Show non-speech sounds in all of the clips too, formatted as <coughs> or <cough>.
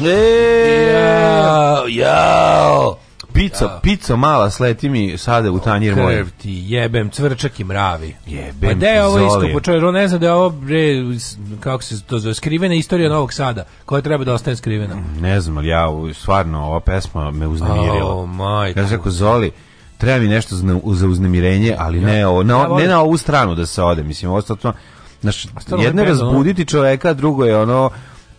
E, jao, jao. Pica, ja. Da. pica mala sleti mi sada u tanjir moj. Krv ti, jebem, cvrčak i mravi. Jebem, pa da je ovo isto, počeo, ne zna da je ovo, bre, kako se to zove, skrivena istorija Novog Sada, koja treba da ostane skrivena. Ne znam, ali ja, stvarno, ova pesma me uznemirila. Oh, majko. Ja rekao, Zoli, treba mi nešto za za uznemirenje, ali ja. ne, o, na, ja, ne na ovu stranu da se ode, mislim, ostatno, znaš, pa jedno je razbuditi čoveka, drugo je ono,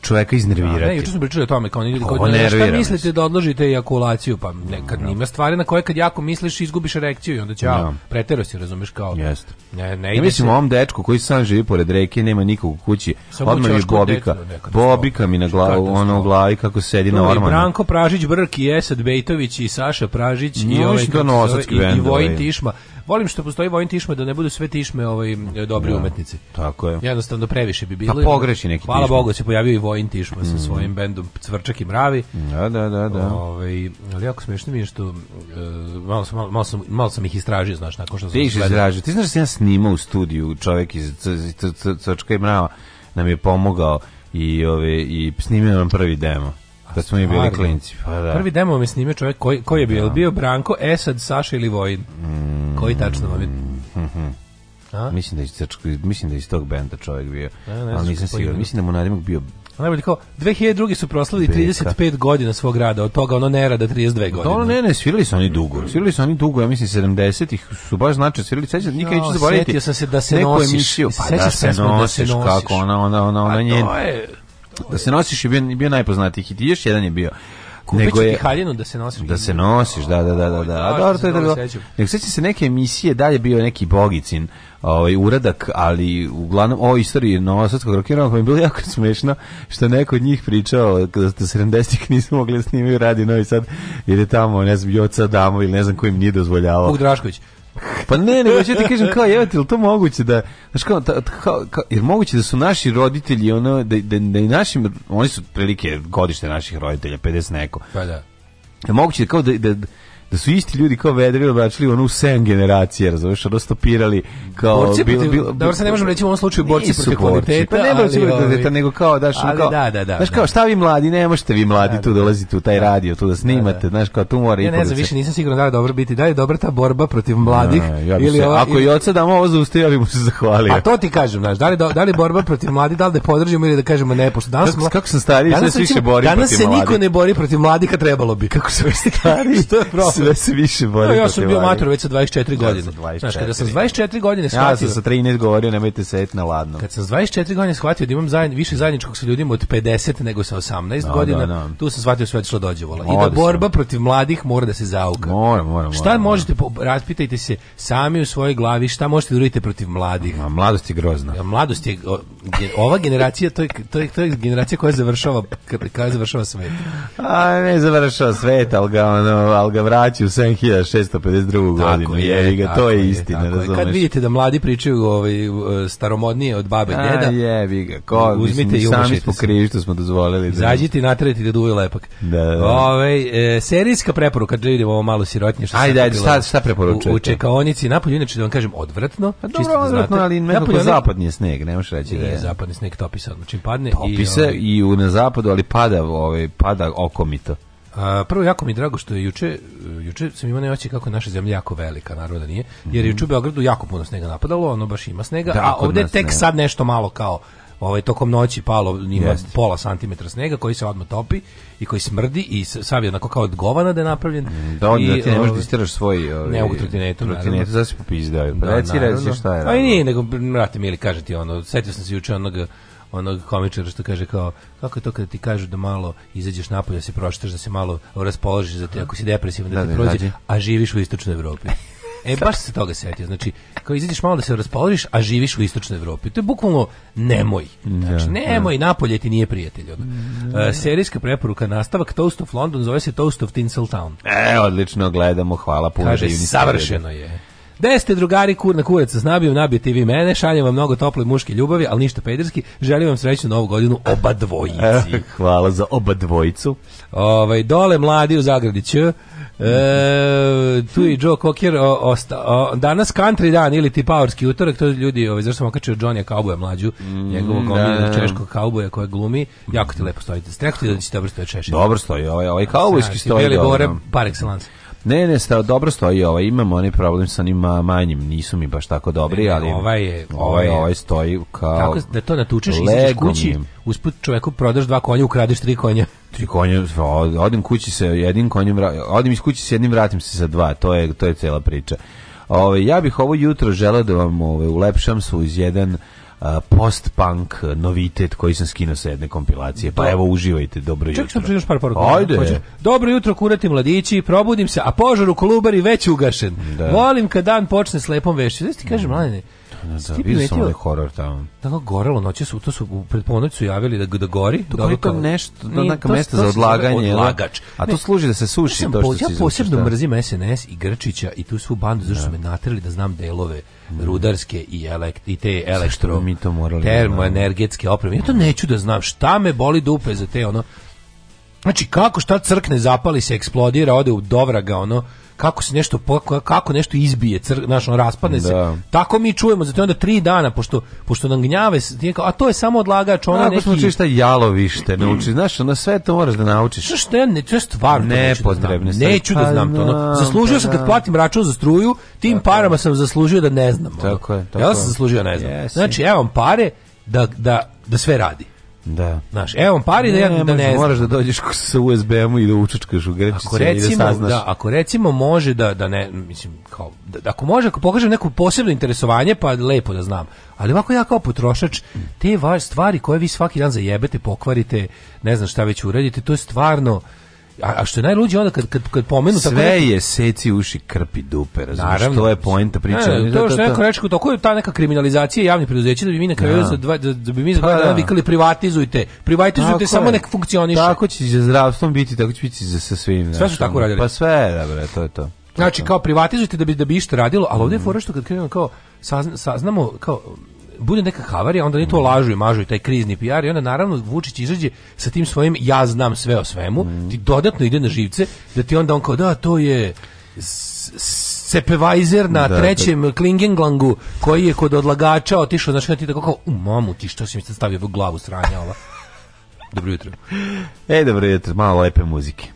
čoveka iznervirati. Da, ne, juče smo pričali o tome kao oni kod njega, šta mislite da odložite ejakulaciju, pa nekad no. Da. ima stvari na koje kad jako misliš izgubiš erekciju i onda će no. Da. pretero si, razumeš kao. Jeste. Ne, ne, ja mislim se... ovom dečku koji sam živi pored reke, nema nikog u kući. Odmah je Bobika. Bobika mi na glavu, ono u glavi kako sedi na ormanu. Branko Pražić, Brki, Esad Bejtović i Saša Pražić i ovaj i Vojin ovaj. Tišma volim što postoji Vojin tišme da ne budu sve Tišme ovaj dobri ja, da, umetnici. Tako je. Jednostavno previše bi bilo. Pa pogreši neki Hvala Bogu da se pojavio i Vojin Tišma mm. sa mhm. svojim bendom Cvrčak i mravi. Da, da, da, da. Ovaj ali jako smešno mi je što uh, malo, sam, malo, sam, malo sam ih istražio, znaš, nakon što sam Ti istražio. Ti znaš da sam ja snimao u studiju čovjek iz Cvrčka i mrava nam je pomogao i ove ovaj, i snimio nam prvi demo da smo mi bili klinci. Pa da. Prvi demo mi snime čovjek koji, koji je bio, da. bio Branko, Esad, Saša ili Vojin. Mm, koji tačno vam je? Mm A? Mislim da je crčko, mislim da je iz tog benda čovjek bio. Da, ne, ne ali nisam siguran. Mislim da mu nadimak bio Najbolje kao 2002 su proslavili 35 godina svog rada, od toga ono ne rada 32 godine. To ono ne, ne, svirali su oni dugo. Svirali su oni dugo, ja mislim 70-ih su baš znači svirali, sećam se nikad neću zaboraviti. Setio sam se da se nosiš. Emisiju, pa da se nosiš, da, da se nosiš kako ona ona ona ona pa njen da se nosiš je bio, bio najpoznatiji hit. I još jedan je bio. Kupit nego je haljinu da se nosiš. Da se nosiš, da, da, da, da. da. A dobro, to je dobro. Nego sećam se neke emisije, da je bio neki Bogicin, ovaj uradak, ali uglavnom o istoriji novosadskog rokirana koja je bilo <laughs> jako smešno što neko od njih pričao da, da ste 70-ih nisu mogli da snimaju radi Novi Sad ili tamo, ne znam, Joca Damo ili ne znam kojim nije dozvoljavao. Vuk Drašković. Pa ne, nego ću ti kažem kao, jevati, li to moguće da, znaš kao, ta, kao, kao, jer moguće da su naši roditelji, ono, da, da, da i našim, oni su prilike godište naših roditelja, 50 neko. Pa da. Je Moguće da kao da, da, da da su isti ljudi kao Vedrilo vraćali ono u 7 generacije, razumeš, ono stopirali kao borci bilo bilo Dobro se ne možemo reći u ovom slučaju borci protiv kvaliteta, pa ne borci protiv kvaliteta, nego kao daš ono kao da, da, da, znaš da. kao šta vi mladi, ne možete vi mladi da, tu da, da. dolazite u taj radio, tu da snimate, znaš kao tu mora i Ja ne znam, više nisam siguran da je dobro biti, da je dobra ta borba protiv mladih ja ili se, ova, ako i od sad damo ovo zaustavi, ja bih mu se zahvalio. A to ti kažem, znaš, da li da li borba protiv mladih, da li da podržimo ili da kažemo ne, pošto danas kako, kako sam stariji, sve više bori protiv mladih. Danas se niko ne bori protiv mladih, a trebalo bi. Kako se stari, <laughs> što je problem? <laughs> sve se više bore. No, ja sam bio mator već sa 24 godine. Znaš, kada sam 24 godine shvatio... Ja sam sa 13 govorio, nemojte sedeti na ladno. Kad sam 24 godine shvatio da imam zajedn, više zajedničkog sa ljudima od 50 nego sa 18 no, da, godina, no, da, da. tu sam shvatio sve što dođe vola. I da borba protiv mladih mora da se zauka. Mora, mora, mora. Šta možete, raspitajte se sami u svojoj glavi, šta možete da uradite protiv mladih? A mladost je grozna. Ja, Mladost je, ova generacija, to je, to je, to je generacija koja završava, koja završava svet. A ne završava svet, ali ga, ono, ali ga mlaći u 7652. Tako godinu. Je, ga, to je, je istina, tako razumeš. Kad vidite da mladi pričaju ovaj, e, staromodnije od babe i deda, jevi ga, ko, uzmite mislim, i sami smo krivi što smo dozvolili. Da Zađite i naterajte da duvaju lepak. Da, da. da. Ove, ovaj, e, serijska preporuka, da vidimo ovo malo sirotnje. Što ajde, ajde, šta, šta preporučujete? U, u čekaonici, napolju, inače da vam kažem, odvratno. Pa dobro, da odvratno, ali nekako napolju, zapadni je sneg, ne možeš reći da je. Zapadni sneg topi se odmah, čim padne. Topi i, ovaj- se i u, na zapadu, ali pada, ovaj, pada okomito. A, prvo, jako mi je drago što je juče, juče sam imao neoće kako je naša zemlja jako velika, naravno da nije, jer je mhm. juče u Beogradu jako puno snega napadalo, ono baš ima snega, da, a ovde tek ne. sad nešto malo kao ovaj tokom noći palo ima Jeste. pola santimetra snega koji se odmah topi i koji smrdi i sav je onako kao od govana da je napravljen. Mm, da, on, da ti ne možeš da ovaj, istiraš svoj ovaj, ne mogu trotinetu. Trotinetu, da se popizdaju. Pa da, reci, reci šta je. Pa i nije, nego, brate, mili, kaže ti ono, setio sam se juče onog onog komičara što kaže kao kako je to kada ti kažu da malo izađeš napolje, da se pročitaš, da se malo raspoložiš, da te, ako si depresivan da, da ti da, prođe, a živiš u istočnoj Evropi. E, baš se toga setio. Znači, kao izađeš malo da se raspoložiš, a živiš u istočnoj Evropi. To je bukvalno nemoj. Znači, da, da. nemoj, napolje ti nije prijatelj. Ono. E, serijska preporuka, nastavak Toast of London, zove se Toast of Tinseltown. E, odlično, gledamo, hvala puno. Kaže, savršeno je. Gde ste drugari kur na kuraca nabijete vi mene, šaljem vam mnogo tople muške ljubavi, ali ništa pederski, želim vam srećnu novu godinu oba dvojici. Eh, hvala za oba dvojicu. Ovaj, dole mladi u zagradi E, tu i Joe Cocker o, osta, o, danas country dan ili ti powerski utorak to ljudi ovaj zašto sam okačio Johnny Cowboya mlađu mm, njegovog da, omiljenog da, da. češkog cowboya koja glumi jako ti lepo stojite ste rekli da će dobro stoje češi dobro stoji ovaj ovaj kaubojski stoji beli bore par excellence Ne, ne, sta, dobro stoji ovaj, imam onaj problem sa njima manjim, nisu mi baš tako dobri, ne, ne, ali ovaj je, ovaj, ovaj, ovaj stoji kao... Tako da to natučeš, izađeš kući, usput čoveku prodaš dva konja, ukradeš tri konja. <laughs> Tri konja, odim kući se jednim konjem, odim iz kući se jednim, vratim se sa dva, to je, to je cela priča. Ove, ovaj, ja bih ovo jutro želeo da vam ove, ovaj, ulepšam su iz jedan post-punk novitet koji sam skinuo sa jedne kompilacije. Pa evo, uživajte, dobro jutro. Ček sam par poruka. Ajde. Hoćeš? Dobro jutro, kurati mladići, probudim se, a požar u Kolubari već ugašen. Da. Volim kad dan počne s lepom vešću. Znaš ti kažem, da. mladine, Da, vidio sam onaj horor tamo. Da, gorelo noće su, to su, pred ponoć su javili da, da gori. To gori da to nešto, da neka mesta za odlaganje. Odlagač. A to služi da se suši to što Ja posebno mrzim SNS i Grčića i tu svu bandu, zašto su da. me natrli da znam delove da. rudarske i, elekt, i te elektro mi to morali termoenergetske opreme. Ja to neću da znam. Šta me boli dupe za te ono Znači kako šta crkne, zapali se, eksplodira, ode u dovraga ono kako se nešto kako nešto izbije, cr, znaš, raspadne da. se. Tako mi čujemo, zato onda tri dana pošto pošto nam gnjave, a to je samo odlagač, ona da, neki. Kako pa šta jalovište, nauči, znaš, ona sve to moraš da naučiš. što ja ne, to je stvarno nepotrebno. Neću da znam, neću da pa znam to. Ono. Zaslužio sam pa kad da. platim račun za struju, tim tako parama sam zaslužio da ne znam. Ono. Tako je, tako. Ja sam zaslužio da ne znam. Yes. Znači, evo ja vam pare da, da, da sve radi. Da. Znaš, evo vam pari da ja ne, da ne znam. Moraš da dođeš sa USB-om i da učačkaš u grčice recimo, i da saznaš. Da, ako recimo može da, da ne, mislim, kao, da, da, ako može, ako pokažem neko posebno interesovanje, pa lepo da znam. Ali ovako ja kao potrošač, te vaš stvari koje vi svaki dan zajebete, pokvarite, ne znam šta već uradite, to je stvarno A, a što je najluđe onda kad, kad, kad pomenu... Sve tako neko... je seci uši krpi dupe, razumiješ, Naravno. to je poenta priče. Ne, to što neko reče, to je ta neka kriminalizacija javnih preduzeća da bi mi na kraju da. za da, da bi mi za dva pa dana da. vikali privatizujte, privatizujte tako samo je. nek funkcioniše. Tako će za zdravstvom biti, tako će biti za, sa svim. Sve su tako radili. Pa sve, dobro, da, to je to. Znači, kao privatizujte da bi, da bi išta radilo, ali ovdje je mm. fora što kad krenemo kao, saznamo, kao, bude neka havarija, onda oni to lažu i mažu i taj krizni PR i onda naravno Vučić izađe sa tim svojim ja znam sve o svemu, mm. ti dodatno ide na živce, da ti onda on kao da to je Sepevajzer na da, da. trećem da. Klingenglangu koji je kod odlagača otišao, znači ti tako kao, u mamu ti što si mi stavio u glavu sranja ova. Dobro jutro. E, dobro jutro, malo lepe muzike.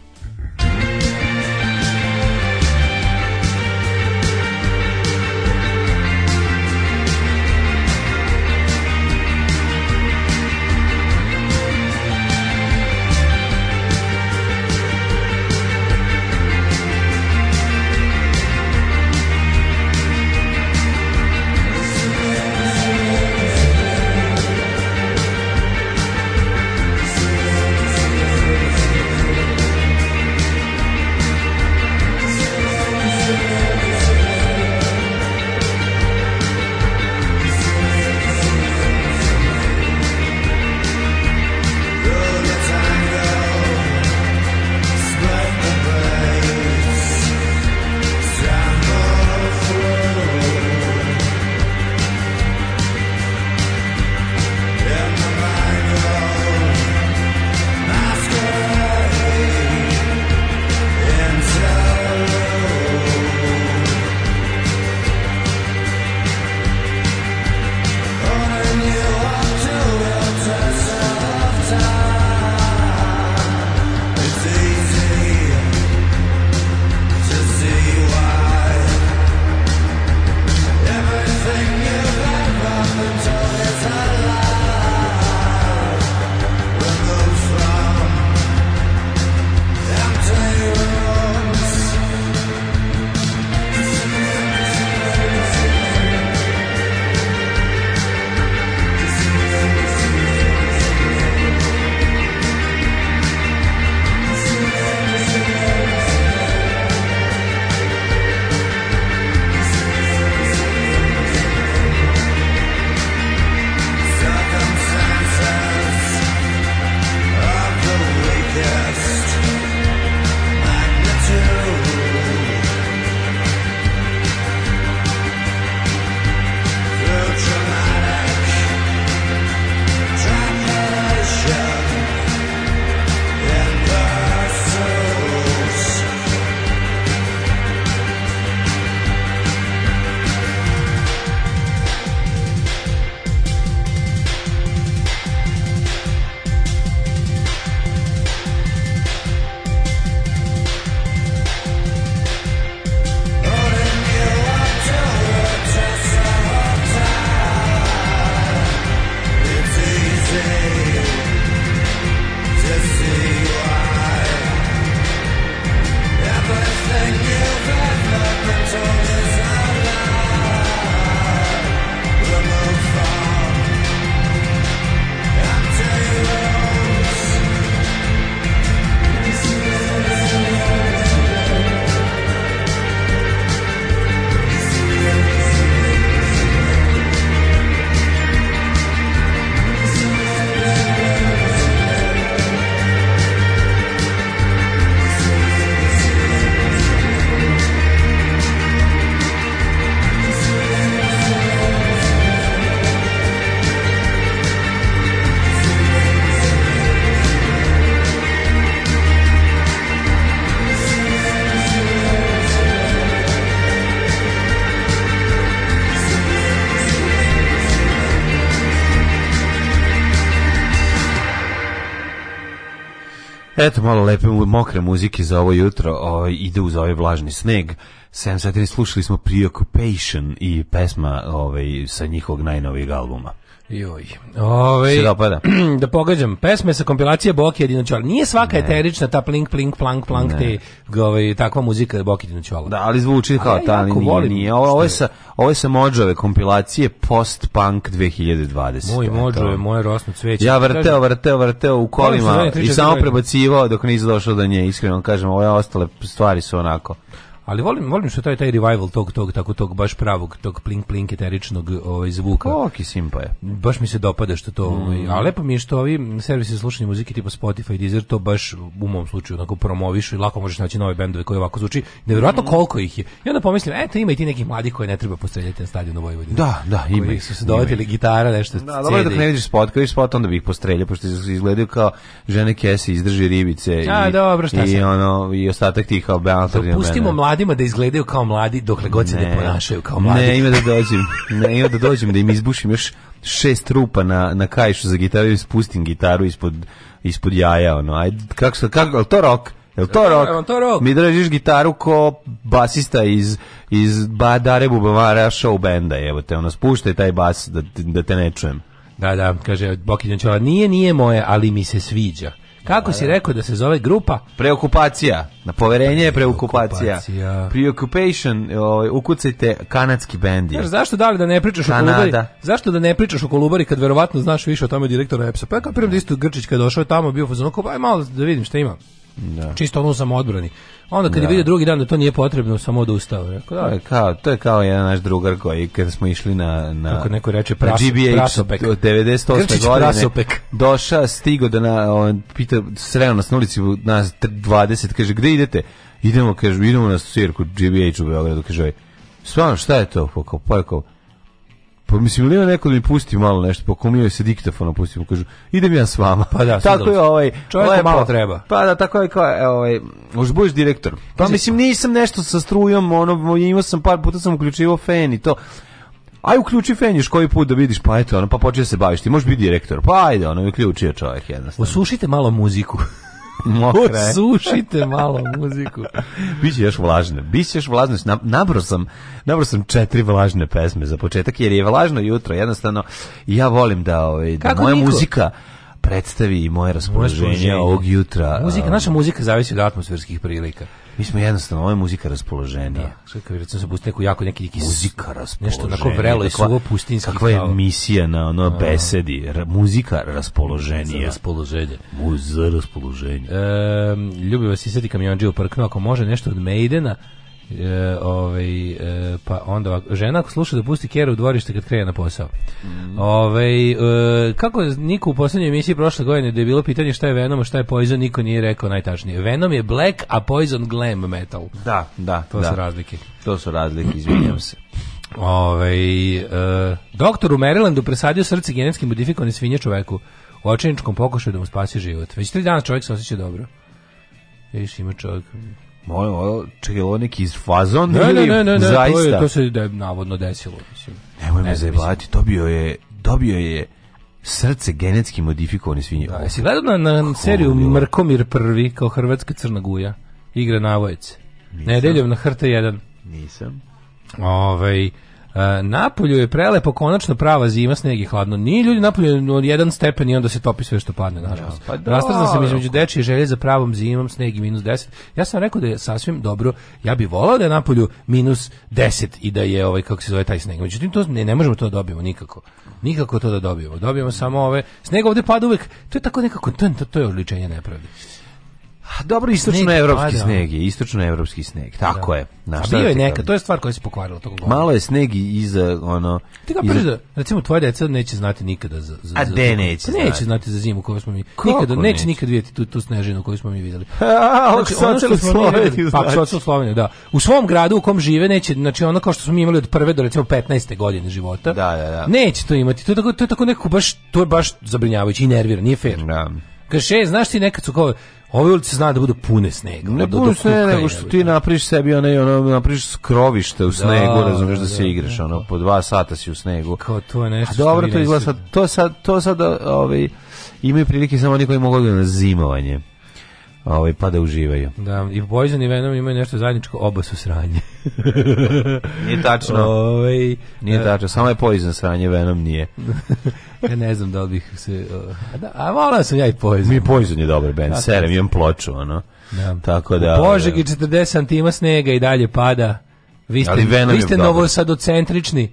Eto, malo lepe, mokre muzike za ovo jutro. O, ide uz ovaj vlažni sneg. 7 sati slušali smo Preoccupation i pesma ovaj, sa njihovog najnovijeg albuma. Joj. Ovaj dopada. <clears throat> Da pogađam, pesme sa kompilacije Boki Dinoćola. Nije svaka ne. eterična ta plink, plink, plank, plank, ne. te ovaj, takva muzika Boki Dinoćola. Da, ali zvuči kao ja ta, ali nije, volim, nije. Ovo, ovo, je sa, ovo je sa Mođove kompilacije Post-Punk 2020. Moj Mođove, moje rosno cveće. Ja vrteo, vrteo, vrteo u kolima i samo prebacivao dok nisi došao do nje, iskreno kažem, ove ostale stvari su onako ali volim volim što taj taj revival tog tog tako tog baš pravog tog plink plink eteričnog ovaj zvuka. Koki simpa je. Baš mi se dopada što to, ovaj, mm. a lepo mi je što ovi servisi slušanja muzike tipa Spotify i Deezer to baš u mom slučaju onako promovišu i lako možeš naći nove bendove koji ovako zvuči. Neverovatno mm. koliko ih je. I onda pomislim, eto ima i ti neki mladi koje ne treba postreljati na stadionu Vojvodine. Da, da, ima koji ih. su se dovodili gitara, nešto. Da, dobro dok ne vidiš spot, kad vidiš spot onda bih bi postreljao pošto izgledaju kao žene kese izdrži ribice a, i dobro, šta i ono i ostatak tih kao Pustimo mladi mladima da izgledaju kao mladi dokle god se ne, ne ponašaju kao mladi. Ne, ima da dođem. ne, ima da dođem da im izbušim još šest rupa na, na kajšu za gitaru i spustim gitaru ispod, ispod jaja. Ono. Aj, kako, kako, to rock? Jel to rok? Jel to rok? Mi držiš gitaru ko basista iz iz Badare Bubamara show benda, evo te, ono, spuštaj taj bas da, da te ne čujem. Da, da, kaže Bokinjan Čova, nije, nije moje, ali mi se sviđa. Kako si rekao da se zove grupa? Preokupacija. Na poverenje je preokupacija. Preoccupation, ovaj ukucajte kanadski bendi. Znaš, zašto da li da ne pričaš Kanada. o Kolubari? Zašto da ne pričaš o Kolubari kad verovatno znaš više o tome direktora EPS-a? Pa ja kapiram da isto Grčić kad došao tamo bio fazon, pa aj malo da vidim šta ima. Da. Čisto ono sam odbrani. Onda kad da. je vidio drugi dan da to nije potrebno, samo da ustao Rekao, da. To, je kao, to je kao jedan naš drugar koji kad smo išli na... na Kako neko reče, pras, GBH, prasopek. 98. Grčić godine. Prasopek. Doša, stigo da na, on, pita, sreo nas na ulici, nas 20, kaže, gde idete? Idemo, kaže, idemo na sirku GBH u Beogradu, kaže, stvarno, šta je to? Pa, kao, Pa mislim li neko da mi pusti malo nešto, pokumio pa se diktafonom pustim, kažu idem ja s vama. Pa da, tako je ovaj čovjek malo treba. Pa da tako je kao e, ovaj možeš budeš direktor. Pa Kaži, mislim nisam nešto sa strujom, ono imao sam par puta sam uključivao fen i to. Aj uključi fenjiš koji put da vidiš, pa eto, ono, pa počne se baviš, ti možeš biti direktor. Pa ajde, ono, uključio čovjek jednostavno. Osušite malo muziku mokra Sušite malo muziku. Biće još vlažna. Biće još vlažna. Nabro sam, nabro sam četiri vlažne pesme za početak, jer je vlažno jutro. Jednostavno, ja volim da, ovaj, da moja niko? muzika predstavi moje raspoloženje ovog jutra. Muzika, naša muzika zavisi od atmosferskih prilika. Mi smo jednostavno, ovo je muzika raspoloženja. Da, sad kad recimo se pusti neko jako neki neki muzika raspoloženja. Nešto onako vrelo i da suvo pustinski. Kakva je emisija na ono besedi, ra, muzika raspoloženja. Za raspoloženje. Muz za raspoloženje. E, ljubi vas i sedi kamionđe u ako može nešto od Maidena, E, ovaj, e, pa onda žena ako sluša da pusti kera u dvorište kad krene na posao. Mm. Ovaj, e, kako niko u poslednjoj emisiji prošle godine da je bilo pitanje šta je Venom, šta je Poison, niko nije rekao najtačnije. Venom je black, a Poison glam metal. Da, da. To da. su razlike. To su razlike, izvinjavam se. Ovaj e, doktor u Marylandu presadio srce genetski modifikovane svinje čoveku u očajničkom pokušaju da mu spasi život. Već tri dana čovek se osjeća dobro. Viš, ima čovjek Molim, ovo, čekaj, ovo neki iz fazon ne, ili ne, ne, ne, zaista? To, to se de, navodno desilo, mislim. Nemoj me ne, zajebati, dobio je, dobio je srce genetski modifikovani svinje. Da, jesi gledao na, na Kako seriju Mrkomir prvi kao Hrvatska crna guja? Igra navojec. Nedeljom na HRT1. Nisam. Ovej, E, napolju je prelepo, konačno prava zima, sneg i hladno. Ni ljudi napolju je jedan stepen i onda se topi sve što padne, nažalost. Ja, pa Rastrzan sam između dečije želje za pravom zimom, sneg i minus 10. Ja sam rekao da je sasvim dobro, ja bih volao da je napolju minus 10 i da je ovaj, kako se zove, taj sneg. Međutim, to, ne, ne možemo to da dobijemo nikako. Nikako to da dobijemo. Dobijemo samo ove... Sneg ovde pada uvek, to je tako nekako, to, to je odličenje nepravde. Dobro, pa da. istočno evropski sneg da. je, evropski sneg, tako da. je. Na, bio je neka, to je stvar koja se pokvarila tokom godina. Malo je sneg iz ono... Ti ga iza... recimo, tvoja deca neće znati nikada za... za A za, de neće pa znati? Neće znati za zimu koju smo mi... Kako nikada, neće, neće nikad vidjeti tu, tu snežinu koju smo mi vidjeli. A, <laughs> znači, ono što smo Sloveniju, znači. Pa, u da. U svom gradu u kom žive neće, znači ono kao što smo mi imali od prve do recimo 15. godine života, da, da, da. neće to imati. To je tako, to je tako neko baš, to je baš zabrinjavajuće i nervira, nije fer Da. Kaže, znaš ti nekad su kao, Ove ulice zna da budu pune snega. Ne puno snega, nego što ti napriš sebi onaj, ono, napriš skrovište u da, snegu, da, razumeš da, da se da, igraš, da, ono, po dva sata si u snegu. Kao to je nešto. A dobro, to izgleda sad, to sad, to sad, ovaj, imaju prilike samo oni koji mogu da na zimovanje ovaj, pa da uživaju. Da, i Poison i Venom imaju nešto zajedničko, oba su sranje. <laughs> nije tačno. Ove, ovaj, nije e, tačno, samo je Poison sranje, Venom nije. <laughs> ja ne znam da li bih se... E, da, a volao sam ja i Poison. Mi Poison je dobar band, da, serem, imam ploču, ono. Da. Tako da... U i 40 e. santima snega i dalje pada. Vi ste, vi ste novosadocentrični.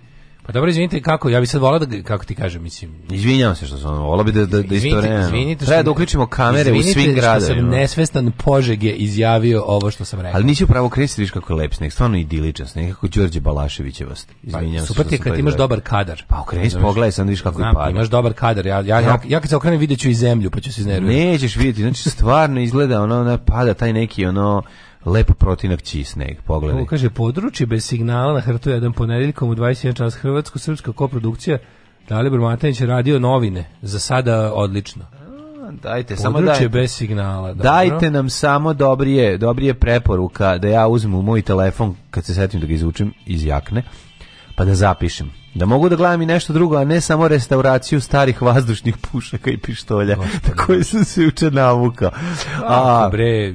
Pa dobro, izvinite, kako? Ja bih sad volao da, kako ti kažem, mislim... Izvinjavam se što sam, volao bi da, da, da istovremeno. Izvinite, Treba da uključimo kamere u svim gradovima. Izvinite što sam nesvestan požege izjavio ovo što sam rekao. Ali nisi upravo kresi, viš kako je lep sneg, stvarno idiličan sneg, kako Đorđe Balaševićevost. Pa, izvinjavam pa, se Super ti kad imaš dobar kadar. Pa okreni se, pogledaj, sad viš kako je pada. Imaš dobar kadar, ja, ja, ja, ja kad se okrenem videću i zemlju, pa ću se iznervirati. Nećeš vidjeti, znači stvarno izgleda ono, ono, pada taj neki ono lepo protinak čiji sneg, pogledaj. Ovo kaže, područje bez signala na hrtu jedan ponedeljkom u 21 čas Hrvatsko-srpska koprodukcija Dalibor Matanić radio novine, za sada odlično. A, dajte, samo dajte. bez signala. Dobro. Dajte nam samo dobrije, dobrije preporuka da ja uzmem u moj telefon, kad se setim da ga izučim iz jakne, pa da zapišem. Da mogu da gledam i nešto drugo, a ne samo restauraciju starih vazdušnih pušaka i pištolja, na koje sam se juče navukao. A, bre,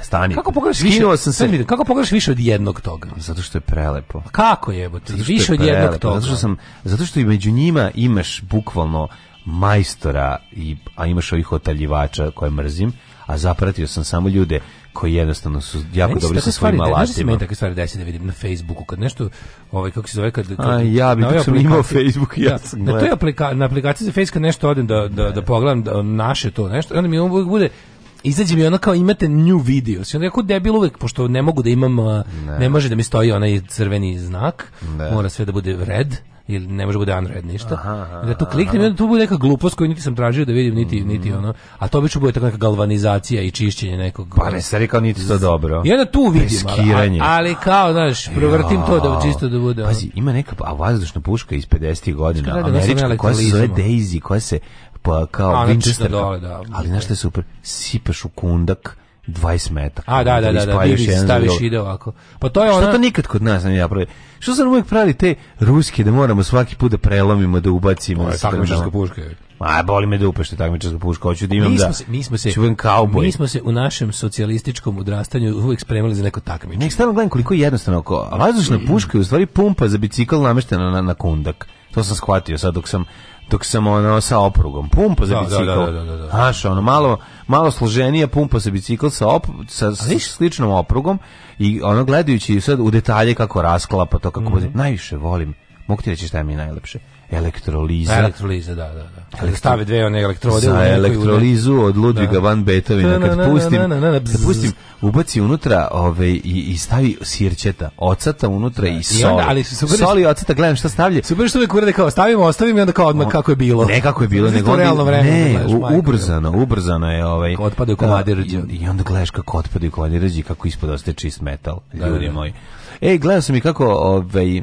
Stani. Kako pogledaš više? sam se. Vidim, kako pogledaš više od jednog toga? Zato što je prelepo. Kako jebote? Više je od jednog toga. Zato što sam zato što i među njima imaš bukvalno majstora i a imaš ovih otaljivača koje mrzim, a zapratio sam samo ljude koji jednostavno su jako dobri sa svojim da alatima. Znaš se meni takve stvari desi da vidim na Facebooku, kad nešto, ovaj, kako se zove, kad... kad a, ja bi sam imao Facebook, ja da, sam Na, toj aplika, na aplikaciji za Facebook kad nešto odem da, da, da ne. da pogledam da, naše to nešto, onda mi on bude izađe mi ona kao imate new video. Sve neko debil uvek pošto ne mogu da imam ne. ne može da mi stoji onaj crveni znak. Ne. Mora sve da bude red ili ne može da bude unred ništa. Aha, da tu kliknem i tu bude neka glupost koju niti sam tražio da vidim niti mm. niti ono. A to obično bude tako neka galvanizacija i čišćenje nekog. Pa ne se rekao niti to dobro. I onda tu vidim, ali, ali, kao, znaš, provrtim ja. to da čisto da bude. Pazi, ima neka a vazdušna puška iz 50 godina, američka koja se zove Daisy, koja se pa kao A, Winchester. Dole, da. Ali znaš što je super? Sipaš u kundak, 20 metara. A da, da, da, da, divi, staviš ide ovako. Pa to je ona... Što to nikad kod nas ne ja pravi? Što sam uvijek pravi te ruske da moramo svaki put da prelomimo, da ubacimo? To je takmičarska puška. Ma, boli me dupe što je takmičarska puška, hoću da imam mi smo da... Se, mi smo se, Mi smo se u našem socijalističkom odrastanju uvijek spremali za neko takmičenje. Nek stalno gledam koliko je jednostavno oko. vazdušna puška je u stvari pumpa za bicikl nameštena na, na kundak. To sam shvatio sad dok sam dok sam ono sa oprugom. Pumpa za da, da, bicikl. Da, da, da, da Znaš, ono, malo, malo složenija pumpa za bicikl sa, op, sa, sa sličnom oprugom i ono gledajući sad u detalje kako rasklapa to, kako mm -hmm. Najviše volim, mogu ti reći šta je mi najlepše elektroliza. Elektroliza, da, da. da. Elektro... Stave dve one elektrode. Za elektrolizu od Ludviga da. van Beethovena. Kad pustim, kad pustim, ubaci unutra ove, i, i stavi sirćeta, ocata unutra da. i soli. I onda, ali super, soli i ocata, gledam šta stavlja. Super što uvijek urede kao stavimo, ostavimo i onda kao odmah kako je bilo. Ne kako je bilo, nego realno vreme, ne, da gledaš, u, ubrzano, da. ubrzano je ovaj. Kako otpadaju komadi da, rđe. I onda gledaš kako otpadaju komadi rđe kako ispod ostaje čist metal, ljudi moji. Ej, gledam sam i kako ovaj,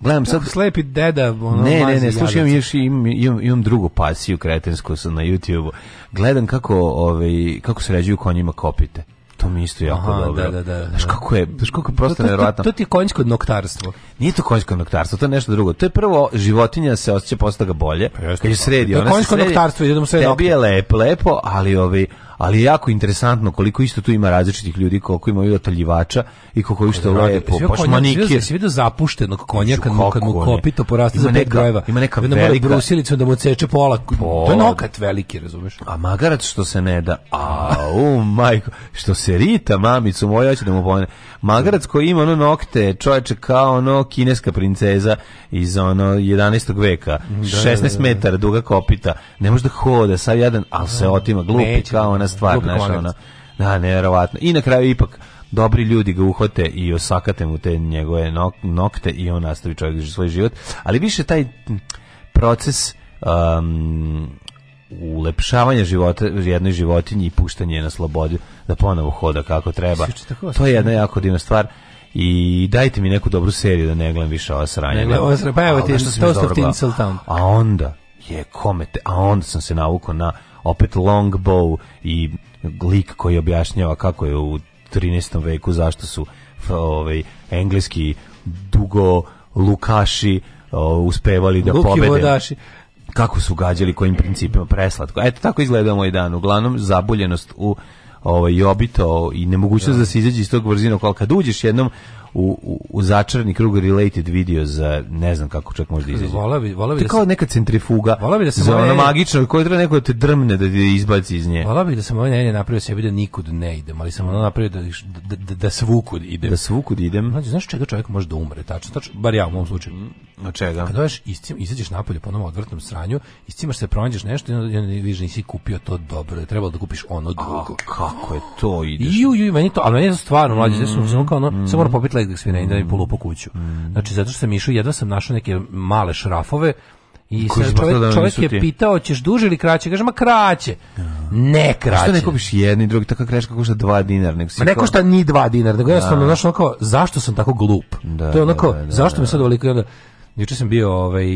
Gledam sad slepi deda, ono Ne, ne, ne, slušaj, imam još imam, imam, imam drugu pasiju kretensku sam na YouTubeu. Gledam kako ovaj kako sređuju konjima kopite. To mi isto jako Aha, dobro. Da, da, da, da. Znaš kako je, znaš kako je prosto nevjerojatno. To, to, to, ti je konjsko noktarstvo. Nije to konjsko noktarstvo, to je nešto drugo. To je prvo, životinja se osjeća postaga bolje. Pa, kad je pa. sredi, to je konjsko noktarstvo, idemo sve Tebi je lepo, lepo, ali ovi, ovaj, ali je jako interesantno koliko isto tu ima različitih ljudi, koliko ima i otaljivača i koliko isto ište lepo, pa baš manikir. Si vidio zapuštenog konja kad mu, kad mu kopito poraste za pet grojeva. Ima neka velika. Mora brusilicu da mu ceče pola. pola. To je nokat veliki, razumeš? A magarac što se ne da. A, u, majko, što se rita mamicu moja, će da mu pomene. Magarac koji ima ono nokte, čoveče kao ono kineska princeza iz ono 11. veka. Da, 16 da, da, da. metara duga kopita. Ne može da hoda, sav jedan, ali se otima glupi kao ona stvar, znaš, ona, Da, nevjerovatno. I na kraju ipak dobri ljudi ga uhvate i osakate mu te njegove nok nokte i on nastavi čovjek da svoj život. Ali više taj proces um, ulepšavanja života jednoj životinji i puštanje na slobodu da ponovo hoda kako treba. To je jedna jako divna stvar i dajte mi neku dobru seriju da ne gledam više ova sranja. Ne, ova sranja, pa evo ti, to of Tinseltown. A onda je komete, a onda sam se navukao na opet Longbow i lik koji objašnjava kako je u 13. veku zašto su ovaj engleski dugo lukaši o, uspevali da Luki pobede. Vodaši. Kako su gađali kojim principima preslatko. Eto tako izgleda moj dan. Uglavnom zabuljenost u ovaj obito i nemogućnost da. da se izađe iz tog brzina ali kad uđeš jednom u, u, začarani krug related video za ne znam kako čak možda izađe. Vola bi, vola bi to da kao neka centrifuga. Vola bi da se za ono magično koje treba neko da te drmne da te izbaci iz nje. Vola bi da sam ovaj ne napravio sebi da nikud ne idem, ali samo ono napravi da, da da, da, da svukud idem. Da svukud idem. Mlađe, znaš čega čovjek može da umre, tačno, tačno, bar ja u mom slučaju. Od čega? Kad dođeš istim, izađeš napolje po onom odvrtnom sranju, iscimaš se, pronađeš nešto i onda vidiš da nisi kupio to dobro, da trebalo da kupiš ono drugo. A, kako je to ideš? Ju, ju, meni to, a meni je to stvarno, mlađe, mm, ja znači, kao ono, mm. sam moram popiti izgled svirenja, mm. da mi mm. polupo kuću. Mm. Znači, zato što sam išao, jedva sam našao neke male šrafove, i sad čovjek, da čovjek je pitao, ćeš duže ili kraće? Kaže, ma kraće. Ja. Ne kraće. što ne kupiš jedni, drugi, tako taka kako košta 2 dinara, Nego ma neko šta ni dva dinar, nego da. jednostavno, našao onako, zašto sam tako glup? Da, to je onako, da, da, da zašto mi da. sad ovoliko? Onda, Juče sam bio ovaj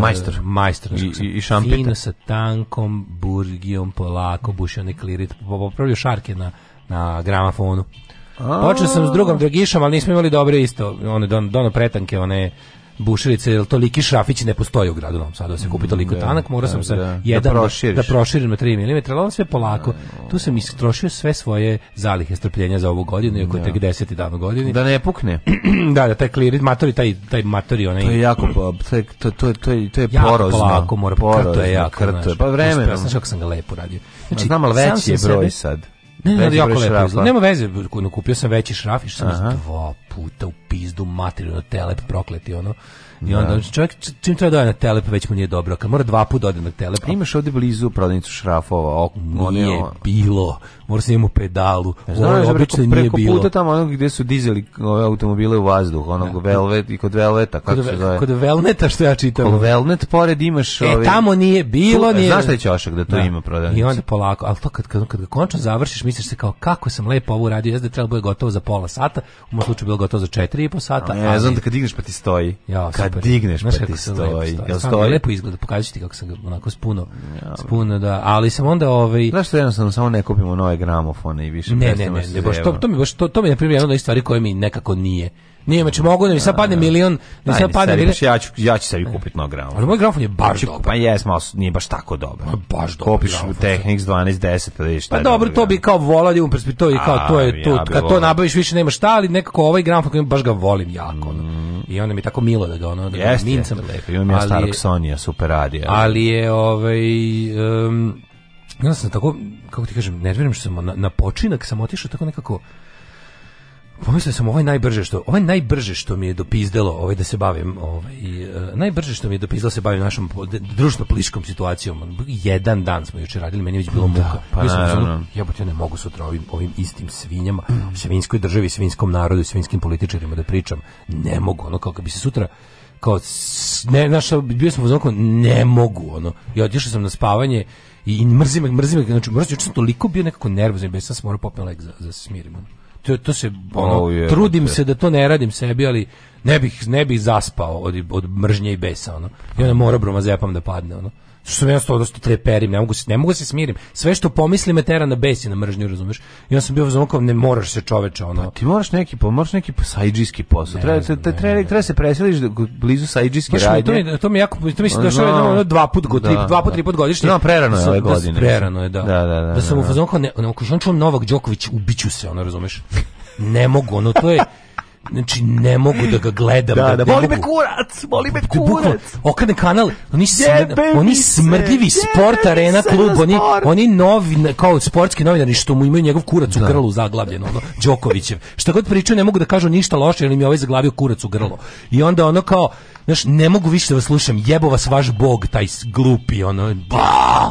majstor, uh, majstor i, i, i Fino sa tankom, burgijom, polako, bušio neki lirit, popravio šarke na, na gramafonu. Počeo sam s drugom Dragišom, ali nismo imali dobre isto, one don, dono pretanke, one bušilice, jer toliki šrafić ne postoje u gradu Novom Sadu, da se kupi toliko da, tanak, morao sam da, se da. da jedan da, proširiš. da proširim na 3 mm, ali on sve polako. tu sam istrošio sve svoje zalihe strpljenja za ovu godinu, iako je tek 10. dan u godini. Da ne pukne. <clears throat> da, da, taj klirit, matori, taj, taj matori, onaj... To je jako, to, to, to, to, je, to je jako porozno. Polako, mora, porozno, krto je jako, krto je, pa vremenom. Pa znaš kako sam ga lepo radio. Znači, Znam, ali veći je broj sebe, sad Ne, ne, jako lepo izgleda. Nema veze, kupio sam veći šraf, što sam dva puta u pizdu materiju, telep prokleti, ono. I onda da. znači, čovjek čim treba da na telep već mu nije dobro, kad mora dva puta da ode na telep. A imaš ovde blizu prodavnicu šrafova, ok, nije ono... bilo. Mora se njemu pedalu. E, znaš, obično nije preko, preko puta tamo onog gde su dizeli ove automobile u vazduh, onog ja. Da. Velvet i kod Velveta, kako kod, se zove? Kod Velneta što ja čitam. Kod Velnet pored imaš ove... E, tamo nije bilo, tu, nije. Znaš šta je ćošak da to da. ima prodavnicu? I onda polako, ali to kad, kad, kad, kad končno završiš, misliš se kao kako sam lepo ovo uradio, jeste da trebalo bude gotovo za pola sata, u mom slučaju bilo gotovo za i po sata. A, Ne, ja, znam da kad igneš pa ti stoji. Ja, lepo. Pa digneš pa ti stoji. Jel stoji? Lepo izgleda, pokažu ti kako sam ga onako spuno. Ja. Spuno, da. Ali sam onda... Ovaj... Znaš što jednostavno samo ne kupimo nove gramofone i više ne, ne, ne, ne, baš, to, to mi baš, to, to mi je primjer jedna od stvari koje mi nekako nije Nije, znači mogu da mi sad padne milion, da sad padne milion. Ja ću ja ću sebi kupiti nov gramofon. Ali moj gramofon je baš znači, dobar. Pa jes, malo nije baš tako dobar. baš dobar. Kopiš u Technics 1210 znači. pa vidiš šta. Pa dobro, to bi kao volao da imam perspektivu i kao to je to, kad to nabaviš više nema šta, ali nekako ovaj gramofon baš ga volim jako. Mm. I onda mi tako milo da ga ono da mincam lepo. Imam ja starog Sonya super radija. Ali je ovaj ja sam tako, kako ti kažem, nerviram što sam na, na počinak sam otišao tako nekako pomislio da sam ovaj najbrže što ovaj najbrže što mi je dopizdelo ovaj da se bavim ovaj e, najbrže što mi je dopizdelo da se bavim našom društveno političkom situacijom jedan dan smo juče radili meni je već bilo da, muka da, pa mislim ja ne mogu sutra ovim ovim istim svinjama mm. svinskoj državi svinskom narodu i svinskim političarima da pričam ne mogu ono kako bi se sutra kao ne naša bio sam uzmano, ne mogu ono ja otišao sam na spavanje i, i mrzim mrzim znači mrzim, sam toliko bio nekako nervozan bez sam morao popim lek za za smirim ono to, to se pa, ono, oh, je, trudim te. se da to ne radim sebi, ali ne bih ne bih zaspao od od mržnje i besa ono. I onda mora broma zepam da padne ono što sam jednostavno odnosno da treperim, ne mogu, se, ne mogu da se smirim. Sve što pomislim me tera na bes na mržnju, razumeš? I onda sam bio zvon kao, ne moraš se čoveče, ono. Pa ti moraš neki, moraš neki sajđijski posao. Treba, te, te, treba, treba se preseliš blizu sajđijske Baš, radnje. To mi, to mi jako, to mi se došao no, jedno, ono, dva put, go, tri, da, dva put, da. tri put godišnje. No, prerano je ove godine. Da, prerano je, da. Da, da, da. Da sam u fazonu kao, ne, ne, ako što čujem Novak Đoković, ubiću se, ono, razumeš? Ne mogu, ono, to je, znači ne mogu da ga gledam. Da, da, da boli me kurac, boli me kurac. Okane kanal, oni, smr, oni smrdljivi sport arena klub, oni, oni novi, kao sportski novinari što mu imaju njegov kurac u da. grlu zaglavljen, ono, Đokovićev. Šta god pričaju, ne mogu da kažu ništa loše, jer im je ovaj zaglavio kurac u grlo. I onda ono kao, znaš, ne mogu više da vas slušam, jebo vas vaš bog, taj glupi, ono, ba!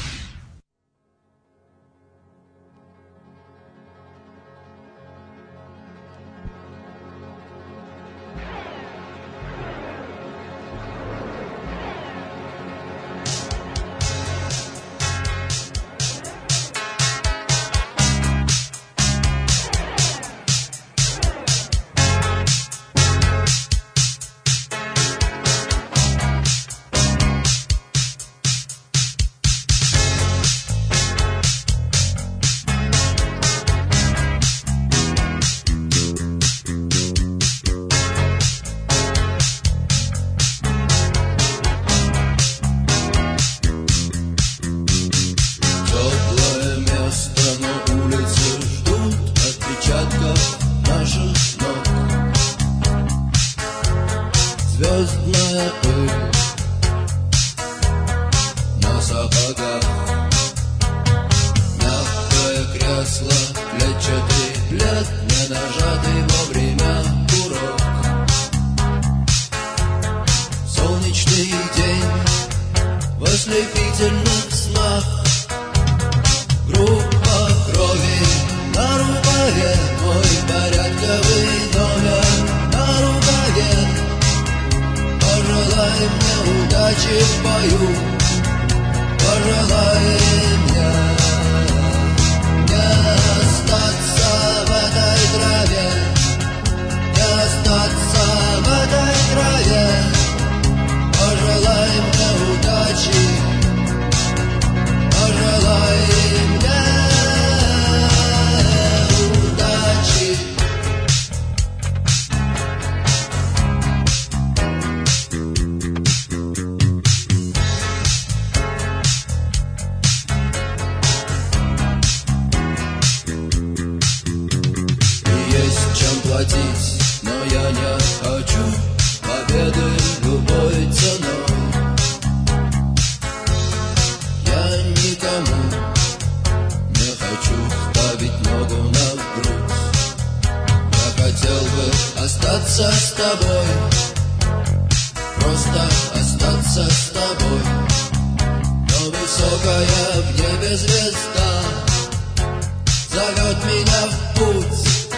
зовет меня в путь.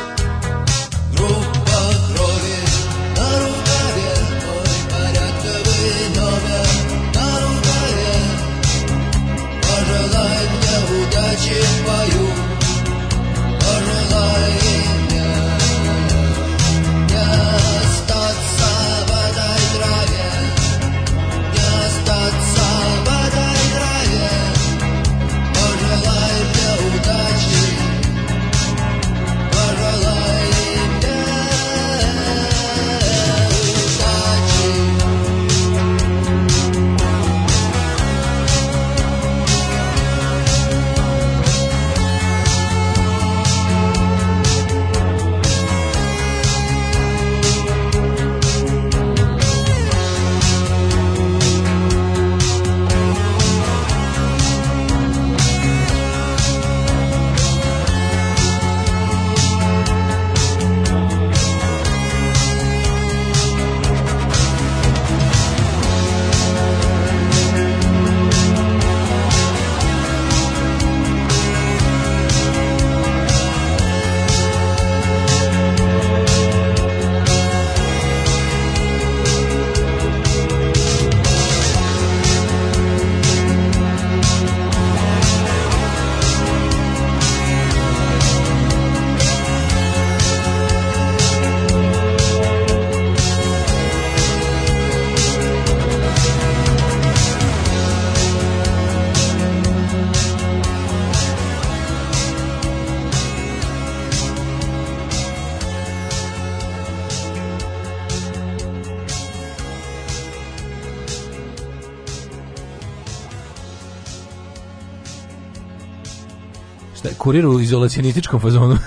Группа крови на рукаве, мой порядковый номер на рукаве. Пожелай мне удачи в моей kurir u izolacionističkom fazonu.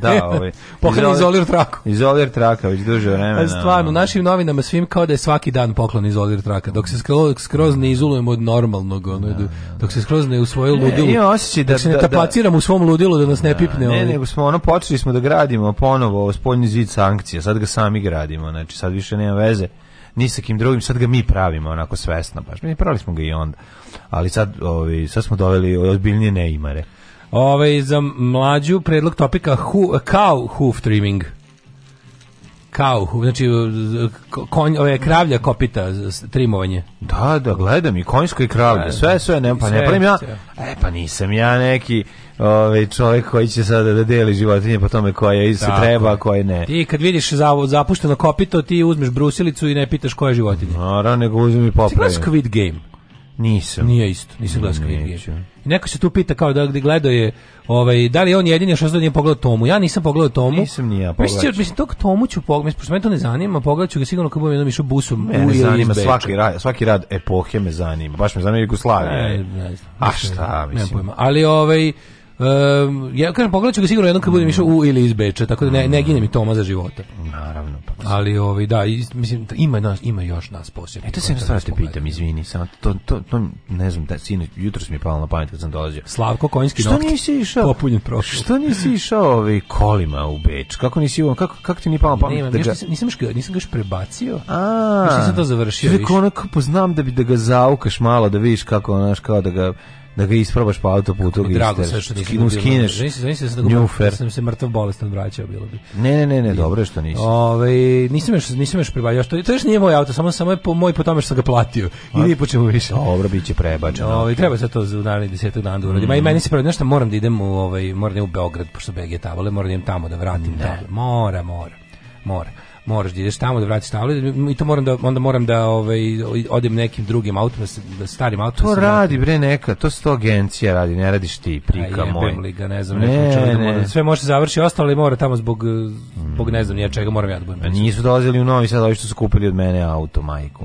Da, <laughs> ovaj. Poklon izolir traka. Izolir traka već duže vremena. Stvarno, našim novinama svim kao da je svaki dan poklon izolir traka. Dok se skroz, skroz ne izolujemo od normalnog, ono, da, da, da. dok se skroz ne usvoju e, ludilo. Ne, osjećaj da, dok se ne da- tapaciramo u svom ludilu da nas ne pipne. Ne, ovaj. nego smo ono počeli smo da gradimo ponovo spoljni zid sankcija. Sad ga sami gradimo, znači sad više nema veze ni sa kim drugim, sad ga mi pravimo onako svesno baš. Mi pravili smo ga i onda. Ali sad, ovaj, sad smo doveli ozbiljnije neimare. Ove, ovaj, za mlađu predlog topika hu, cow hoof trimming. Cow, znači konj, ove kravlja kopita trimovanje. Da, da, gledam i konjsko i kravlje, sve sve, ne pa ne pravim ja. E pa nisam ja neki ove, ovaj, čovjek koji će sada da deli životinje po tome koja koje se treba, a koje ne. Ti kad vidiš zavod zapušteno kopito, ti uzmeš brusilicu i ne pitaš koja je životinja. Naravno, nego uzmi popravi. Squid Game. Nisam. Nije isto, nisam gledao Squid Game. neko se tu pita kao da gde gledao je, ovaj, da li je on jedini što nije pogledao Tomu. Ja nisam pogledao Tomu. Nisam ni ja pogledao. Mislim, mislim tog Tomu ću pogledati, pošto me to ne zanima, pogledat ću ga sigurno kad budem jednom išao busom. Mene zanima svaki, rad, svaki rad epohe me zanima, baš me zanima Jugoslavija. Ne, ne znam. A šta, mislim. Ne pojma. Ali ovaj, Um, ja kad pogledat ću ga sigurno jednom kad budem išao u ili iz Beča, tako da ne, ne ginem i Toma za života. Naravno. Pa, Ali, ovi, da, i, mislim, ima, nas, ima još nas posebno. Eto se sam stvarno da pitam, izvini, sam, to, to, to, ne znam, da, sinoć jutros mi je palo na pamet kad sam dolazio. Slavko Konjski što nokti, nisi išao, popunjen prošlo. Što nisi išao ovi kolima u Beč? Kako nisi u, kako, kako ti nije palo na pamet? Nemam, da ga... nisam, nisam, ga, nisam ga prebacio, A, još nisam to završio. Sve onako, poznam da bi da ga zaukaš malo, da vidiš kako, znaš, kao da ga da ga isprobaš po autoputu ga drago sve što ti mu skineš da, da sam se mrtav bolestan vraćao bilo bi ne ne ne ne dobro je što nisi ovaj nisam još nisam još prebacio što to još nije moj auto samo samo je po, moj po tome što sam ga platio i ni po čemu više dobro biće prebačeno ovaj treba za to za narednih 10 dan da uradim mm. i meni se pravi nešto moram da idem u ovaj moram da u Beograd pošto BG tavole moram da idem tamo da vratim da mora mora mora moraš da ideš tamo da vratiš tamo i to moram da onda moram da ovaj odem nekim drugim autom da, da starim autom to da radi bre neka to sto agencija radi ne radiš ti pa prika A, je, moj liga, ne znam ne, čovjek, ne. Mora, sve može da završiti ostalo i mora tamo zbog zbog ne znam ja čega moram ja da budem pa nisu dolazili u Novi Sad ovi što su kupili od mene auto majku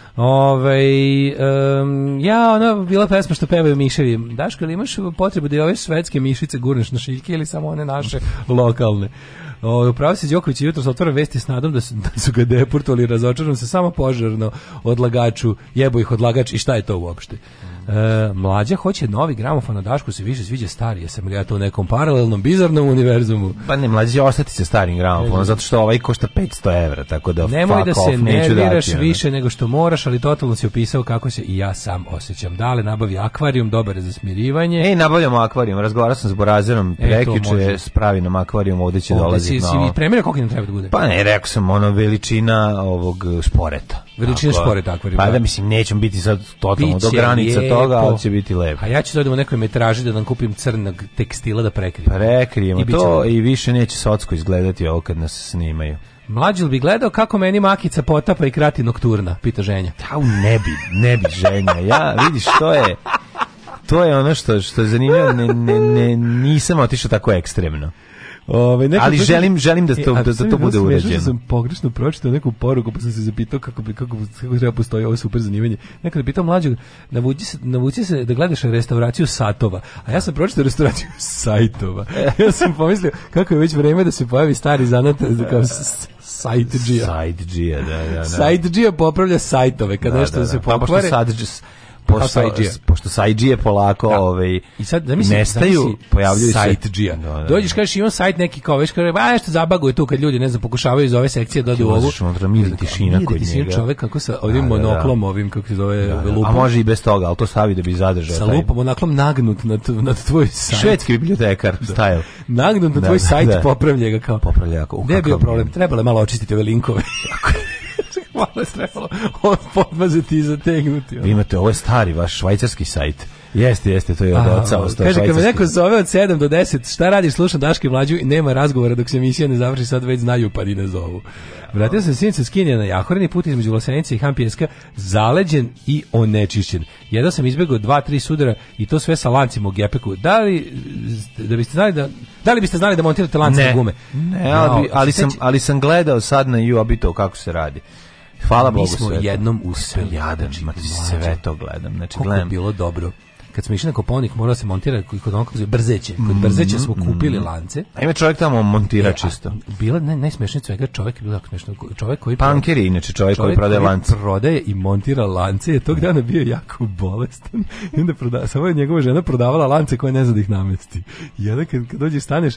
Ove, um, ja, ona bila pesma što pevaju miševi. Daško, ili imaš potrebu da i ove svetske mišice gurneš na šiljke ili samo one naše lokalne? O, upravo se Đoković jutro otvara vesti s nadom da su, da su ga deportovali razočaran se samo požarno odlagaču, jebo ih odlagač i šta je to uopšte? E, mlađa hoće novi gramofon na Dašku se više sviđa stari, jesam li ja to u nekom paralelnom bizarnom univerzumu. Pa ne, mlađi ostati se starim gramofonom, zato što ovaj košta 500 evra, tako da Nemoj da se nerviraš dati, više ne. nego što moraš, ali totalno si opisao kako se i ja sam osjećam. Dale, nabavi akvarijum, dobar je za smirivanje. Ej, nabavljamo akvarijum, razgovarao sam s Borazerom, e, prekjuče s pravinom akvarijum, ovdje će dolaziti. Si, si premira koliko nam treba da bude? Pa ne, rekao sam, ono veličina ovog e, sporeta. Veličina da. sporeta akvarijuma. Pa da, da, mislim, nećemo biti sad totalno do granica toga, ali će biti lepo. A ja ću da u nekoj metraži da nam kupim crnog tekstila da prekrijemo. Prekrijemo I to i više neće socko izgledati ovo kad nas snimaju. Mlađi bi gledao kako meni makica potapa i krati nokturna, pita ženja. Ja da, ne bi, ne bi ženja. Ja, vidiš, to je to je ono što što je zanimljivo, ne, ne, ne, nisam otišao tako ekstremno. Ove, Ali želim, želim da, e, to, e, da, da to bude uređeno. Da sam pogrešno pročitao neku poruku, pa sam se zapitao kako, bi, kako, kako treba postoji ovo super zanimanje. Nekada je pitao mlađeg, navuci se, navuci se da gledaš restauraciju satova, a ja sam pročitao restauraciju <laughs> sajtova. ja sam pomislio kako je već vreme da se pojavi stari zanat kao sajtđija. Sajtđija, da, da, da. Sajtđija popravlja sajtove, kad da, nešto da, da, se pokvare. Pa, pošto sajđije. pošto sajđije polako da. ovaj i sad da mislim nestaju zamisli, pojavljuju sajđije da, da, dođeš kažeš imam sajt neki kao veš, kaže ba nešto zabaguje tu kad ljudi ne znam pokušavaju iz ove sekcije da odu u ovu unutra miri tišina kod njega tišina čovjek kako sa ovim da, da, da. monoklom ovim kako se zove da, lupom a može i bez toga al to stavi da bi zadržao sa lupom monoklom nagnut na na tvoj sajt švedski bibliotekar style nagnut na tvoj sajt popravlja ga kao popravlja ga gde je bio problem trebalo malo očistiti ove linkove malo je trebalo podmaziti i zategnuti. Ono. imate, ovo je stari vaš švajcarski sajt. Jeste, jeste, to je od oca ostao. Kaže, kad me neko zove od 7 do 10, šta radiš, slušam Daške mlađu i nema razgovora dok se emisija ne završi, sad već znaju pa i ne zovu. Vratio sam sinica skinja na Jahorni put između Vlasenice i Hampijeska, zaleđen i onečišćen. Jedva sam izbjegao dva, tri sudara i to sve sa lancima u gepeku. Da li, da biste znali da, da li biste znali da montirate lance ne. gume? Ne, ali, ali, sam, ali sam gledao sad na YouTube kako se radi. Hvala Bogu. Mi smo jednom uspeli. Da znači, sve to gledam. Znači, gledam, je bilo dobro kad smo išli na Koponik, morao se montirati kod onog brzeće. Kod mm-hmm. brzeće smo kupili lance. A ima čovjek tamo montira e, čisto. Bila ne, najsmešnije svega čovjek je bilo smešno. Čovjek koji Panker je inače čovjek, čovjek koji prodaje lance. Prodaje i montira lance. Je tog dana bio jako bolestan. <laughs> I onda proda, samo je njegova žena prodavala lance koje ne zna da ih namesti. I onda kad, kad dođeš staneš,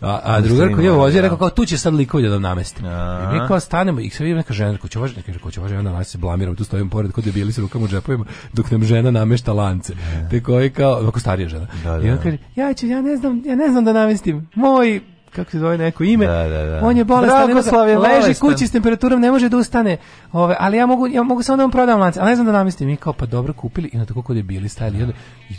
a, a drugar koji je vozio rekao da. kao tu će sad likovlja da namesti. I mi kao stanemo i sve vidim neka žena ko će važno, kaže ko će važno, onda nas se blamiramo, tu stojimo pored kod debili sa rukama u džepovima dok nam žena namešta lance brade koji kao, ako starija žena. Da, da. I on da. kaže, ja ću, ja ne znam, ja ne znam da namestim. Moj kako se zove neko ime. Da, da, da. On je bolestan, Dragoslav je leži kući s temperaturom, ne može da ustane. Ove, ali ja mogu ja mogu samo da vam prodam lance, ali ne znam da namistim. I kao pa dobro kupili i na tako kod je bili stajali. Da. I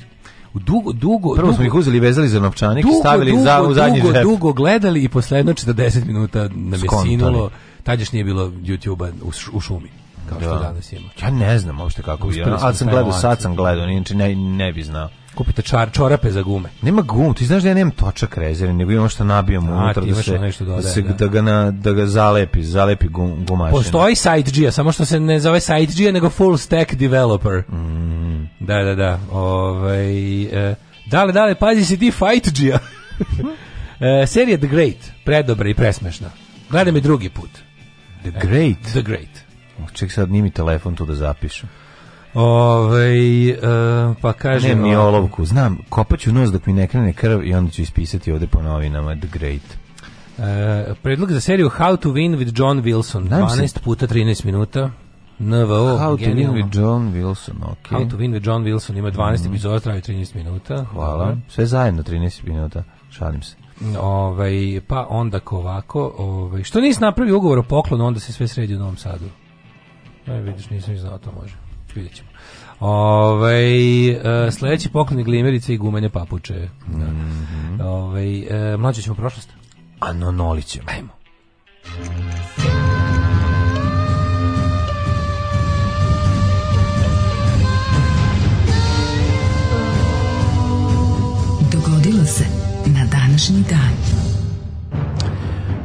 u dugo dugo prvo smo ih uzeli i vezali za novčanik dugo, stavili dugo, za u zadnji dugo, džep. dugo gledali i posle 40 minuta nam je sinulo tađeš nije bilo YouTubea u, u šumi kao što da. danas ima. Ja ne znam uopšte kako bi, ja, sam gledao, sad sam gledao, inače ne, ne bi znao. Kupite čar, čorape za gume. Nema gum, ti znaš da ja nemam točak rezervi, nego imam što nabijam A, da, unutra da se, da, da se da. da. ga na, da ga zalepi, zalepi gum, gumašina. Postoji SiteG, samo što se ne zove SiteG, nego Full Stack Developer. Mm. Da, da, da. Ovaj, e, dale, dale, pazi se ti FightG-a. <laughs> e, serija The Great, predobra i presmešna. Gledam i drugi put. The Great? E, The Great. Ček sad nimi telefon tu da zapišu. Ove, ovaj, uh, pa kaže... Ne mi olovku, znam, kopaću nos dok mi ne krene krv i onda ću ispisati ovde po novinama The Great. Uh, predlog za seriju How to Win with John Wilson, znam 12 se. puta 13 minuta. NVO, How genijalno. to Win with John Wilson, ok. How to Win with John Wilson, ima 12 mm. epizoda, traje 13 minuta. Hvala, sve zajedno 13 minuta, šalim se. Ovaj, pa onda kovako, ovako, ovaj, što nisi napravio ugovor o poklonu, onda se sve sredi u Novom Sadu. Ne vidiš, nisam ni znao to može. Vidjet ćemo. Ove, ovaj, e, sledeći poklon je glimerice i gumene papuče. Da. Mm -hmm. Ove, ovaj, e, mlađe ćemo prošlost? A no, noli ćemo. Ajmo. Dogodilo se na današnji dan.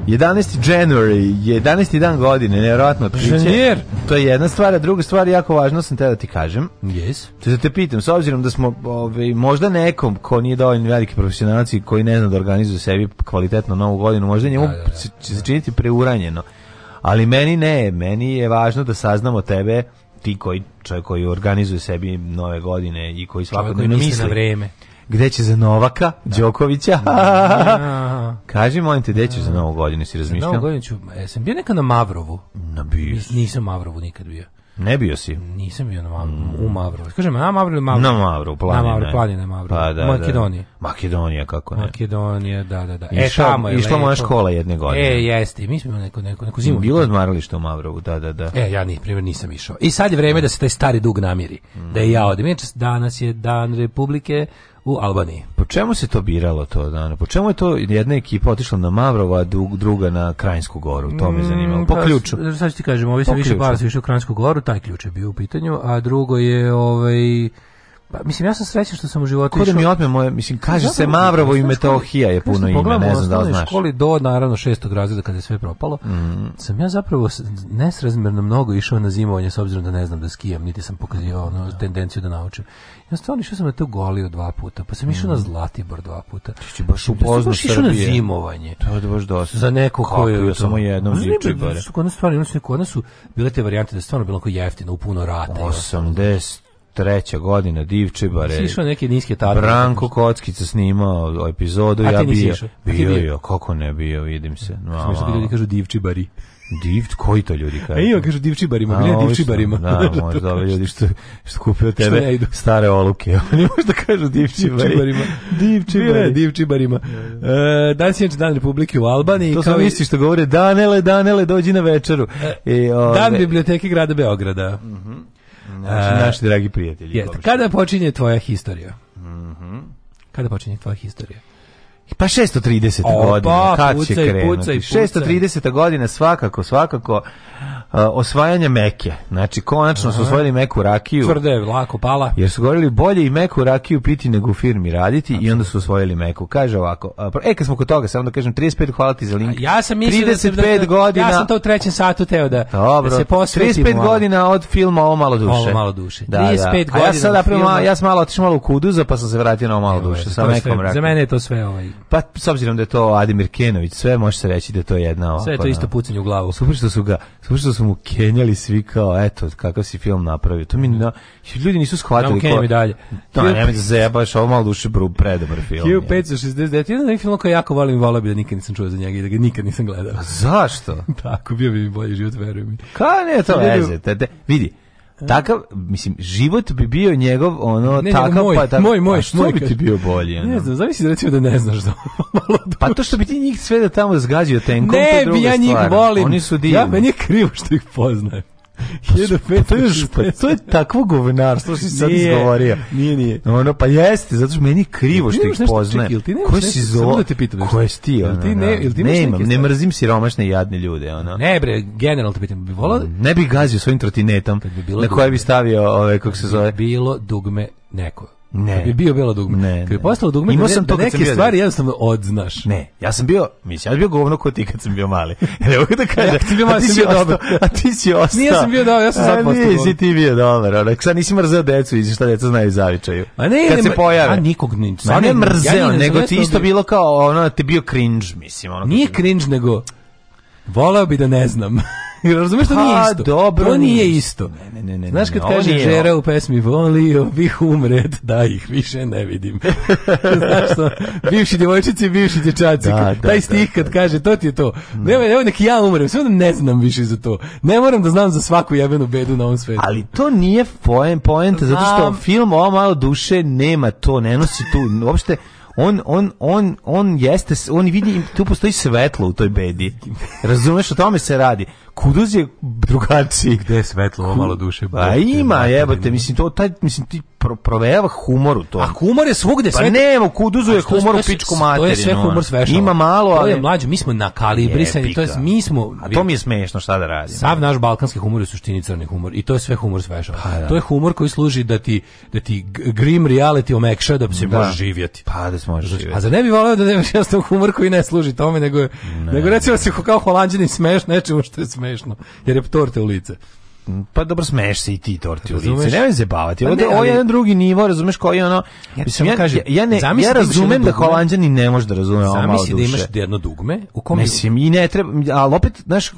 11. January, 11. dan godine, nevjerojatno otkriće. To je jedna stvar, a druga stvar jako važna sam te da ti kažem. Yes. To da te pitam, s obzirom da smo ove, ovaj, možda nekom ko nije dovoljno veliki profesionalac i koji ne zna da organizuje sebi kvalitetno novu godinu, možda njemu da, da, da, će se činiti preuranjeno. Ali meni ne, meni je važno da saznamo tebe ti koji čovjek koji organizuje sebi nove godine i koji svakodnevno misli na vreme gde će za Novaka, da. Đokovića. Da. <laughs> Kaži, molim te, gde ćeš za da. Novu godinu, si razmišljao? Za Novu godinu ću, e, sam bio neka na Mavrovu. Na bio Nisam Mavrovu nikad bio. Ne bio si? Nisam bio na Mavrovu, mm. u Mavru. Kažem, na Mavru ili Mavru? Na Mavru, planina. Na Mavru, planina Mavru. Pa, da, da Makedonija. Da. Makedonija, kako ne. Makedonija, da, da, da. E, išla, tamo je Išla moja škola jedne godine. E, jeste. Mi smo neko, neko, neko zimu. Bilo odmaralište u Mavrovu, da, da, da. E, ja ni, primjer, nisam išao. I sad je vreme mm. da se taj stari dug namiri. Mm. Da je ja odem. Danas je dan Republike u Albaniji. Po čemu se to biralo to dana? Po čemu je to jedna ekipa otišla na Mavrova, druga na Krajinsku goru? To me mm, zanimalo. Pa po ključu. Pa, sad ću ti kažem, ovi se više bavili više u Krajinsku goru, taj ključ je bio u pitanju, a drugo je ovaj Pa, mislim, ja sam srećan što sam u životu da išao... Ko mi otme moje, mislim, kaže Zapravo, se Mavrovo i Metohija je puno ime, ne znam da li znaš. školi do, naravno, 6. razreda kada je sve propalo, mm. sam ja zapravo nesrazmerno mnogo išao na zimovanje s obzirom da ne znam da skijam, niti sam pokazivao ono, da. tendenciju da naučim. Ja stvarno išao sam na to golio dva puta, pa sam išao mm. na mhm. Zlatibor dva puta. Čiči baš upozno Srbiju. Srbije. Išao na zimovanje. To je baš dosta. Za neko ko je... Kapio samo jednom zipče bare. Kod nas stvarno, kod nas su bile te varijante da je stvarno bilo jako jeftino, u puno rata. 80 treća godina Divčebare. Sišao neki niske tabele. Branko Kockica snimao epizodu, ja bio, bio, bio, kako ne bio, vidim se. No, Smišno ljudi kažu Divčibari. Div, koji to ljudi kažu? E, kažu divčibarima, gledaj divčibarima. Da, <laughs> možda ove ljudi što, što kupio tebe što ne idu. stare oluke. <laughs> Oni možda kažu divčibarima. divčibarima. divčibarima. Da. E, danas je dan Republike u Albaniji. To sam i... isti što govore, danele, danele, dođi na večeru. E, ove... Dan biblioteke grada Beograda. Mhm. Mm naši, e, naši dragi prijatelji. Jeste, kada počinje tvoja historija? Mhm. Mm kada počinje tvoja historija? Pa 630. Opa, godina, kad pucaj, će krenuti? Pucaj, pucaj. 630. godine svakako, svakako uh, osvajanje meke. Znači, konačno Aha. su osvojili meku rakiju. Tvrde je lako pala. Jer su govorili bolje i meku rakiju piti nego u firmi raditi Absolutno. i onda su osvojili meku. Kaže ovako, uh, e, kad smo kod toga, samo da kažem, 35, hvala ti za link. A ja sam mislio 35 da, da, da, godina. Ja sam to u trećem satu teo da, Dobro, da se posvetimo. 35 malo. godina od filma Ovo malo duše. Ovo malo duše. Da, 35 da. godina. A ja, sad, filma... ja sam malo otišao malo u kuduza, pa sam se vratio na Ovo malo duše. sa mekom rakiju. Za mene je to sve ovaj Pa s obzirom da je to Ademir Kenović, sve može se reći da je to jedna ovako. Sve je to isto pucanje u glavu. Super što su ga, super što su mu kenjali svi kao eto kakav si film napravio. To mi na, ljudi nisu shvatili ko. mi dalje. Da, ne mi da se jebaš, ovo malo duše bru predobar film. 1569, jedan neki film koji jako volim, volio bi da nikad nisam čuo za njega i da ga nikad nisam gledao. A zašto? <laughs> Tako bio bi mi bolji život, verujem mi. Ka ne to veze, vidi takav, mislim, život bi bio njegov, ono, ne, takav, pa moj, pa tako, moj, moj, što moj, bi ti bio bolji, Ne znam, zamisli da recimo da ne znaš da <laughs> malo Pa to što bi ti njih sve da tamo zgađio tenkom, ne, to je druga bi ja njih stvar. volim. Oni su divni. Ja, meni je krivo što ih poznajem. 1500. Pa to je takvo govnarstvo što si sad nije, izgovorio. Nije, nije. Ono, pa jeste, zato što meni je krivo što ih poznaje. Čekaj, ti nemaš si zlo... Samo da te pitam. Ko je ti? Ono, da, ti da, ne, ili da. ti ne, imam, ne mrzim siromašne jadne ljude. Ono. Ne bre, generalno te pitam. Bi volao... Ne bih gazio svojim trotinetom bi na koje bi stavio, ove, kako se zove. bilo dugme neko Ne. Kad bi bio bela dugme. Ne, kad bi postalo dugme, imao da sam to da neke sam stvari jednostavno odznaš. Ne, ja sam bio, mislim, ja sam bio govno kod ti kad sam bio mali. <laughs> Evo da kaže, ja, ti bio mali, sam bio dobar. A ti si ostao. Nije sam bio dobar, ja sam sad postao. Nisi ti bio dobar, onak, sad nisi mrzeo decu, iz šta deca znaju zavičaju. A ne, kad ne, se pojave. A nikog ne, ne, ne mrzeo, ja nego ti isto bilo kao, ono, da te bio cringe, mislim. Ono, nije cringe, nego Voleo bi da ne znam. <laughs> Razumeš da nije isto. Dobro, to nije isto. Ne, ne, ne, Znaš kad kaže Žera u pesmi volio bih umret da ih više ne vidim. <laughs> Znaš što? Bivši djevojčici, bivši dječaci. Da, da, taj da, stih kad da. kaže to ti je to. Ne. Nema, evo neki ja umrem, sve da ne znam više za to. Ne moram da znam za svaku jebenu bedu na ovom svetu. Ali to nije poen, poenta, zato što film Ova malo duše nema to, ne nosi tu uopšte on, on, on, on jeste, on vidi, tu postoji svetlo u toj bedi. Razumeš, o tome se radi. Kuduz je drugačiji. Gde je svetlo, malo duše. Ba, A ima, jebote, mislim, to, taj, mislim, ti pro, provejava humor u to. A humor je svugde pa sve. Pa nema, u kuduzu je humor u pičku materinu. To je sve humor svešalo. Ima malo, ali... To je mlađe, mi smo nakalibrisani, to je, mi smo... A to mi je smešno šta da radim. Sav naš balkanski humor je suštini crni humor i to je sve humor svešalo. Pa, da. To je humor koji služi da ti, da ti grim reality omekša da se da. može živjeti. Pa da se može živjeti. A za ne bi voleo da nemaš jasno humor koji ne služi tome, nego, ne. nego recimo da se kao holandjani smeš nečemu što je smešno smešno, jer je torte u lice. Pa dobro smeješ se i ti torti u lice. Nemoj se bavati. Pa ovo, je jedan drugi nivo, razumeš koji ono. Ja, mislim, ja, kažem, ja, ne, ja da razumem da, da holanđani ne može da razume ovo malo duše. da imaš jedno dugme u kom mislim i ne treba, ali opet znaš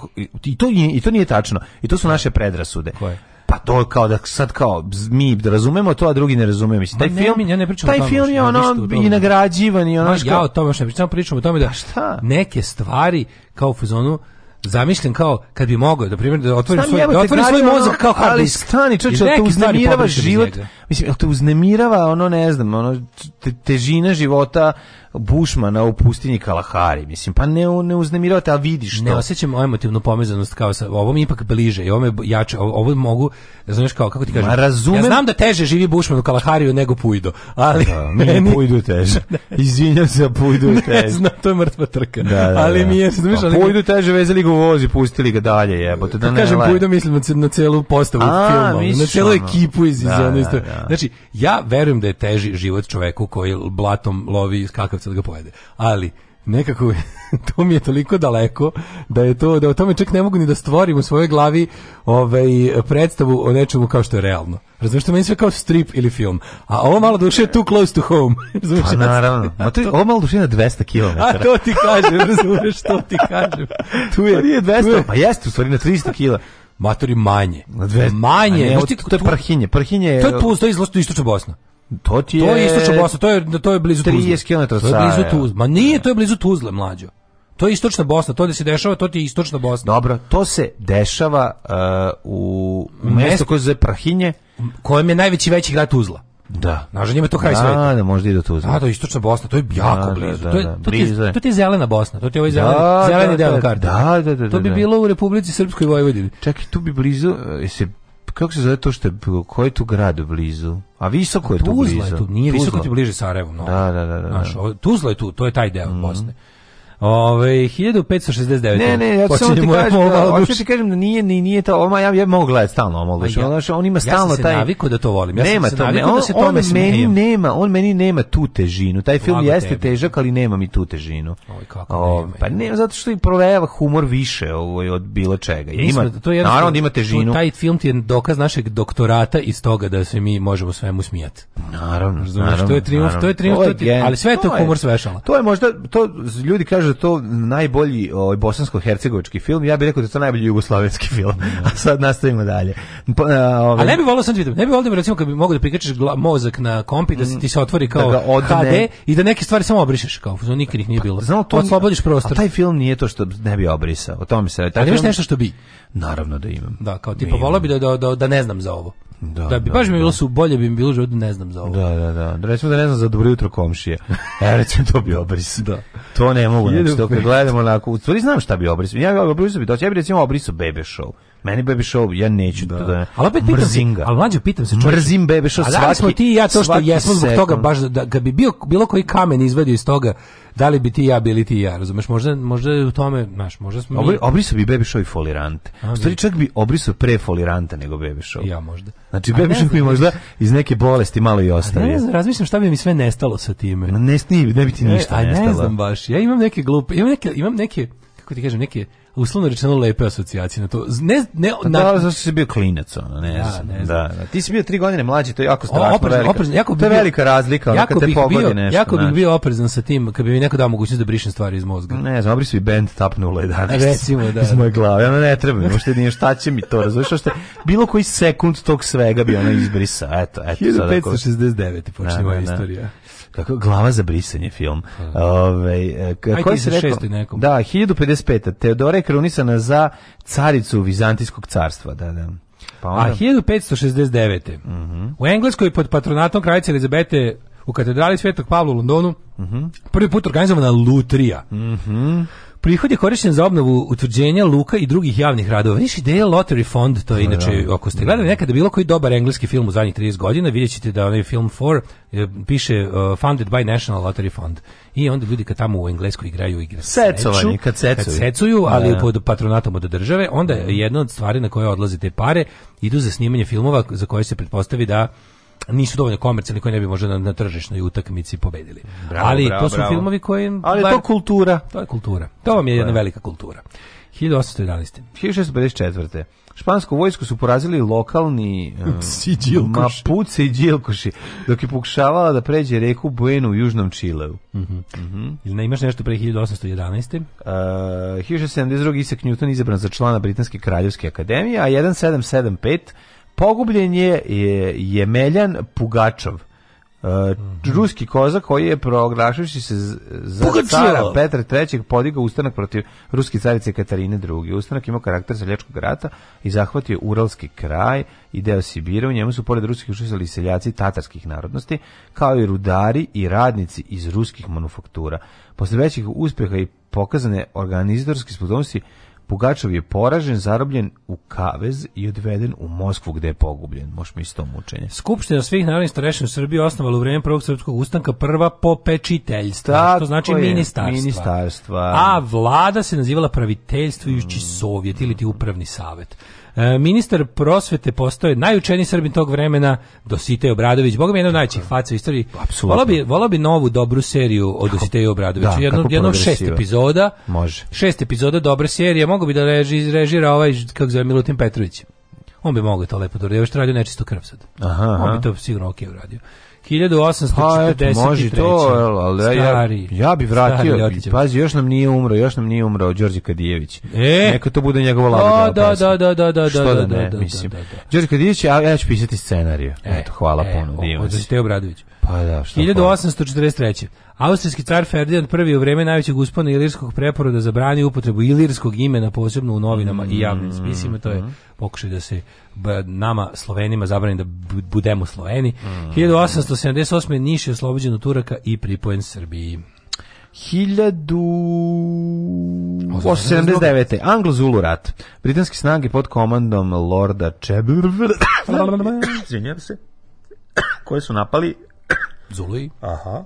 i to i to nije tačno. I to su naše predrasude. Koje? Pa to kao da sad kao mi da razumemo to, a drugi ne razumemo. Mislim, taj ne, film, ja ne pričam taj film je ono i nagrađivan i ono Ja o tome što ne pričam, pričam o tome da pa šta? neke stvari kao u fazonu, zamišljen kao kad bi mogao da primer da otvori svoj da otvori svoj mozak kao hard disk. Ali stani, čoveče, to uznemirava život. Mislim, to uznemirava ono ne znam, ono težina života, Bušmana u pustinji Kalahari. Mislim, pa ne, ne uznemiravate, a vidiš to. Ne osjećam emotivnu pomezanost kao sa ovom ipak bliže i ovo je jače, ovo mogu, znaš kao, kako ti kažem, Ma razumem... ja znam da teže živi Bušman u Kalahariju nego Pujdo, ali... Da, mi <laughs> meni... Pujdu teže. <laughs> Izvinjam se, Pujdu teže. Ne znam, to je mrtva trka. Da, da, da. ali da. mi je, znaš, pa ali... Pujdu teže, vezali ga u vozi, pustili ga dalje, jebote. Da ne kažem, laj. Pujdu mislim na, celu postavu a, filma, na celu ekipu iz, iz da, da, da, Znači, ja verujem da je teži život čoveku koji blatom lovi skakavca sad ga pojede. Ali, nekako <laughs> to mi je toliko daleko da je to da o tome čak ne mogu ni da stvorim u svojoj glavi ovaj predstavu o nečemu kao što je realno. Razumeš što meni sve kao strip ili film. A ovo malo duše je too close to home. <laughs> Razumeš? Pa naravno. A to, ovo malo duše na 200 km. A to ti kažem, razumeš što ti kažem. Tu je, pa nije 200, je. pa jeste u stvari na 300 kg. Matori manje. Na 200. Manje. Ne, od, to je Parhinje. Parhinje To je, to je, to je, to je, to je, to je, To ti je To je istočna Bosna, to je to je blizu 30 Tuzle. 30 km To je blizu Tuzla. Ma nije, to je blizu Tuzle, mlađo. To je istočna Bosna, to gde se dešava, to ti je istočna Bosna. Dobro, to se dešava uh, u, u mesto koje se zove Prahinje, kojem je najveći veći grad Tuzla. Da. Znaš, njima to kraj da, sveta. Da, možda i do Tuzla. A, da, to je istočna Bosna, to je da, jako da, blizu. Da, da, to, je, to, ti, je. to ti je zelena Bosna, to ti je ovaj da, zeleni, da, zeleni da, deo da, karte. Da, da, da, To bi bilo u Republici Srpskoj Vojvodini. Čekaj, tu bi blizu, e, se kako se zove to što je, koji je tu grad blizu? A visoko je tu blizu. Tuzla je tu, nije Tuzla. visoko ti bliže Sarajevu. No. Da, da, da. da. da. Naš, Tuzla je tu, to je taj deo mm -hmm. Bosne. Ove, 1569. Ne, ne, ja samo ti kažem, da, ti kažem da nije, ni, nije to, oma, ja, ja mogu gledati stalno omalu dušu. Ja, ono, on ima stalno taj ja se taj... navikao da to volim. Ja nema sam se navikao da se tome on meni smijem. nema, on meni nema tu težinu. Taj film Lago jeste tebi. težak, ali nema mi tu težinu. Oj, kako o, nema, Pa ne, zato što i provejava humor više ovaj od bilo čega. Ja, ima, da to je naravno da ima težinu. Taj film ti je dokaz našeg doktorata iz toga da se mi možemo svemu smijati. Naravno, naravno. To je triumf, to je triumf, ali sve to humor svešala. To je možda, to ljudi kažu kaže to najbolji ovaj bosansko-hercegovački film, ja bih rekao da je to najbolji jugoslavenski film. A sad nastavimo dalje. Pa, ovaj... A ne bi volio sam da vidim, ne bi volio da recimo kad bi mogao da prikačiš mozak na kompi da se mm. ti se otvori da kao da odne... HD i da neke stvari samo obrišeš kao, zato nikad ih nije bilo. Pa, znao to oslobodiš prostor. A taj film nije to što ne bi obrisao. O tome se radi. Taj Ali imaš nešto što bi? Naravno da imam. Da, kao tipa volio bi da, da, da, da ne znam za ovo. Da, da bi da, baš mi da. bilo su bolje bi mi bilo život da ne znam za ovo. Da, da, da. Da recimo da ne znam za dobro jutro komšije. Evo recimo to bi obris. da. To ne mogu, znači dok kad gledamo onako, u stvari znam šta bi obris. Ja bi obrisao bi to, ja bi recimo obrisao bebe show. Meni baby show, ja neću da. da. Ali opet pitam Mrzinga. se, ali mlađe pitam se, čovječ, mrzim baby show da svaki. Ali smo ti i ja to što jesmo zbog toga baš da da bi bio bilo koji kamen izvadio iz toga, da li bi ti ja bili ti ja, razumeš? Možda možda u tome, znaš, možda smo Obri, mi... obrisao bi baby show i folirante. Stvari da. čak bi obriso pre foliranta nego baby show. Ja možda. Znači baby show bi možda iz neke bolesti malo i ostavio. Ne znam, razmišljam šta bi mi sve nestalo sa time. Ne, ne, ne bi ti e, ništa ne, nestalo. Ne znam baš. Ja imam neke glupe, imam neke imam neke kako ti kažem, neke uslovno rečeno lepe asocijacije na to. Ne, ne, pa na... Da, zašto si bio klinac, ono, ne, da, ne Da, da. Ti si bio tri godine mlađi, to je jako strašno oprezno, Oprezno, jako bi to je velika razlika, ono, kad te pogodi bio, nešto. Jako bih bio oprezan sa tim, kad bi mi neko dao mogućnost da brišem stvari iz mozga. Ne znam, obrisu i band tap 011. Recimo, da. Iz da. moje glave, Ona ne treba mi, možete nije šta će mi to, razumiješ, što bilo koji sekund tog svega bi ona izbrisa, eto, eto. 1569. počinje da, da, moja istorija kako glava za brisanje film. Da. Ovaj e, kako se rekao? Nekom. Da, 1055. Teodora je krunisana za caricu Vizantijskog carstva, da, da. Pa ona... A 1569. Mm -hmm. U Engleskoj pod patronatom kraljice Elizabete u katedrali Svetog Pavla u Londonu mm -hmm. prvi put organizovana lutrija. Mhm. Mm Prihod je korišćen za obnovu utvrđenja luka i drugih javnih radova. Viš ideja Lottery Fond, to je da, da, inače, da. ako ste gledali nekada bilo koji dobar engleski film u zadnjih 30 godina, vidjet ćete da onaj film 4 eh, piše uh, eh, Founded by National Lottery Fund. I onda ljudi kad tamo u englesku igraju igre Secovanje, kad secuju. Kad secuju, ali da. pod patronatom od države, onda jedna od stvari na koje odlaze te pare idu za snimanje filmova za koje se pretpostavi da nisu dovoljno komercijalni koji ne bi možda na, na tržišnoj utakmici pobedili. Bravo, ali bravo, to su bravo. filmovi koji... Ali bar, to kultura. To je kultura. To vam je jedna velika kultura. 1811. 1654. Špansku vojsku su porazili lokalni uh, <laughs> Siđilkuši. Mapuce i Đilkuši, dok je pokušavala da pređe reku Buenu u južnom Čileu. Mm -hmm. mm -hmm. Ili ne imaš nešto pre 1811. Uh, 1672. Isak Newton izabran za člana Britanske kraljevske akademije, a 1775 Pogubljen je, je Jemeljan Pugačov, Uh, ruski kozak koji je proglašavši se za Pugačio. cara Petra III. podigao ustanak protiv ruske carice Katarine II. Ustanak imao karakter seljačkog rata i zahvatio Uralski kraj i deo Sibira. U njemu su pored ruskih učestvovali seljaci tatarskih narodnosti, kao i rudari i radnici iz ruskih manufaktura. Posle većih uspeha i pokazane organizatorske spodobnosti Pugačov je poražen, zarobljen u kavez i odveden u Moskvu gde je pogubljen. Možemo isto mučenje. Skupština svih narodnih starešina u Srbiji osnovala u vreme Prvog srpskog ustanka prva popečiteljstva, Tako što znači je, ministarstva. ministarstva. A vlada se nazivala praviteljstvo i mm. sovjet ili ti upravni savet. E, ministar prosvete postao najučeniji Srbin tog vremena, Dositej Obradović. Boga mi je jedna od najvećih faca u istoriji. Volao bi, volao bi novu dobru seriju o Dositeju Obradovića. Da, jedno, jedno šest epizoda. Može. Šest epizoda, dobra serija. Mogu bi da reži, režira ovaj, kako zove, Milutin Petrović on bi mogao to lepo da uradi. Još radio nečisto krv sad. Aha, aha. On bi to sigurno ok uradio. 1843. Pa, može to, ali stari, ja, ja bi vratio. Pazi, još nam nije umro, još nam nije umro Đorđe Kadijević. E? Neka to bude njegova lava. Da, da, da, da, da, Što da, da, da ne, da, mislim. Da, da. Đorđe Kadijević, ja, ja ću pisati scenariju. E, Eto, hvala e, puno. E, Odrasite Obradović. Pa da, što? 1843. Austrijski car Ferdinand prvi u vreme najvećeg uspona ilirskog preporoda zabrani upotrebu ilirskog imena posebno u novinama mm i javnim mm, spisima, to je mm. pokušaj da se nama Slovenima zabrani da budemo Sloveni. Mm 1878. Niš je oslobođen od Turaka i pripojen Srbiji. 1879. Anglo-Zulu rat. Britanske snage pod komandom Lorda Cheburver <coughs> se. Koje su napali? Zuluji. Aha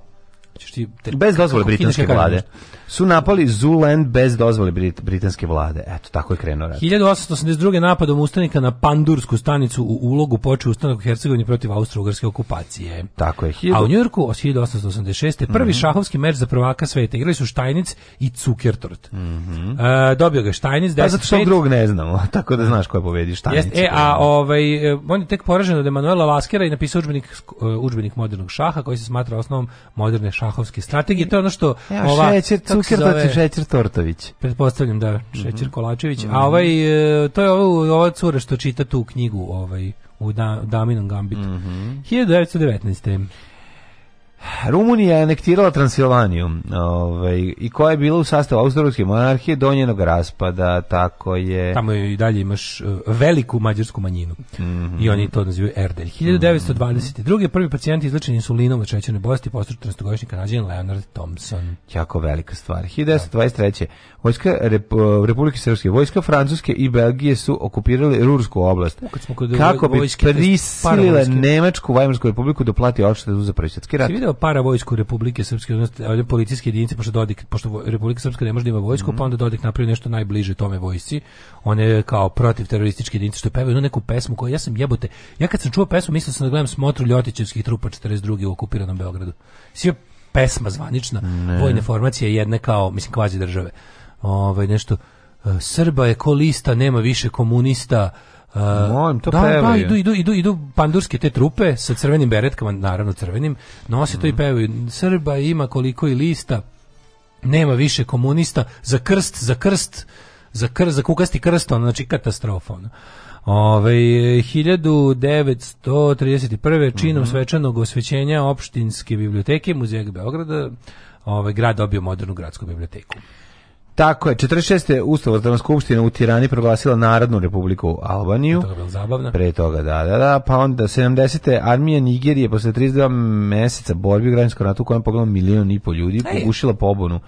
ti te, bez dozvole britanske vlade. Su napali Zuland bez dozvole Brit, britanske vlade. Eto tako je krenuo rat. 1882. napadom ustanika na Pandursku stanicu u ulogu počeo ustanak u Hercegovini protiv austrougarske okupacije. Tako je. 1000... A u Njujorku od 1886. prvi mm -hmm. šahovski meč za prvaka sveta igrali su Štajnic i Cukertort. Mm -hmm. e, dobio ga Štajnic 10 pa zato što pet... drugog ne znamo, <laughs> tako da znaš ko je pobedio Štajnic. Jest, e, a ovaj e, on je tek poražen od Emanuela Laskera i napisao udžbenik e, udžbenik modernog šaha koji se smatra osnovom moderne šah mahovske strategije, to je ono što Evo, ova šećer Cukertović, znači šećer Tortović. Pretpostavljam da mhm. šećer mm -hmm. Kolačević, mhm. a ovaj e, to je ova, ova cura što čita tu knjigu, ovaj u da, Daminom Gambitu. Mm -hmm. 1919. Rumunija je anektirala Transilvaniju ovaj, i koja je bila u sastavu Austro-Ugrske monarhije do njenog raspada, tako je... Tamo je i dalje imaš e, veliku mađarsku manjinu mm -hmm. i oni to nazivaju Erdelj. 1922. Mm -hmm. prvi pacijenti izlečeni insulinom od šećerne bolesti postoji 14-godišnji kanadjan Leonard Thompson. Jako velika stvar. 1923. Vojska Rep Republike Srpske, vojska Francuske i Belgije su okupirali Rursku oblast. kako bi prisilile Nemačku Vajmarsku republiku da plati odštetu za prvi svjetski rat uveo para vojsku Republike Srpske, odnosno policijske jedinice, pošto, Dodik, pošto Republika Srpska ne može da ima vojsku, mm -hmm. pa mhm. onda Dodik napravio nešto najbliže tome vojsci. On je kao protiv terorističke jedinice, što je pevao jednu neku pesmu koju ja sam jebote. Ja kad sam čuo pesmu, mislio sam da gledam smotru Ljotićevskih trupa 42. u okupiranom Beogradu. Sve pesma zvanična, ne. vojne formacije jedne kao, mislim, kvazi države. Ovaj, nešto, Srba je ko lista, nema više komunista, Molim, to da, da pevaju. Da, idu, idu, idu, idu pandurske te trupe sa crvenim beretkama, naravno crvenim, nose mm. to i mm. pevaju. Srba ima koliko i lista, nema više komunista, za krst, za krst, za, krst, za kukasti krst, ono, znači katastrofa. Ono. Ove, 1931. činom mm -hmm. svečanog osvećenja opštinske biblioteke Muzejeg Beograda, ovaj grad dobio modernu gradsku biblioteku. Tako je, 46. Ustavotvorna skupština u Tirani proglasila Narodnu republiku Albaniju. To je bilo zabavno. Pre toga, da, da, da. Pa onda 70. armija Nigerije posle 32 meseca borbi u građanskom ratu u kojem pogledalo milion i pol ljudi Ej. pogušila pobunu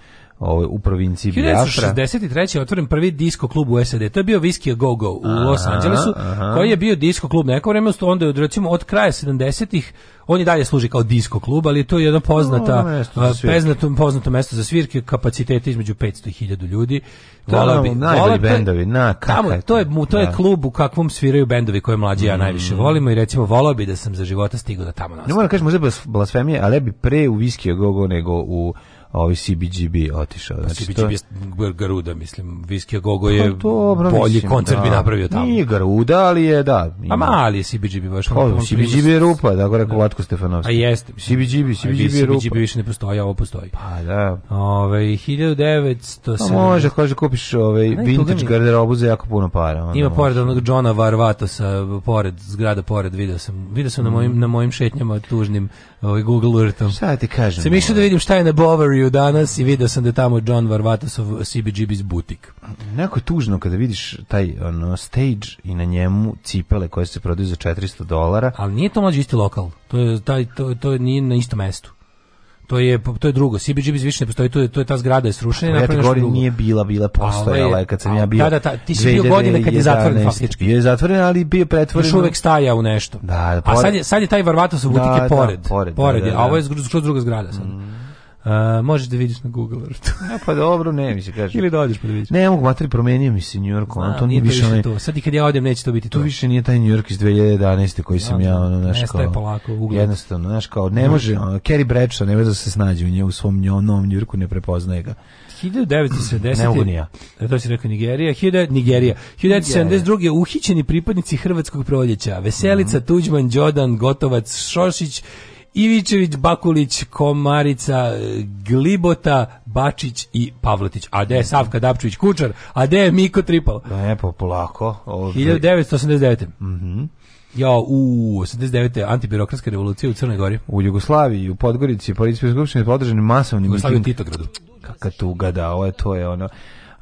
ovaj u provinciji Biafra. 1963. otvoren prvi disko klub u SAD. To je bio Whiskey Go Go u aha, Los Anđelesu, aha. koji je bio disko klub neko vreme, onda je recimo od kraja 70-ih on i dalje služi kao disko klub, ali to je jedno poznata no, peznato, poznato mesto za svirke, kapacitete između 500 i 1000 ljudi. Volao bi, najbolji bendovi, na, tamo, to? je, to je da. klub u kakvom sviraju bendovi koje mlađi mm. ja najviše volimo i recimo volao bi da sam za života stigao da tamo nastavim. Ne moram kažem, možda blasfemije, ali ja bi pre u Viskija Gogo nego u ovi CBGB otišao. Pa znači, CBGB to... je Garuda, mislim. Viskija Gogo je pa, dobro, bolji mislim, koncert da. bi napravio tamo. Nije Garuda, ali je, da. Ima. A mali je CBGB baš. Pa, on, CBGB je rupa, da ga da. rekao Vatko Stefanovski. A jeste. CBGB, CBGB je rupa. CBGB više ne postoji, ovo postoji. Pa da. Ove, 1900... Pa, može, kaže, kupiš ove, vintage garderobu za jako puno para. Onda ima pored onog Johna Varvatosa, pored, zgrada pored, video sam. Video sam na mm. mojim, na mojim šetnjama tužnim ovaj, Google Earthom. Šta ti kažem? Sam išao da vidim šta je na Bovaru Beogriju danas i video sam da je tamo John Varvatasov CBGB's butik. Neko je tužno kada vidiš taj ono, stage i na njemu cipele koje se prodaju za 400 dolara. Ali nije to mlađi isti lokal, to je, taj, to, to je nije na istom mestu. To je to je drugo. CBGB više ne postoji, to je to je ta zgrada je srušena, pa ja govorim nije bila, bila postojala je kad sam ja bio. Da, da, ta, ti si bio godine kad je zatvoren faktički. Je zatvoren, ali bio pretvoren. Još uvek staja u nešto. Da, da, a sad je sad je taj Varvatov butik da, pored. Da, pored, pored da, da, da. a ovo da. je skroz druga zgrada sad. Mm. Uh, možeš da vidiš na Google Earthu. ja, pa dobro, ne, mi se kaže. Ili dođeš da pa da vidiš. Ne, mogu materi promenio mi se New York, on to nije više onaj. To. Sad i kad ja odem neće to biti to. To više nije taj New York iz 2011. koji sam da, ja, da, ono naš kao. Nestaje polako ugled. Jednostavno, znaš kao ne može, ono, Kerry Bradshaw ne može da se snađe u nje u svom novom New Yorku ne prepoznaje ga. 1970. Ne mogu ja. E, to si rekao Nigerija. Nigerija. 1972. uhićeni pripadnici Hrvatskog proljeća. Veselica, mm -hmm. Tuđman, Đodan, Gotovac, Šošić Ivičević, Bakulić, Komarica, Glibota, Bačić i Pavletić. A gde je Savka Dapčević Kučar? A gde je Miko Tripal? Da, ne, pa polako. Ovdje... 1989. Mhm. Mm Ja, u 89. antibirokratska revolucija u Crnoj Gori. U Jugoslaviji, u Podgorici, u Podgorici, u Podgorici, u Podgorici, u Podgorici, u Podgorici, u Podgorici, u Podgorici, u to je ono...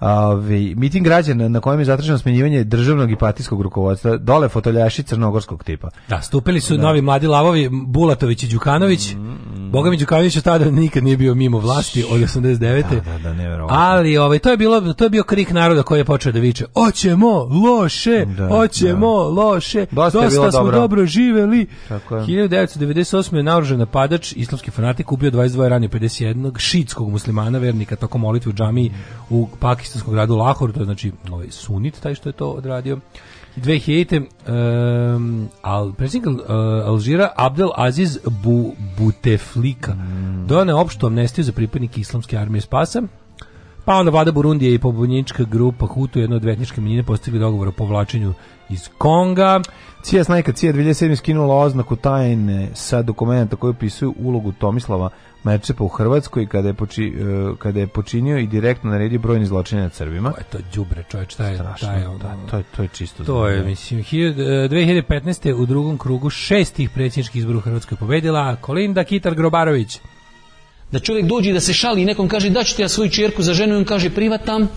Ovi, miting građana na kojem je zatraženo smenjivanje državnog i partijskog rukovodstva, dole fotoljaši crnogorskog tipa. Da, stupili su da. novi mladi lavovi Bulatović i Đukanović. Mm, Boga mi Đukavić tada nikad nije bio mimo vlasti od 89. Da, da, da, nevjerovatno. Ali ovaj to je bilo to je bio krik naroda koji je počeo da viče: "Hoćemo loše, da, hoćemo da. loše. Dosta, Dosta smo dobro. dobro živeli." Tako je. 1998. naoružan napadač, islamski fanatik, ubio 22 ranije 51 šitskog muslimana vernika tokom molitve u džamiji u pakistanskom gradu Lahoru, to je znači ovaj sunit taj što je to odradio. 2000. Um, al, predsjednik uh, Alžira Abdel Aziz Bu, Buteflika mm. donao opštu amnestiju za pripadnike Islamske armije spasa. Pa onda vlada Burundije i pobunjenička grupa Hutu, jedna od etničke manjine, postigli dogovor o povlačenju iz Konga. Cija Snajka Cija 2007. skinula oznaku tajne sa dokumenta koji opisuju ulogu Tomislava Merčepa u Hrvatskoj kada je, poči, e, kada je počinio i direktno naredio brojni zločine nad Srbima. To je đubre, čovjek, šta je Strašno, taj, ono, da, to je to je čisto. To znači. je da. mislim 2015. E, u drugom krugu šestih predsjedničkih izboru u Hrvatskoj pobedila Kolinda Kitar Grobarović. Da čovjek dođe da se šali i nekom kaže da ja svoju čerku za ženu i on kaže privatam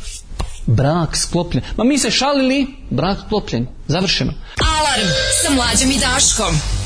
brak sklopljen. Ma mi se šalili, brak sklopljen, završeno. Alarm sa mlađim i Daškom.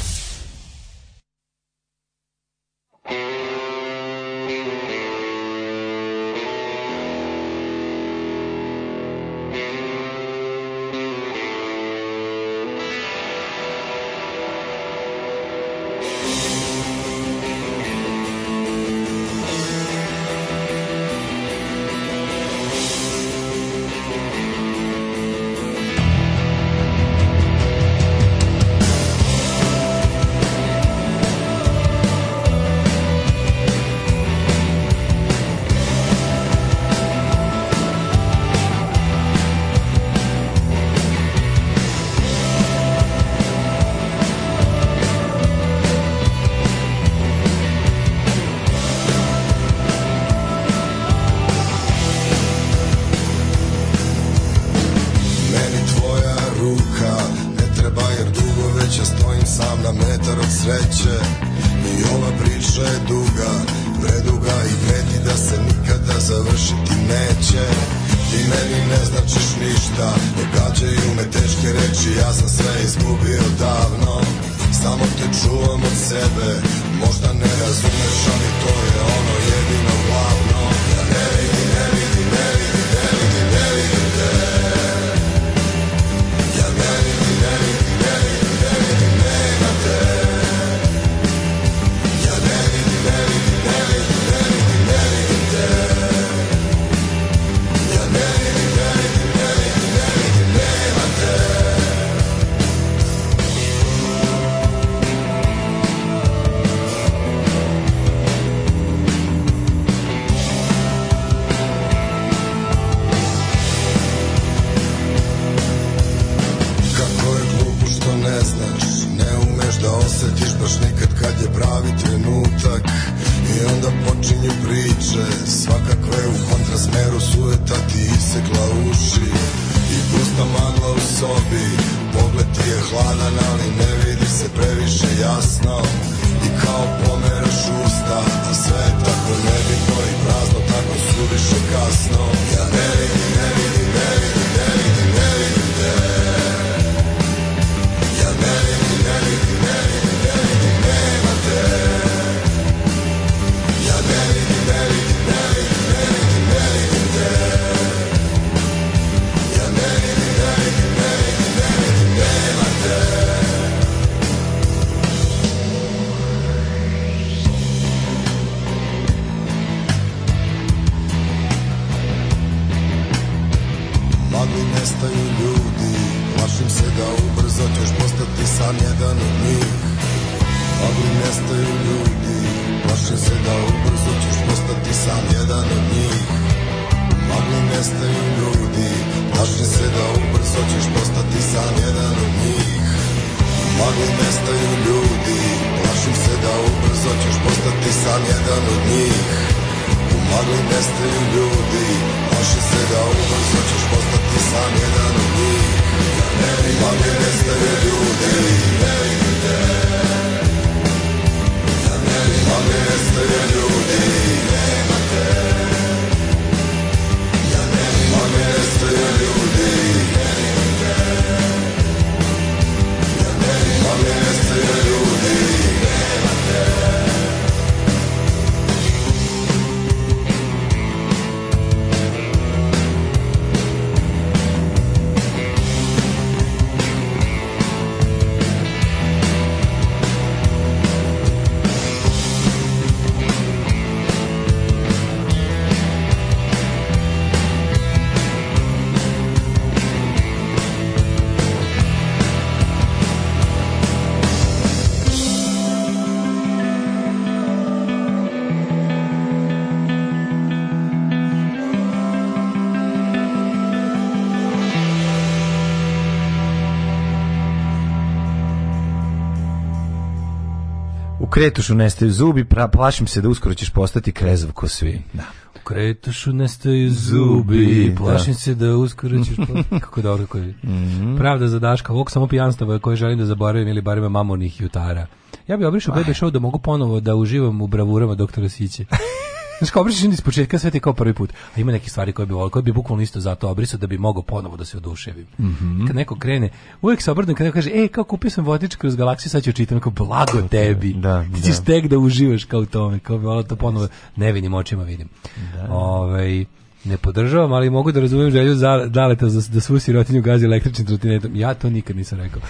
kretušu nestaju zubi, pra, plašim se da uskoro ćeš postati krezav ko svi. Da. U kretušu nestaju zubi, da. plašim da. se da uskoro ćeš <laughs> postati... Kako dobro koji... Mm -hmm. Pravda za Daška, ovog samo pijanstava koje želim da zaboravim ili barem mamonih jutara. Ja bih obrišao Bebe Show da mogu ponovo da uživam u bravurama doktora Siće. <laughs> Znači, obrišeš iz početka sve ti kao prvi put. A ima neke stvari koje bi volio, koje bi bukvalno isto zato obrisao da bi mogao ponovo da se oduševim. Mm -hmm. Kad neko krene, uvek se obrnem kad neko kaže, e, kao kupio sam vodič kroz galaksiju, sad ću čitam, kao blago tebi. Da, da. ti ćeš tek da uživaš kao u tome, kao bi volio da to ponovo nevinim očima vidim. Da. Ove, ovaj, ne podržavam, ali mogu da razumijem želju za, daleta za, da svu sirotinju gazi električnim trotinetom. Ja to nikad nisam rekao.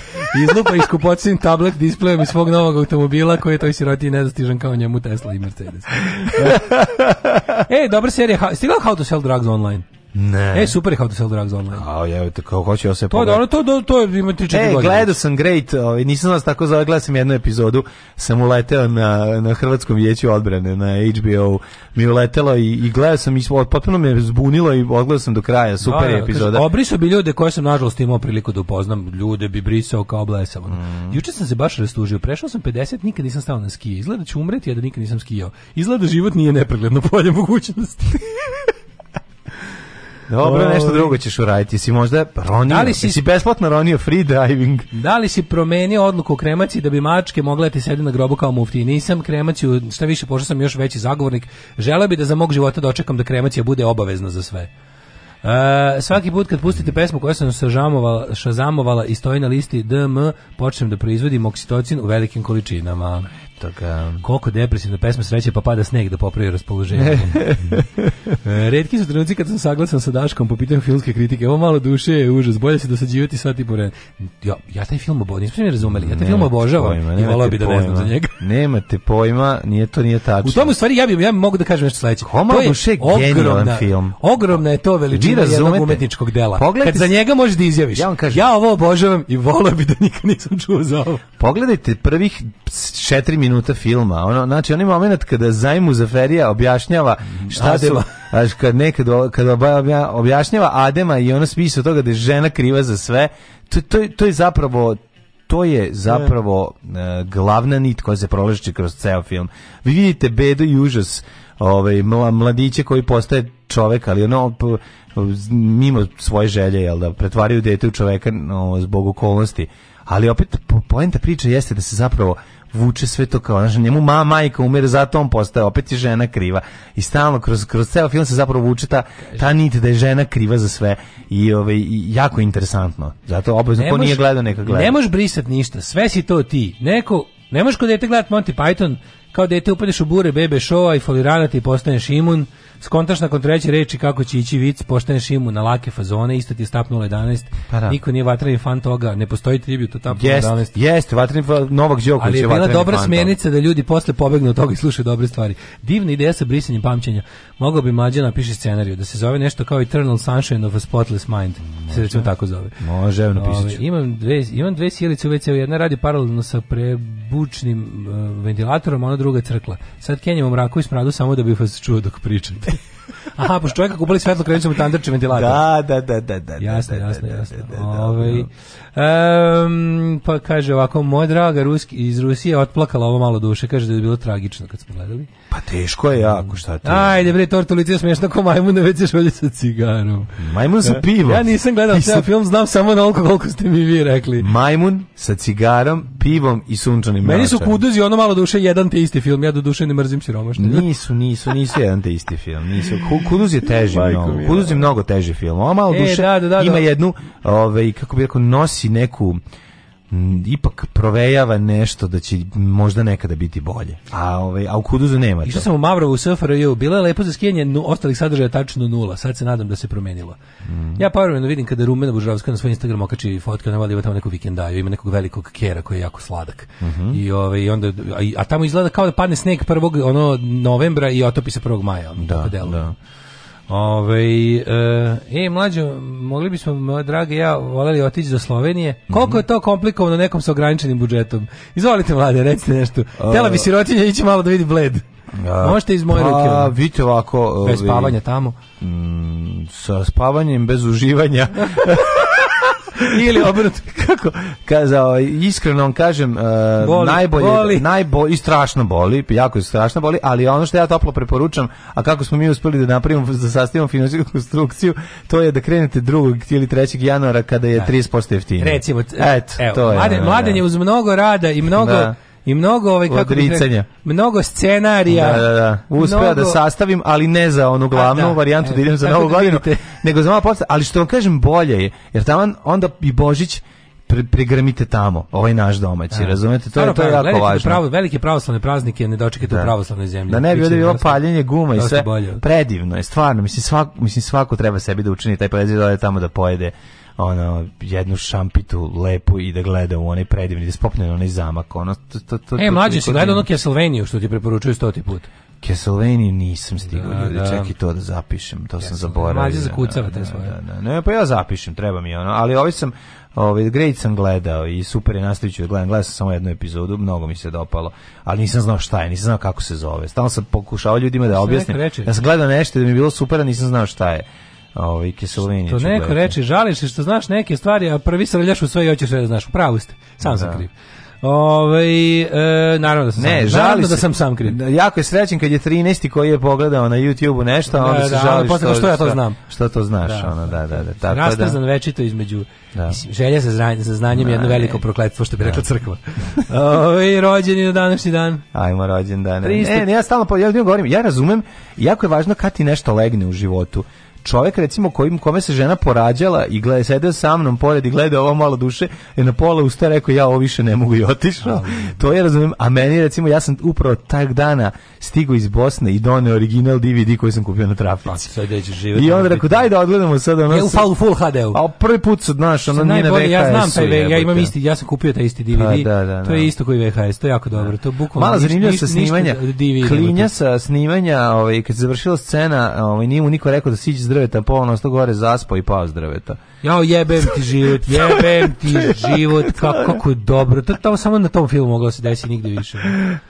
Izlupa iz kupocin tablet displejom iz svog novog automobila koji je toj sirotinji nedostižan kao njemu Tesla i Mercedes. <laughs> e, dobra serija. Stigla How to Sell Drugs Online? Ne. E, super je How to Sell Drugs Online. A, evo te, kao hoće, ja da se To je dobro, to, to, to ima 3-4 e, godine. E, gledao sam Great, ovaj, nisam vas tako zove, gledao sam jednu epizodu, sam uleteo na, na Hrvatskom vijeću odbrane, na HBO, mi je uletelo i, i gledao sam, i, potpuno me zbunilo i odgledao sam do kraja, super da, je da, epizoda. Kaže, obriso bi ljude koje sam nažalost imao priliku da upoznam, ljude bi brisao kao blesavo. Mm. Juče sam se baš restužio, prešao sam 50, nikad nisam stao na skije. Izgleda da ću umreti, ja da nikad nisam skijao. Izgleda život nije nepregledno polje <laughs> mogućnosti. Dobro, nešto drugo ćeš uraditi. Si možda ronio, da li si, si besplatno ronio free diving. Da li si promenio odluku o kremaciji da bi mačke mogle da ti sedi na grobu kao mufti? Nisam kremaciju, šta više, pošto sam još veći zagovornik, želeo bi da za mog života dočekam da kremacija bude obavezna za sve. Uh, svaki put kad pustite pesmu koja sam šazamovala, šazamovala i stoji na listi DM, počnem da proizvodim oksitocin u velikim količinama toga. Koliko depresivna pesma sreće pa pada sneg da popravi raspoloženje. <laughs> E, Redki su trenuci kad sam saglasan sa Daškom po pitanju filmske kritike. Ovo malo duše je užas. Bolje se da dosađivati sva tipu re... Ja, ja taj film obožavam. Nisam mi razumeli. Ja taj film obožavam pojma, i volao bi da ne znam za njega. <laughs> Nemate pojma, nije to nije tačno. U tomu stvari ja bi ja mogu da kažem nešto sledeće. Homa to je ogromna, film. Ogromna je to veličina jednog umetničkog dela. Pogledajte kad za njega možeš da izjaviš. Ja, vam kažem, ja ovo obožavam i volao bi da nikad nisam čuo za ovo. Pogledajte prvih 4 minuta filma. Ono, znači, onaj moment kada Zajmu Zaferija objašnjava šta Adema. su... Aš, kad nekad kada objašnjava Adema i ono smisla toga da je žena kriva za sve, to, to, to je zapravo to je zapravo je. Uh, e, glavna nit koja se proleže kroz ceo film. Vi vidite bedu i užas ovaj mladiće koji postaje čovek, ali ono mimo svoje želje, jel da pretvaraju dete u čoveka no, zbog okolnosti. Ali opet poenta priče jeste da se zapravo vuče sve to kao, znači njemu ma, majka umire, zato on postaje opet je žena kriva. I stalno kroz kroz ceo film se zapravo vuče ta ta nit da je žena kriva za sve i ovaj jako interesantno. Zato obavezno ko nije gledao neka gleda. Ne možeš brisati ništa, sve si to ti. Neko ne možeš kod dete gledati Monty Python, kao dete upadneš u bure bebe šova i folirana i postaneš imun Skontaš nakon treće reči kako će ići vic, poštaješ šimu na lake fazone, isto ti je Stap 011. Pa da. Niko nije vatreni fan toga, ne postoji tribut u Stap 011. Jest, jest, vatreni Novak Đoković je vatreni fan. Ali je dobra smjenica da ljudi posle pobegnu od toga i slušaju dobre stvari. Divna ideja sa brisanjem pamćenja. Mogao bi mlađe napiši scenariju da se zove nešto kao Eternal Sunshine of a Spotless Mind. Može. Se recimo tako zove. Može, evo napisaću. Ovaj, imam dve, imam dve sjelice u WC-u, jedna radi paralelno sa prebučnim uh, ventilatorom, ona druga crkla. Sad kenjam u mraku i smradu samo da bih vas čuo dok pričate. Aha, pošto čovjeka kupali svetlo, krenut ćemo tandarče ventilator. Da, da, da, da, da. da jasno, da, jasno, da, jasno. Ove, ovaj, um, pa kaže ovako, moja draga Ruski, iz Rusije otplakala ovo malo duše, kaže da je bilo tragično kad smo gledali. Pa teško je jako, šta ti? Ajde bre, tortu lice smiješno ko majmun da većeš ovdje sa cigarom. Majmun sa pivom. Ja nisam gledao sa... film, znam samo na onoliko koliko ste mi vi rekli. Majmun sa cigarom, pivom i sunčanim melačarom. Meni su kuduzi ono malo duše jedan te isti film, ja do duše ne mrzim siromašne. Nisu, nisu, nisu jedan te isti film, nisu Kuduz je teži mnogo. Kuduz je mnogo teži film. Oma, malo e, duše da, da, da, ima da. jednu, ovaj, kako bi rekao, nosi neku Mm, ipak provejava nešto da će možda nekada biti bolje. A ovaj a u Kuduzu nema. Išao sam u Mavrovu u SFRJ, bilo je lepo za skijanje, no, ostali ostalih sadržaja tačno nula. Sad se nadam da se promenilo. Mm. Ja povremeno vidim kada Rumena Bužavska na svoj Instagram okači fotke, ona vali da tamo neku vikendaju, ima nekog velikog kera koji je jako sladak. Mm -hmm. I ovaj i onda a, a, tamo izgleda kao da padne sneg prvog ono novembra i otopi se prvog maja, da, da. Ove, e, e mlađo, mogli bismo, drage ja, voleli otići do Slovenije. Mhm. Koliko je to komplikovano nekom sa ograničenim budžetom? Izvolite, mlade, recite nešto. E, Tela bi sirotinja ići malo da vidi bled. A, Možete iz moje pa, ruke. Vidite ovako... Bez spavanja tamo. Mm, sa spavanjem, bez uživanja. <laughs> Ili obrnuto kako kazao ovaj, iskreno on kažem uh, boli, najbolje boli. najbolje i strašno boli, jako je strašno boli, ali ono što ja toplo preporučam, a kako smo mi uspeli da napravimo da sastavimo finansijsku konstrukciju, to je da krenete 2. ili 3. januara kada je 30% da. jeftinije. Recimo, eto, to je. Mladen, mladen da. je uz mnogo rada i mnogo da i mnogo ovaj kako da odricanja. mnogo scenarija. Da, da, da. Uspeo da mnogo... da sastavim, ali ne za onu glavnu da, varijantu da e, da idem za novu godinu, nego za malo posle, ali što vam kažem bolje je, jer tamo onda i Božić pregramite tamo, ovaj naš domaći, da. razumete? To, Staro, je, to je jako gledajte, važno. Pravo, velike pravoslavne praznike ne dočekate da. u pravoslavnoj zemlji. Da ne bi bilo paljenje guma i sve. Predivno je, stvarno. Mislim, svako, mislim, svako treba sebi da učini taj predivno da je tamo da pojede ono, jednu šampitu lepu i da gleda u onaj predivni, da spopne na onaj zamak. Ono, to, to, to, e, mlađe si gledao ono Castlevania što ti preporučuju stoti put. Castlevania nisam stigao, da, ljudi, da. čekaj to da zapišem, to Jasne, sam zaboravio. Mlađe kucava da, te da, svoje. Da, da, ne, pa ja zapišem, treba mi ono, ali ovaj sam, ovaj, Great sam gledao i super je nastavit ću da gledam, gledao sam samo jednu epizodu, mnogo mi se dopalo, ali nisam znao šta je, nisam znao kako se zove. Stalno sam pokušao ljudima da objasnim, da sam gledao nešto da mi je bilo super, a nisam znao šta je ovaj kiselovini. To neko reče, žališ se što znaš neke stvari, a prvi srljaš u sve i hoćeš sve da znaš. U pravu ste. Sam da. sam kriv. Ovaj e, naravno da sam ne, sam, žali da se, da sam sam kriv. Da, jako je srećen kad je 13 koji je pogledao na YouTubeu nešto, a onda da, se da, žali što, što ja to znam. Što to znaš, da, ono, da, da, da. Tako Rastezan da. večito između da. želja za, znanjem, za znanjem da, jedno veliko prokletstvo što bi rekla crkva. Ovaj rođeni na današnji dan. Ajmo rođendan. Ne, ne, ja stalno ja govorim, ja razumem, jako je važno kad ti nešto legne u životu čovek recimo kojim kome se žena porađala i gleda sedeo sa mnom pored i gleda ovo malo duše je na pola usta rekao ja ovo više ne mogu i otišao to je razumem a meni recimo ja sam upravo tak dana stigao iz Bosne i doneo original DVD koji sam kupio na trafici pa, sad da i da on rekao daj da odgledamo sad ono je u full, full HD -u. a prvi put sad znaš ono nije na VHS ja znam taj ja imam isti ja sam kupio taj isti DVD pa a, da, da, to je da. isto koji VHS to je jako dobro to bukvalno malo zanimljivo sa snimanja klinja sa snimanja ovaj kad se završila scena ovaj nije mu niko rekao da siđe s drveta, pa on ostao gore zaspao i pao s drveta. Jao jebem ti život, jebem ti život, kako, kako je dobro. To tamo samo na tom filmu moglo da se desiti nigde više.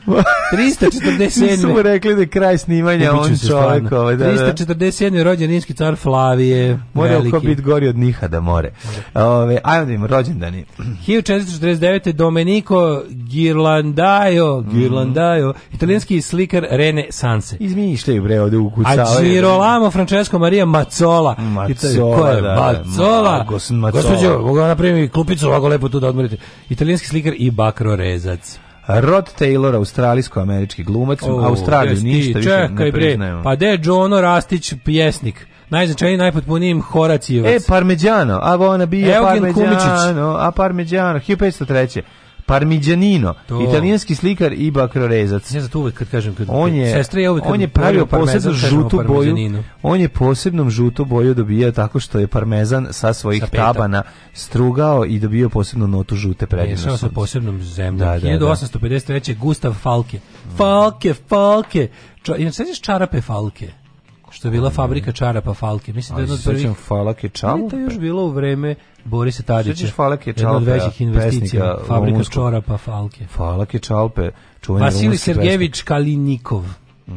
347. Nisu mu rekli da je kraj snimanja on čovjek. Ovaj, da, da. 347. rođen rimski car Flavije. More veliki. oko bit gori od njiha da more. Ove, ajmo da im rođendani. 1449. Domenico Girlandajo, Girlandajo, mm. italijanski slikar Rene Sanse. Izmišljaju bre ovde u kucavaju. A Girolamo Francesco Maria Mazzola. Mazzola, da. da Mazzola Nikola. Gospodje, mogu da vam napraviti klupicu ovako lepo tu da odmorite. Italijanski slikar i bakro rezac. Rod Taylor, australijsko-američki glumac, oh, Australiju ništa više ne priznajemo. Pa de Jono Rastić, pjesnik najznačajniji najpotpunijim Horacijevac. E, Parmeđano, a ona bio Parmeđano, a Parmeđano, 1503. Parmigianino, to. italijanski slikar i bakrorezac. Ne znam, uvek kad kažem, kad on je, sestra je uvek on je pravio posebnu žutu boju, on je posebnom žutu boju dobijao tako što je parmezan sa svojih sa tabana strugao i dobio posebnu notu žute predivne sunce. sa posebnom zemljom. Da, da, 1853. Da. Gustav Falke. Falke, Falke. Ča, inače, čarape Falke? što je bila fabrika čarapa Falke. Mislim da je jedno od prvih... Falake Čalupe? to je još bilo u vreme Borisa Tadića. Sećaš Falake Čalupe? Jedna od većih investicija. Fabrika čarapa Falke. Falake Čalpe. Vasili Sergejević Kalinikov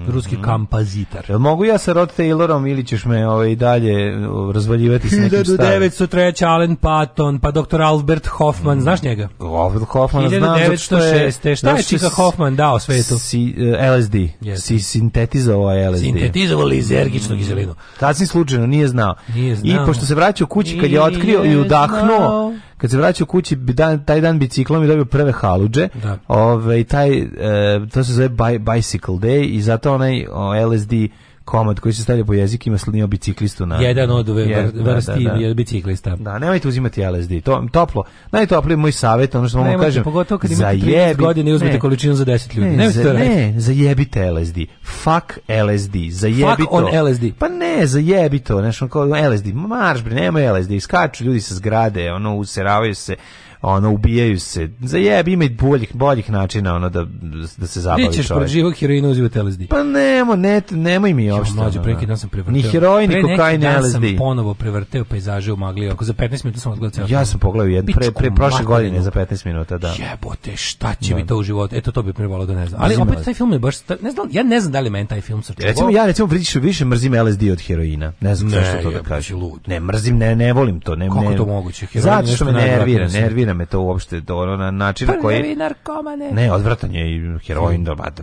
ruski mhm. kampazitar. Jel mogu ja sa Rod Taylorom ili ćeš me ovaj, dalje razvaljivati s nekim starim? 1903. Alan Patton, pa doktor Albert Hoffman, mm. znaš njega? Albert Hoffman, znam zato što je... Šta je Čika Hoffman dao svetu? Si, uh, e, LSD. Yes. Si sintetizovao ovaj LSD. Sintetizovao iz ergičnog mm. izelinu. Kasni slučajno, nije znao. Nije znao. I pošto se vraćao kući, kad je otkrio i udahnuo, kad se vraćao kući dan, taj dan biciklom je dobio prve haludže da. Ove, ovaj, taj, e, to se zove bicycle day i zato onaj o, LSD komad koji se stavlja po jezik ima slinio biciklistu na jedan od ove je, da, da, vrsti da, da, da. biciklista. Da, nemojte uzimati LSD. To toplo. Najtopliji moj savjet, ono što vam nemojte, kažem. Pogotovo kad imate zajebi, godine uzmete ne, količinu za 10 ljudi. Ne, pa ne, za, ne zajebite LSD. Fuck LSD. Zajebi Fuck to. on LSD. Pa ne, zajebi to. Znaš, on kao LSD. Marš, bre, nema LSD. Iskaču ljudi sa zgrade, ono, useravaju se ono ubijaju se. Za jebi ima i boljih boljih načina ono da da se zabavi Ričeš čovjek. Ričeš živog heroina uzimate LSD. Pa nemo, ne, nemoj mi uopšte. Ja, mlađe preki da. dan sam prevrteo. Ni heroin, ni kokain, ni LSD. sam ponovo prevrteo pejzaže u magli. Ako za 15 minuta sam odgledao Ja sam pogledao jedan pre pre prošle godine za 15 minuta, da. Jebote, šta će mi da. to u životu? Eto to bi prevalo da ne znam. Ali opet taj film je baš ne znam, ja ne znam da li meni taj film sačuvao. Recimo ja recimo više više mrzim LSD od heroina. Ne znam zašto to da kažem. Ne, mrzim, ne, ne volim to, ne. Kako to moguće? Heroin Zato što me nervira, nervira nervira me to uopšte do ono, na način na koji Prvi narkomane. Ne, odvratan je i heroin da bad.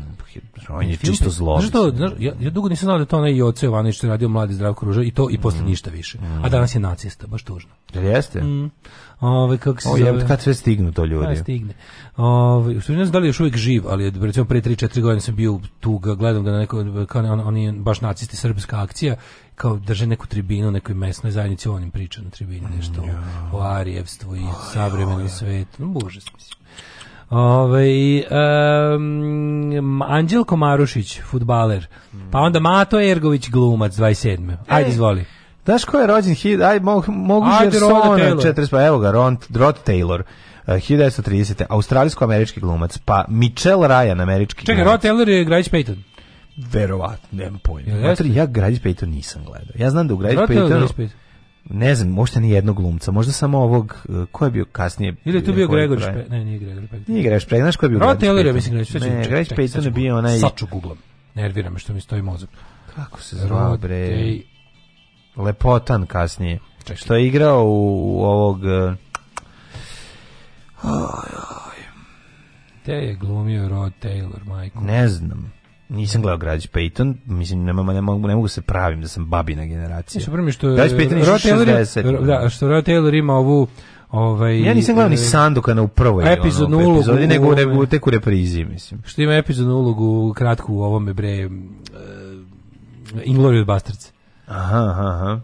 Heroin je čisto zlo. Znaš što, ja, ja dugo nisam znao da to onaj Joce Jovanović što je radio mladi zdrav kruža i to i posle mm. ništa više. Mm. A danas je nacista, baš tužno. Jel jeste? Mm. Ovaj kako se zove? kad sve stignu to ljudi. Ja, stigne. Ovaj što ne znam da li je još uvijek živ, ali recimo pre 3-4 godine sam bio tu ga gledam ga na nekoj kao on, on je baš nacisti srpska akcija kao drže neku tribinu nekoj mesnoj zajednici on im priča na tribini mm, nešto mm, ja. o arijevstvu i oh, savremenom ja. svetu. No, bože, mislim. Ove, um, Anđel Komarušić, futbaler. Mm. Pa onda Mato Ergović, glumac, 27. Ajde, izvoli. Znaš ko je rođen? Hid, aj, mo, mogu Žersona, 40, pa evo ga, Ron, Rod Taylor. 1930. Eh, Australijsko-američki glumac. Pa Michelle Ryan, američki Čekaj, glumac. Čekaj, Rod Taylor je Grajić Payton. Verovatno, nemam pojma. Ja, ja Grajić Payton nisam gledao. Ja znam da u Grajić Paytonu ne znam, možda ni jednog glumca, možda samo ovog eh, ko je bio kasnije. Ili tu bio Gregor Špe, ne, nije Gregor Špe. Nije Gregor Špe, znaš ko je bio? Rod Taylor, mislim Gregor Špe. Ne, Gregor Špe je bio onaj. Sad ću guglam. Nervira me što mi stoji mozak. Kako se zvao, bre? Lepotan kasnije. Čekaj. Što je igrao u, u ovog... Te je glumio Rod Taylor, majko. Ne znam. Nisam gledao Građ Payton, mislim ne, ne, mogu, ne mogu se pravim da sam babina generacija. Super mi što Građ Payton je Rod 60. Taylor, da, što Rod Taylor ima ovu Ovaj Ja nisam gledao ni e, Sanduka na u prvoj epizodnu ulogu, epizodi, nego u, u tek reprizi, mislim. Što ima epizodnu ulogu kratku u ovome bre uh, e, Inglorious Bastards. Aha, aha.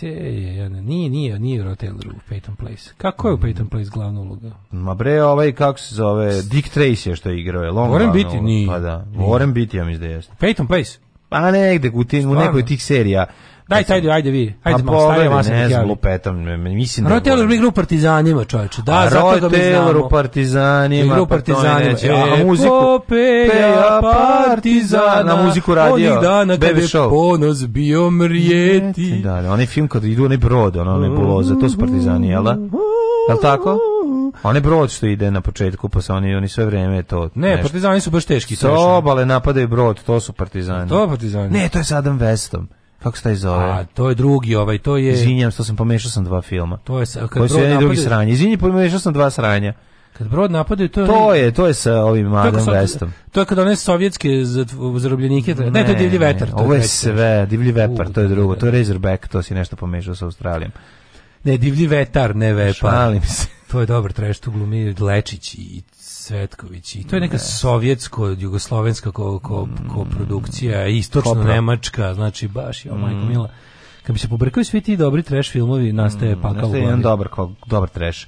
Te je, jedna. nije, nije, nije Rod Taylor u Peyton Place. Kako je u mm. Peyton Place glavna uloga? Ma bre, ovaj, kako se zove, Dick Tracy je što je igrao, je Long Warren Beatty, nije. Pa da, nije. Warren Beatty, ja mislim da jeste. Peyton Place? Pa negde, u, te, u nekoj tih serija Daj, ajde, ajde vi. Ajde, pa pogledaj, ne znam, lupetam, mislim da... Rod Taylor igra u Partizanima, čovječe. Da, zato ga mi znamo. Rod Taylor u Partizanima, igra pa u Partizanima. Pa a muziku... Epopeja Partizana. Na muziku radio. Onih dana kada je ponos bio mrijeti. Da, da, onaj film kad idu onaj brod, ono nebuloza, to su Partizani, jel da? Jel tako? One brod što ide na početku, pa se oni, oni sve vreme to... Ne, nešto. partizani su baš teški. Sobale napadaju brod, to su partizani. To partizani. Ne, to je sa Adam Westom. Kako se taj zove? A, to je drugi, ovaj, to je... Izvinjam, što sam pomešao sam dva filma. To je... Kad Koji su jedan drugi sranje. Izvinjam, pomešao sam dva sranja. Kad brod napadaju, to je... To je, to je sa ovim Adam Westom. To je kad one sovjetske zarobljenike... Ne, ne, to je divlji vetar. Ne, ovo je sve, divlji vepar, to je da, da, drugo. Da. To je Razorback, to si nešto pomešao sa Australijom. Ne, divlji vetar, ne vepar. Šalim se. To je dobar treš, tu glumi Lečić i Svetković. i to je neka sovjetsko jugoslovenska ko, ko, ko mm. produkcija istočno nemačka znači baš je mm. majko mila kad bi se pobrkaju svi ti dobri trash filmovi, nastaje mm, pakao. Nastaje jedan dobar, dobar trash.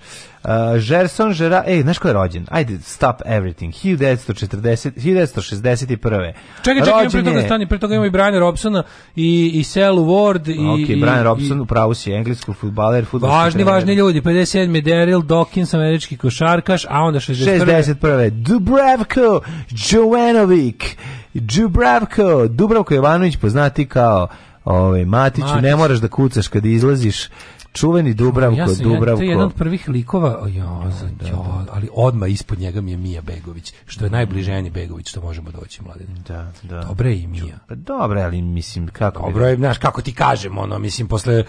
Uh, Gerson Gerard, ej, znaš ko je rođen? Ajde, stop everything. 1940, 1961. Čekaj, čekaj, pre toga stani, pre toga imamo i Brian Robsona i, i Sel Ward. I, ok, Brian Robson, upravo si englesku futbaler, futbolski Važni, trener. važni ljudi, 57. Daryl Dawkins, američki košarkaš, a onda 61. 61. Dubravko Jovanović, Dubravko, Dubravko Jovanović poznati kao Ove ovaj, Matiću, Matić. ne moraš da kucaš kad izlaziš. Čuveni Dubravko, ja sam, Dubravko. Ja, to je jedan od prvih likova, jo, da, da jo, da. ali odma ispod njega mi je Mija Begović, što je najbliže Begović što možemo doći, mladine. Da, da. Dobre je i Mija. Pa dobro, ali mislim kako Dobro je, znaš, kako ti kažem, ono, mislim posle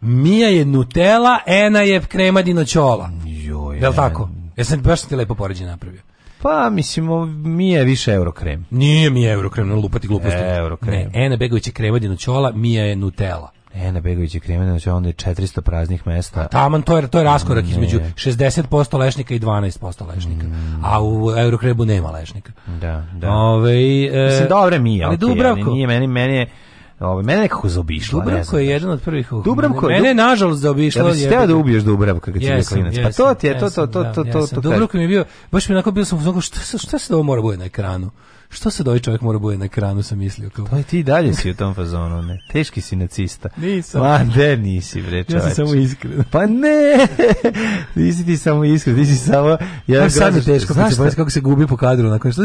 Mija je Nutella, Ena je krema čola. Jo, je. Jel tako? Ja sam baš ti lepo poređenje napravio. Pa, mislim, Mija je više eurokrem. Nije mi Mija eurokrem, no lupati gluposti. Eurokrem. Ne, Ena Begović je kremodinu čola, mi je Nutella. Ena Begović je kremena, znači onda je 400 praznih mesta. A Taman, to je, to je raskorak nije. između 60% lešnika i 12% lešnika. Mm. A u Eurokrebu nema lešnika. Da, da. Ove, e, Mislim, dobre mi je, ali okay, Dubravko, ali nije meni, meni je, Ovaj mene nekako zaobišlo. Dubravko je jedan od prvih. Dubravko, mene je nažalost zaobišlo. je. Ja ste da ubiješ Dubravka kad si bio klinac. Pa to ti je to to to to to. Dubravko mi je bio baš mi onako bio sam u fazonu šta šta se ovo mora da bude na ekranu što se doj čovjek mora bude na ekranu, sam mislio. Kao... To pa ti dalje si u tom fazonu, ne? Teški si nacista. Nisam. Ma, de nisi, bre, čovječ. Ja sam samo iskren. Pa ne! <laughs> nisi ti samo iskren, nisi samo... Ja sam je teško, znači baš kako se gubi po kadru. na što...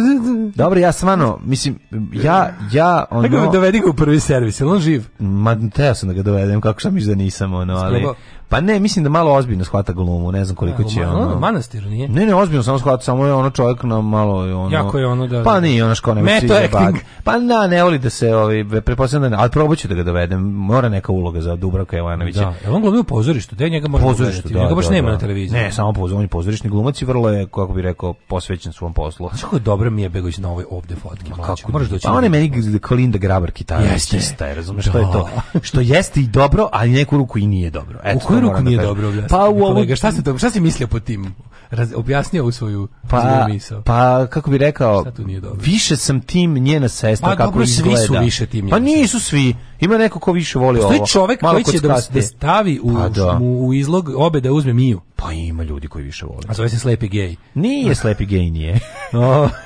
Dobro, ja stvarno, mislim, ja, ja, ono... Tako dovedi ga u prvi servis, on živ? Ma, teo sam da ga dovedem, kako šta miš da nisam, ono, ali... Pa ne, mislim da malo ozbiljno shvata glumu, ne znam koliko ja, će man, ono. Manastir nije. Ne, ne, ozbiljno samo shvata, samo je ono čovjek na malo ono. Jako je ono da. Pa nije ona što ne misli Pa na, da, ne voli da se ovi pretpostavljam da, ali probaću da ga dovedem. Mora neka uloga za Dubravka Jovanovića. Da, on glumi u pozorištu, da njega može Pozorište, da, njega baš da, nema da. na televiziji. Ne, samo pozorišni, on pozorišni glumac i vrlo je kako bih rekao posvećen svom poslu. Kako je dobro mi je Begović na ovoj ovde fotki. Kako možeš doći? Pa on je meni Kolinda Grabar kitara. Jeste, razumeš šta je to. Da. Što jeste i dobro, ali neku ruku i nije dobro. Eto, koju ruku da nije dobro objasnio? Pa u ovu... šta, si, šta si mislio po tim? Raz, objasnio u svoju pa, misao. Pa, kako bi rekao, više sam tim njena sestra pa, kako dobro, izgleda. svi su više tim Pa nisu svi. Ima neko ko više voli Postoji ovo. Postoji čovek Malo koji će da, da stavi u, pa, da. u izlog obe da uzme Miju. Pa ima ljudi koji više vole. A zove se Slepi gej. Nije <laughs> Slepi gej, nije. <laughs> <laughs>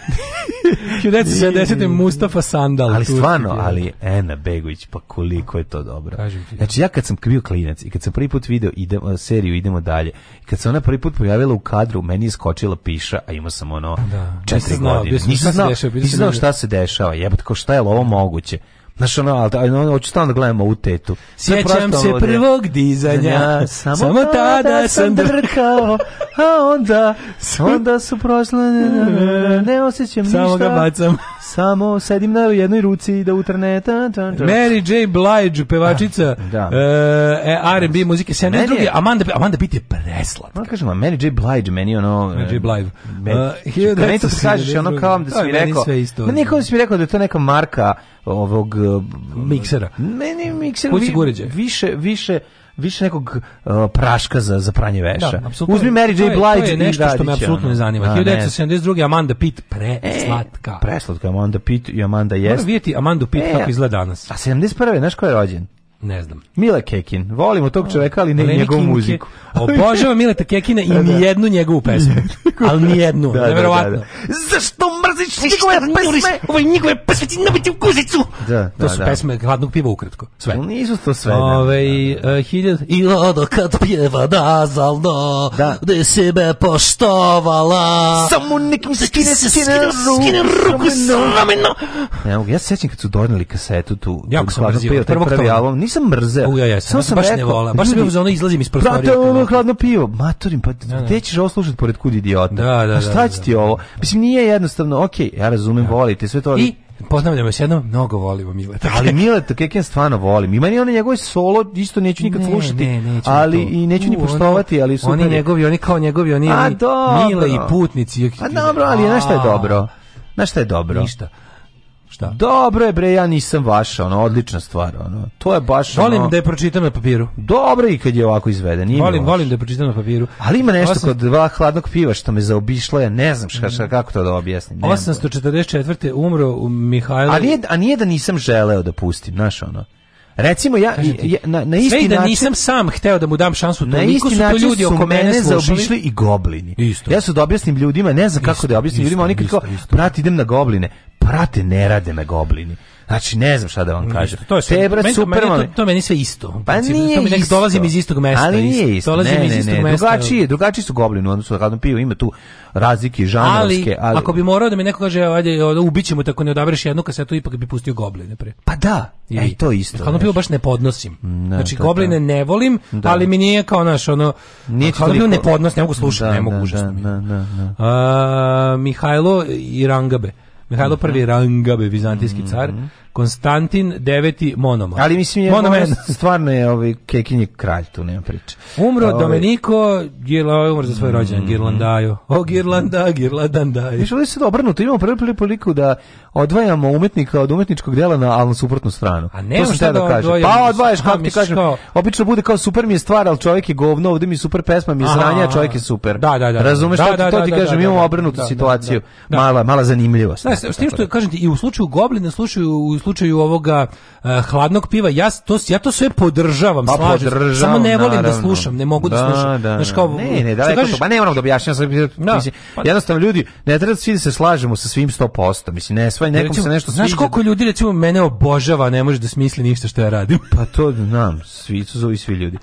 1970. Mm. Mustafa Sandal. Ali stvarno, turski, ali Ena Begović, pa koliko je to dobro. Ti, znači da. ja kad sam bio klinac i kad sam prvi put video idemo, seriju Idemo dalje, i kad se ona prvi put pojavila u kadru, meni je skočila piša, a imao sam ono da. četiri godine. Nisam znao, nisam znao šta se dešava, jebate, kao šta je ovo moguće? Znaš, ono, ali ono, hoću stalno da gledam ovu tetu. Sjećam se prvog dizanja, samo, samo tada, da sam drkao, a onda, onda su prošle, ne, ne osjećam ništa. Samo ga bacam. Samo sedim na jednoj ruci da utrne. Ta, ta, ta. Mary J. Blige, pevačica da. da. E, e R&B muzike, drugi, Amanda, Amanda Pitt je preslatka. No, kažem, Mary J. Blige, meni ono... Mary J. E, Blige. Uh, Kad meni to kažeš, ono kao da si mi rekao... Meni kao da si mi rekao da je to neka marka ovog Uh, miksera. Meni ne miksera, vi, više, više više nekog uh, praška za, za pranje veša. Da, Uzmi Mary J. Blige to je, nešto što me apsolutno ne zanima. 1972. Da, Amanda Pitt, slatka. E, slatka Amanda Pitt i Amanda Jest. Moram videti Amanda Pitt e, kako izgleda danas. A 71. znaš ko je rođen? Ne znam. Mile Kekin. Volimo tog čoveka, ali ne Leni njegovu muziku. Obožavam Mileta Kekina i <laughs> da, da. nijednu njegovu pesmu. <laughs> ali nijednu, da, neverovatno. Da, da, da. da. Zašto mrziš njegove pesme? Ove njegove pesme ti nabiti u kuzicu! Da, da, to da, su da. pesme hladnog piva ukratko. Sve. Nisu to sve. Ove, da, da. Uh, hiljad... I lado kad pjeva nazalno, da. da se me poštovala. Samo nek mi skine, skine, skine ruku s ramena. Ja se sećam kad su doneli kasetu tu. Jako sam mrzio. Prvi album, nisam mrzeo. U, ja jesam. sam baš rekao, ne volim. Baš ljudi, sam bio izlazim iz prostorije. Brate, ono hladno pivo. Matorim, pa da, da, gde ćeš ovo slušati pored kud idiota? Da, da, A pa da, šta da, će ti ovo? Mislim, nije jednostavno, okej, ja razumem, volite, sve to. I Pozdravljam još jednom, mnogo volimo Mileta. Ali Mileta Kekin stvarno volim. Ima ni on njegov solo, isto neću nikad ne, slušati. Ne, ali i neću ni poštovati, ali su oni njegovi, oni kao njegovi, oni, A, Mile i putnici. A pa dobro, ali znaš šta je dobro? Znaš šta je dobro? Ništa. Šta? Dobro je bre, ja nisam vaša, ono odlična stvar, ono. To je baš Volim ono, da je pročitam na papiru. Dobro i kad je ovako izveden. volim, volim da je pročitam na papiru. Ali ima nešto 8... kod dva hladnog piva što me zaobišlo, ja ne znam šta, šta kako to da objasnim. 844. umro u Mihajlo. A nije, a nije da nisam želeo da pustim, znaš ono. Recimo ja, ja na, na isti Sve da nisam sam hteo da mu dam šansu, na isti su to ljudi su oko mene zaobišli i goblini. Isto. Ja su da objasnim ljudima, ne znam isto, kako da objasnim isto, ljudima, oni kad kao, brat idem na gobline, prate ne rade na goblini. Znači, ne znam šta da vam kažem. To je sve, Te, meni, Superman... Meni to, to meni sve isto. Znači, pa nije to mi isto. Dolazim iz istog mesta. Ali nije isto. Dolazim ne, iz istog ne, ne. Mesta. Drugačiji, drugačiji su goblini u odnosu radno hladno pivo. Ima tu razlike žanrovske. Ali, ali, ako bi morao da mi neko kaže, ajde, ubićemo tako ne odabereš jednu kasetu, ipak bi pustio gobline pre. Pa da, ja i to isto. Hladno pivo baš ne podnosim. Ne, znači, to, gobline da. ne volim, da. ali mi nije kao naš, ono, nije hladno pivo ne podnosim, ne mogu slušati, da, ne mogu da, užasno. Da, Mihajlo i Rangabe. Mihajlo prvi mhm. Rangabe, vizantijski car. Mhm. Konstantin IX Monoman. Ali mislim je Monoman. stvarno je ovaj Kekinji kralj, tu nema priče. Umro ove... Ovaj, Domenico Girla, ovaj, umro za svoj rođendan mm. Girlandaju. O Girlanda, Girlandaju. Više li se da obrnuto, imamo prvu poliku da odvajamo umetnika od umetničkog dela na alno suprotnu stranu. A ne, šta da, da kažem. Pa odvajaš, kako ti kažem, obično bude kao super mi je stvar, al čovjek je govno, ovdje mi super pesma, mi zranja, čovjek je super. Da, da, da. Razumeš da, da, to ti kažem, imamo obrnutu situaciju. Mala, mala zanimljivost. Da, s tim što da. kažem ti, i u slučaju Goblina, slušaju slučaju ovoga uh, hladnog piva, ja to, ja to sve podržavam, pa, slažem, podržavam, samo ne volim da naravno. da slušam, ne mogu da, da slušam. Da, da. Znaš, kao, ne, ne, da, kažeš, pa ne moram da objašnjam, da, mislim, pa, jednostavno ljudi, ne treba svi da se slažemo sa svim 100%, mislim, ne, svaj, nekom recimo, se nešto Znaš koliko ljudi, recimo, mene obožava, ne može da smisli ništa što ja radim. Pa to znam, svi su zovi svi ljudi.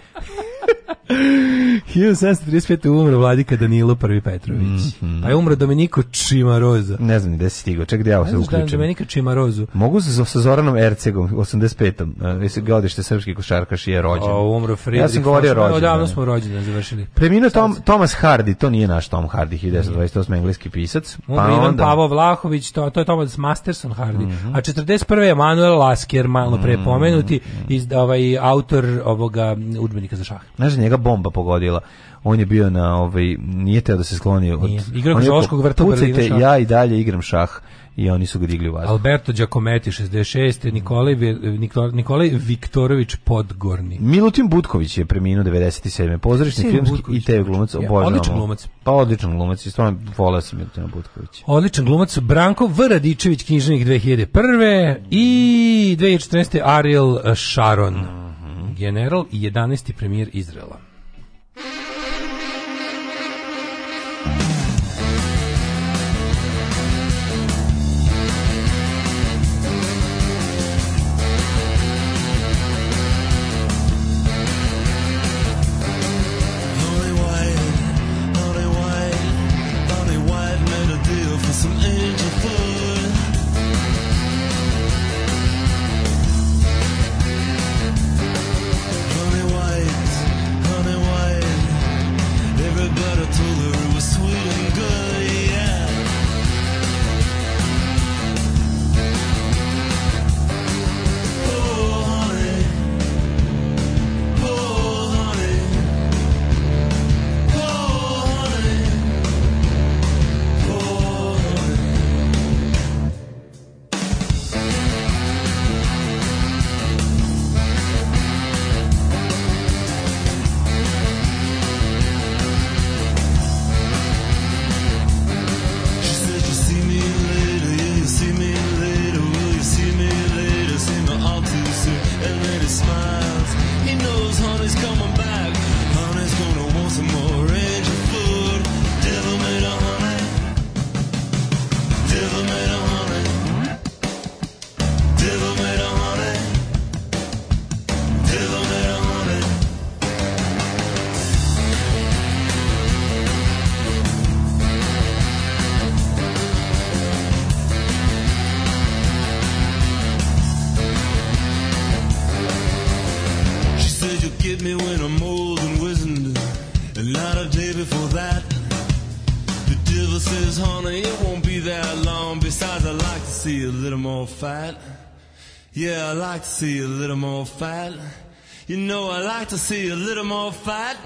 1735. umro Vladika Danilo Prvi Petrović. Mm -hmm. Pa je umro Domeniko Čimaroza. Ne znam gde si stigao. Ček da ja se uključim. Domeniko Čimarozu. Mogu se sa Zoranom Ercegom, 85. Uh, jesi godište srpski košarkaš je rođen. O, umro Friedrich. Ja sam govorio rođen. Odavno da. smo rođendan završili. Preminuo Tom, Thomas Hardy, to nije naš Tom Hardy, 1928. engleski pisac. Umro pa Ivan Pavo Vlahović, to, to je Thomas Masterson Hardy. Mm -hmm. A 41. je Manuel Lasker, malo pre mhm. pomenuti, iz, ovaj, autor ovoga udbenika za šah. Znaš, da njega bomba pogodila. On je bio na ovaj nije teo da se skloni od igra Zoološkog vrta Pucajte, ja i dalje igram šah i oni su ga digli u vazduh. Alberto Giacometti 66, Nikolaj Nikolaj Viktorović Podgorni. Milutin Butković je preminuo 97. Pozorišni filmski Butković, i te glumac obožavam. Odličan glumac. Pa odličan glumac, i stvarno voleo sam Milutin Butkovića. Odličan glumac Branko V Radičević književnik 2001. i 2014. Ariel Sharon. Mm -hmm. General i 11. premijer Izraela. Yeah, I like to see a little more fight. You know, I like to see a little more fight.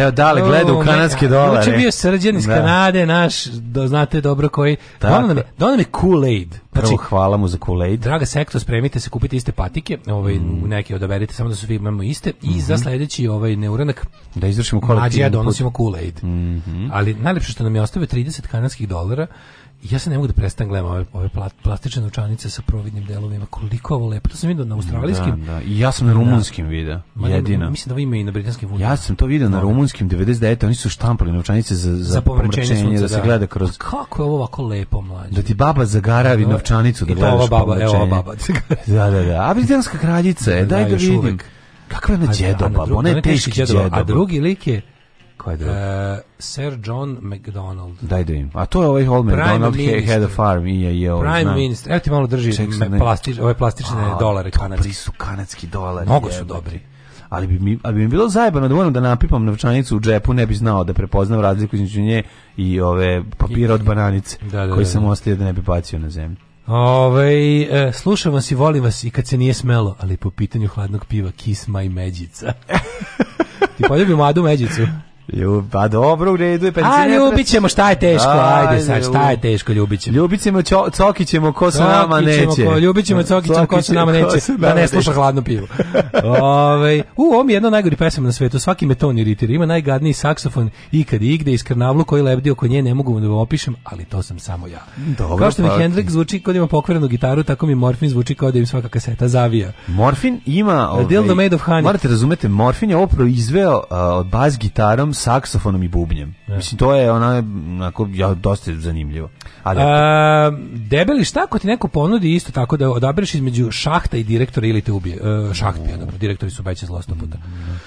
Evo, Dale, gleda u oh, kanadske dolare. Uče bio e. srđan iz da. Kanade, naš, do, da znate dobro koji. Donali mi Kool-Aid. Znači, hvala mu za Kool-Aid. Draga sektor, spremite se, kupite iste patike, ovaj, mm. neke odaberite, samo da su vi imamo iste. I mm -hmm. za sledeći ovaj neuranak da izvršimo kolektivnu. ja donosimo Kool-Aid. Mm -hmm. Ali najlepše što nam je ostave 30 kanadskih dolara, ja se ne mogu da prestan gledam ove, ove plastične novčanice sa providnim delovima, koliko ovo lepo. To sam vidio na australijskim. Da, da. I ja sam na da. rumunskim da. vidio, jedina. Mislim da ovo ima i na britanskim vunima. Ja sam to video na rumunskim 99. Oni su štampali novčanice za, za, za pomračenje, sunca, da, da, se gleda kroz... Pa kako je ovo ovako lepo, mlađe? Da ti baba zagaravi da. novčanice novčanicu da gledaš. I baba, evo ova baba. Da, da, da, da. Abizdanska kraljica je, da, daj da vidim. Kakva je ona djedoba, ona je teški djedoba. A drugi lik je, Ko je drugi? Uh, e, Sir John McDonald. Daj da vidim. A to je ovaj Old MacDonald he had a farm i je je Prime zna. minister. Evo ti malo drži Ček, me, plastič, ove plastične a, dolare kanadski. Dobri su kanadski dolari. Mnogo su dobri. Ali bi mi, ali bi mi bilo zajebano da moram da napipam novčanicu u džepu, ne bi znao da prepoznam razliku između nje i ove papira od bananice da, da, koji da, sam ostavio da ne bi bacio na zemlju. Ove, ovaj, e, slušam vas i volim vas i kad se nije smelo, ali po pitanju hladnog piva Kiss my Međica. <laughs> Ti poljubi mladu Međicu? Ljub, pa dobro, u redu je penzioner. Pa a ljubit ćemo, šta je teško, ajde, ajde sad, šta je teško, ljubit ćemo. Ljubit ćemo, čo, cokit ćemo, ko sa nama neće. Ko, ljubit ćemo, cokit ćemo, ko sa nama neće, da ne sluša hladno pivo. Ove, ovaj, u, ovo mi je jedna najgori pesama na svetu, svaki me ton iritira, ima najgadniji saksofon ikad igde iz karnavlu koji lebdi oko nje, ne mogu da vam opišem, ali to sam samo ja. Dobro, kao što mi pa- Hendrix zvuči kod ima pokvarenu gitaru, tako mi Morfin zvuči kao da im svaka kaseta zavija. Morfin ima... Ovaj, Dildo made of honey. Morate da razumete, Morfin je ovo proizveo uh, bas gitarom saksofonom i bubnjem. Ja. Da. Mislim, to je ona, onako, ja, dosta zanimljivo. Ali, A, debeli, šta ako ti neko ponudi isto tako da odabereš između šahta i direktora ili te ubije? E, šaht bio, dobro, direktori su veće zlosta puta. Mm, da.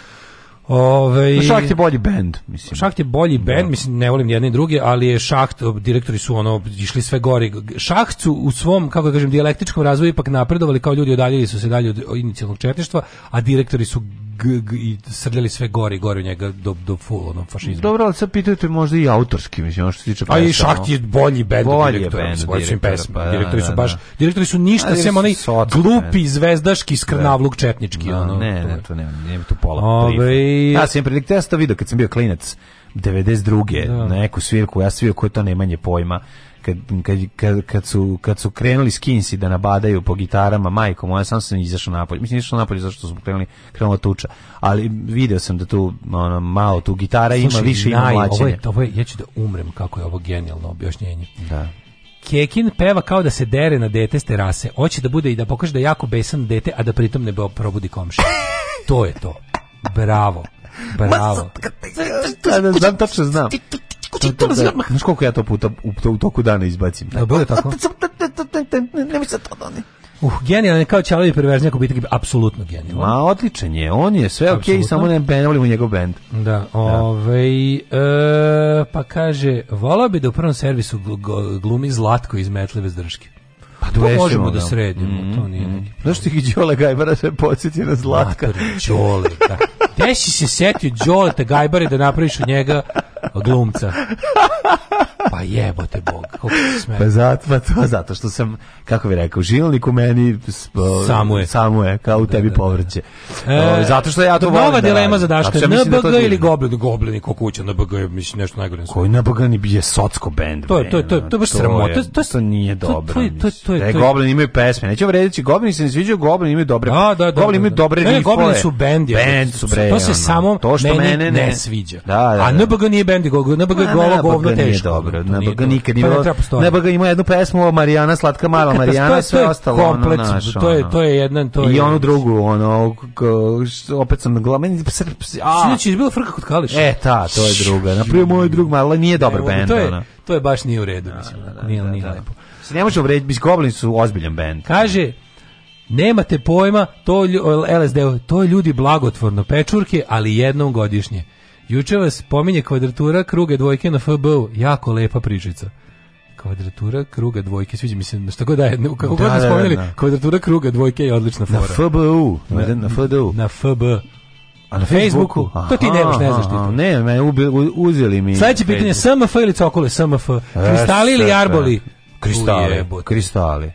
Ove, no, pa šaht je bolji bend, mislim. Šaht je bolji da. bend, mislim, ne volim jedne i druge, ali je Šaht, direktori su ono, išli sve gori. Šaht su u svom, kako kažem, dijalektičkom razvoju ipak napredovali, kao ljudi odaljili su se dalje od inicijalnog četništva, a direktori su g, g, i srljali sve gori, gori u njega do, do full onom fašizmu. Dobro, ali sad pitate možda i autorski, mislim, ono što se tiče pesama. A i Šahti je bolji bend bolji direktor, band, bolji su pesma. Pa, da, direktori su da, baš, da. direktori su ništa, sem oni glupi, band. zvezdaški, skrnavluk, da. četnički. Da, ono, ne, ne, to ne, ne, to pola. Ove... Ja sam im predikte, ja sam kad sam bio klinac. 92. Da. neku svirku, ja svirku ko to nema nemanje pojma kad, kad, kad, kad, su, kad su krenuli skinsi da nabadaju po gitarama, majko moja, sam sam izašao napolje. Mislim, izašao napolje zato što smo krenuli, krenula tuča. Ali video sam da tu ono, malo tu gitara Slušaj, ima više naj, ima ovo je, ovo je, ja ću da umrem kako je ovo genijalno objašnjenje. Da. Kekin peva kao da se dere na dete s terase. Hoće da bude i da pokaže da je jako besan dete, a da pritom ne probudi komšija. To je to. Bravo. Bravo. Znam, tačno znam čitala znači, sam... Znaš koliko ja to puta u toku dana izbacim? Da, bilo je tako? Nemoj se to doni. Da uh, genijalan je kao Čalovi perverzni ako biti apsolutno genijalan. Ma odličan je, on je sve okej, okay, samo ne benolimo njegov bend. Da, ovaj e, pa kaže, volao bi da u prvom servisu glumi Zlatko iz Metleve zdrške. Pa to možemo da, da. sredimo, mm -hmm. to nije neki. Znaš ti Đole Gajbara se podsjeti na Zlatka? Mater, Đole, da. Gde si se setio Đole te Gajbare da napraviš od njega glumca. Pa jebote bog, <laughs> Pa zato, pa to, zato što sam, kako bi rekao, žilnik u meni samo je, samo je kao u da, tebi da, da. povrće. Da, e, ovaj, zato što ja to pa volim. Nova da dilema za daške, ja NBG da ili Goblin, goblini ko kuća NBG je mislim nešto najgore. Koji NBG je socko bend. To je to je to je to baš sramota. To, to, to nije dobro. To je to je to je. Da, Goblin imaju pesme. Nećemo reći goblini se ne sviđaju, Goblin imaju dobre. Da, da, da, Goblin imaju dobre rifove. Ne, Goblin su bend. Bend su bre. To se samo to što mene ne sviđa. A NBG nije bend, NBG je govno teško na ga nikad nije. Pa ne ga ima jednu pesmu Marijana slatka mala Marijana sve ostalo komplet, ono naš, To je to je jedan to I je, onu drugu ono opet sam na glava a... Sinoć je bilo frka kod Kališa. E ta, to je druga. Na primer moj drug mala nije dobar bend To je to je baš nije u redu da, mislim. Da, da, nije nije lepo. Se ne može vređati, Goblin su ozbiljan bend. Kaže, Nemate pojma, to LSD, to je ljudi blagotvorno pečurke, ali jednom godišnje. Juče vas pominje kvadratura kruga dvojke na fb Jako lepa prižica kvadratura kruga dvojke sviđa mi se na šta god daje u kako da, god da, da, da, da spomenuli da, da. kvadratura kruga dvojke je odlična fora na FBU na, na FDU na FB a na Facebooku, Facebooku? to ti nemaš ne znaš ti to. ne me uzeli mi sledeće pitanje SMF ili cokole SMF e, kristali ili arboli kristali kristali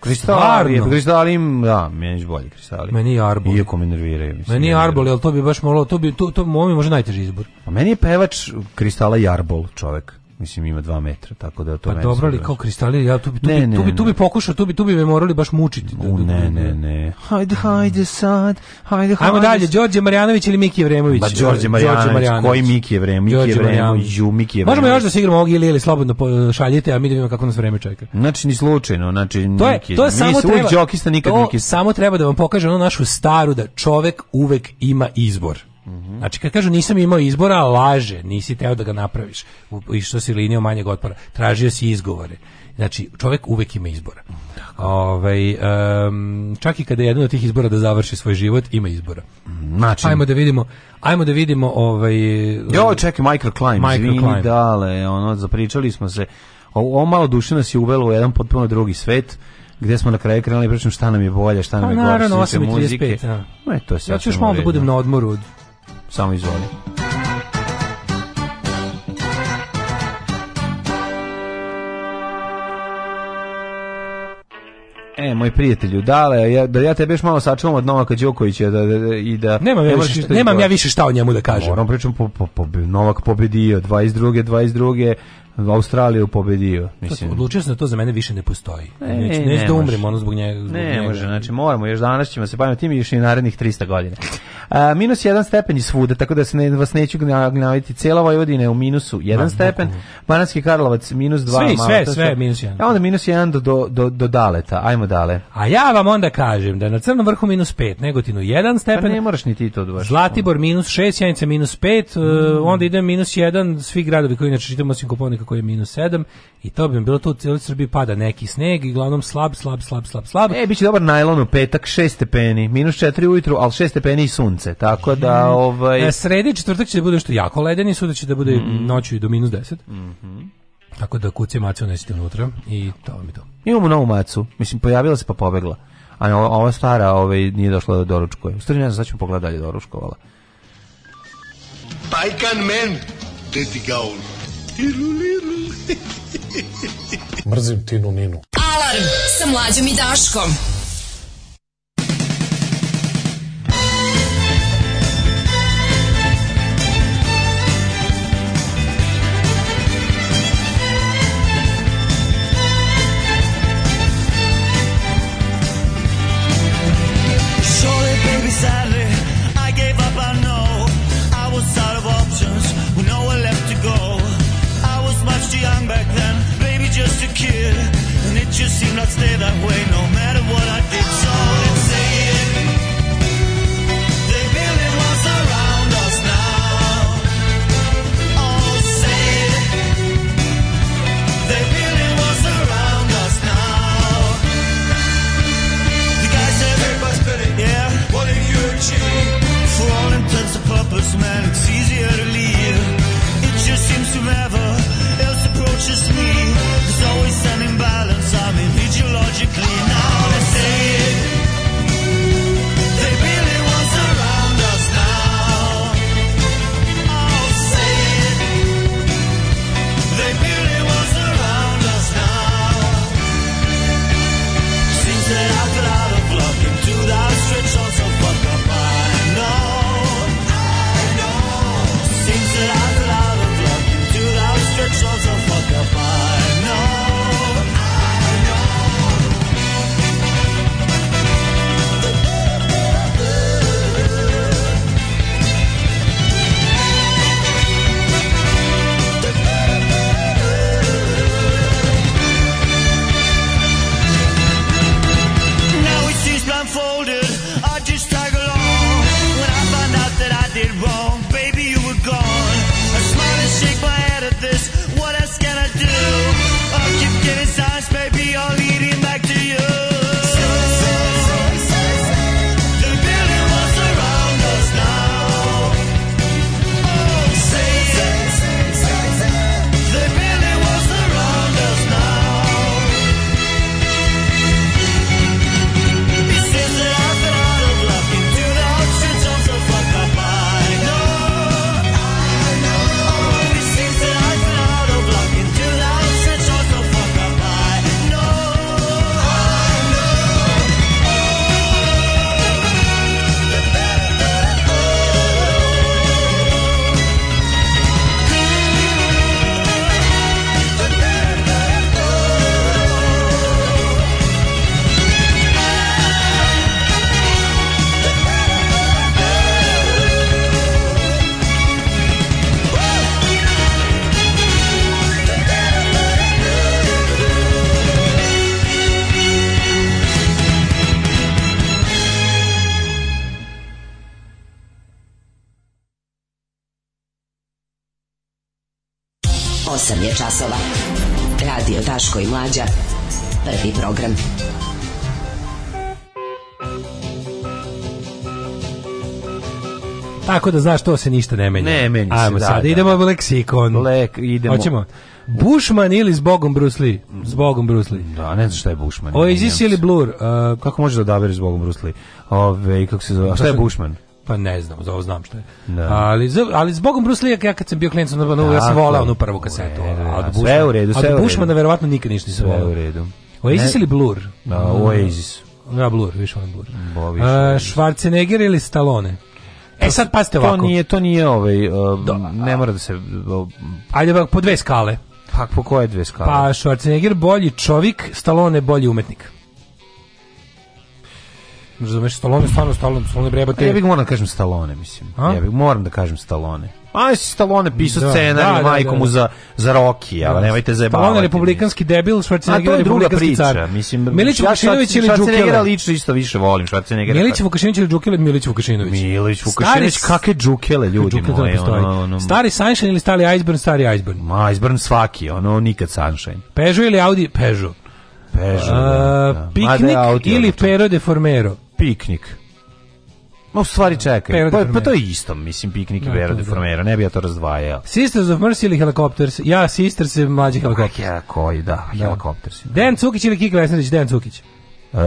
Kristali, kristali, da, meni je bolji kristali. Meni je Arbol. Iako me nerviraju. Mislim, meni je Arbol, ali to bi baš malo, to bi, to, to, to mi može najteži izbor. A pa meni je pevač kristala i Arbol, čovek mislim ima 2 metra, tako da to Pa dobro li kao kristali, ja tu bi tu, ne, bi, tu, ne, bi, tu bi pokušao, tu bi tu bi me morali baš mučiti. Da U, ne, ne, ne. Hajde, hajde sad. Hajde, hajde. Ajmo dalje, Đorđe Marjanović ili Miki Evremović? Ba Đorđe Marjanović, Marjanović, koji Miki Evremović? Miki Evremović, ju Miki Evremović. Možemo još da se igramo ovog ili ili slobodno šaljite, a mi da vidimo kako nas vreme čeka. Znači ni slučajno, znači to je, Miki. To je samo treba. Đokista nikad Miki. Samo treba da vam pokažem onu našu staru da čovek uvek ima izbor. -hmm. Znači kad kažu nisam imao izbora, laže, nisi teo da ga napraviš. Išao si linijom manjeg otpora, tražio si izgovore. Znači, čovjek uvek ima izbora. Ove, ovaj, um, čak i kada je jedan od tih izbora da završi svoj život, ima izbora. Način. Ajmo da vidimo, ajmo da vidimo ovaj Jo, čekaj, microclimb, izvini, dale, ono zapričali smo se. o malo duše nas je uvelo u jedan potpuno drugi svet gde smo na kraju krenuli pričamo šta nam je bolje, šta nam je pa gore, naravno, 8.35. Da. Ma, e, to je Ja ću još malo da budem na odmoru Samo izvoli. E, moj prijatelju, dale, ja, da ja tebe još malo sačuvam od Novaka Đokovića da, da, da, i da... Nemam, ja više, nemam ja više šta o njemu da kažem. Moram pričam, po, po, po, Novak pobedio, 22. 22. Australiju pobedio, mislim. odlučio sam da to za mene više ne postoji. E, ne, neću, neću ne da umrem ono zbog njega. Zbog ne, njega. može, znači moramo, još danas ćemo se baviti tim još i narednih 300 godina. A, minus jedan stepen je svuda, tako da se ne, vas neću gnaviti. Cela Vojvodina je u minusu jedan Man, stepen, Mananski Karlovac minus dva. Svi, sve, sve, sve, minus jedan. A e, onda minus jedan do, do, do, do daleta, ajmo dale. A ja vam onda kažem da na Crnom vrhu minus pet, Negotinu jedan pa stepen. Pa ne moraš ni ti to odvaš. Da Zlatibor minus šest, Janica minus pet, e, mm. onda ide minus jedan, svi gradovi koji inače čitamo osim Koponika koji je minus 7 i to bi bilo tu u cijeloj Srbiji pada neki sneg i glavnom slab, slab, slab, slab, slab. E, bit će dobar najlon u petak, 6 stepeni, minus 4 ujutru, ali 6 stepeni i sunce, tako da... Mhm. Ovaj... Na e, sredi četvrtak će da bude što jako ledeni, suda će da bude mm -hmm. noću do minus 10. Mm -hmm. Tako da kuci macu nesite unutra i to vam je to. Imamo novu macu, mislim, pojavila se pa pobegla. A ova stara ovaj, nije došla do doručkova. U stvari ne znam, sad ćemo pogledati dalje doručkovala. Pajkan men, deti gaun. Mrzim Tinu Ninu. Alarm sa mlađom i Daškom. kid, and it just seemed I'd stay that way no matter what I did. So it's saying they really was around us now. Oh, say it, they really was around us now. The guy said, Hey, Buzz Billy, yeah, what have you achieved? For all intents and purposes, man, it's easier to leave. It just seems to never." Tako da znaš to se ništa ne menja. Ne menja se. Ajmo da, sad da, idemo da. leksikon. Lek, idemo. Hoćemo. Bushman ili s Bogom Bruce Lee? S Bogom Bruce Lee. Da, ne znam šta je Bushman. Oasis ili Blur? Uh, kako možeš da odabereš s Bogom Bruce Lee? Ove, kako se zove? A šta je Bushman? pa ne znam, za ovo znam šta je. Da. Ali, ali zbogom Bruce Lee, ja kad sam bio klient, sam, ja sam volao onu prvu kasetu. Da, a od sve u redu, sve u redu. Bushmana verovatno nikad ništa nisam volao. Sve u redu. Oasis ne. ili Blur? Da, Oasis. Ja, Blur, više volim Blur. Bo, više, uh, A, Schwarzenegger ili Stallone? E sad pazite ovako. To nije, to nije ovaj, uh, ne mora da se... Uh, ajde ovako, po dve skale. Pa po koje dve skale? Pa Schwarzenegger bolji čovjek, Stallone bolji umetnik. Razumeš, Stallone, stvarno Stallone, Stallone brebate. Ja bih moram da kažem Stallone, mislim. A? Ja bih moram da kažem Stallone. A Stallone pisao da, scenarij da, da, majkom da, da. za za Rocky, ja, da. nemojte zajebavati. Stallone republikanski debil, Schwarzenegger je druga priča. Car. Mislim, Milić Vukašinović ili Đukić? Schwarzeneggera lično isto više volim, Schwarzenegger. Milić Vukašinović ili Đukile, Milić Vukašinović. Milić Vukašinović, kakve Đukile ljudi Đukile moji. Ono, stari Sunshine ili stari Iceburn, stari Iceburn. Ma, Iceburn svaki, ono nikad Sunshine. Peugeot ili Audi, Peugeot. Peugeot. Uh, da, da. da piknik ili Pero Formero. Piknik. Ma u stvari čekaj, pa, pa to je isto, mislim, piknik i de da, Deformera, da. ne bi ja to razdvajao. Sisters of Mercy ili Helicopters? Ja, Sisters je mlađi Helicopters. Ja, koji, da, da. Helicopters. Dan Cukić ili Kik Vesnerić? Dan Cukić. Uh,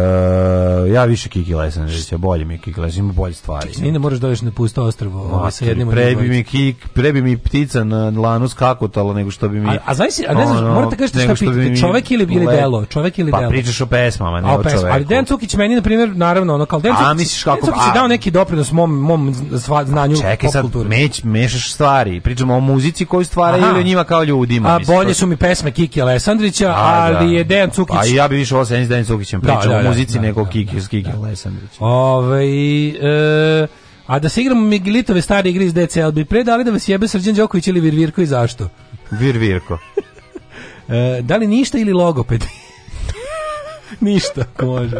ja više Kiki Lesandrića, bolje mi Kiki Lesandrić, ima bolje stvari. Ti ne moraš doći da na pusto ostrvo. Ovaj, sa jednim prebi mi Kik, prebi mi ptica na lanu skakutala nego što bi mi... A, a zavisi, a ne znaš, ono, morate kažete šta pitate, bi čovek ili, ili delo, čovek ili pa, delo. Pa pričaš o pesmama, ne o, pesma. čoveku. Ali Dejan Cukić meni, na primjer, naravno, ono, kao Dejan Cukić, a, misliš kako, Dejan Cukić je dao neki doprinos mom, mom zva, znanju čekaj, pop kulturi. Čekaj sad, meć, mešaš stvari, pričamo o muzici koju stvaraju ili o njima kao ljudima. A bolje su mi pesme Kiki Lesandrića, ali da. je Dejan Cukić... A ja bi više ovo sa Dejan Cukićem da, pričao da, u da, muzici da, nego da, Kiki da, Kiki Lesandrić. Ove, e, a da se igramo Migilitove stare igre iz DCL bi pre dali da vas jebe Srđan Đoković ili Virvirko i zašto? Virvirko. e, da li ništa ili logoped? <laughs> Ništa, može.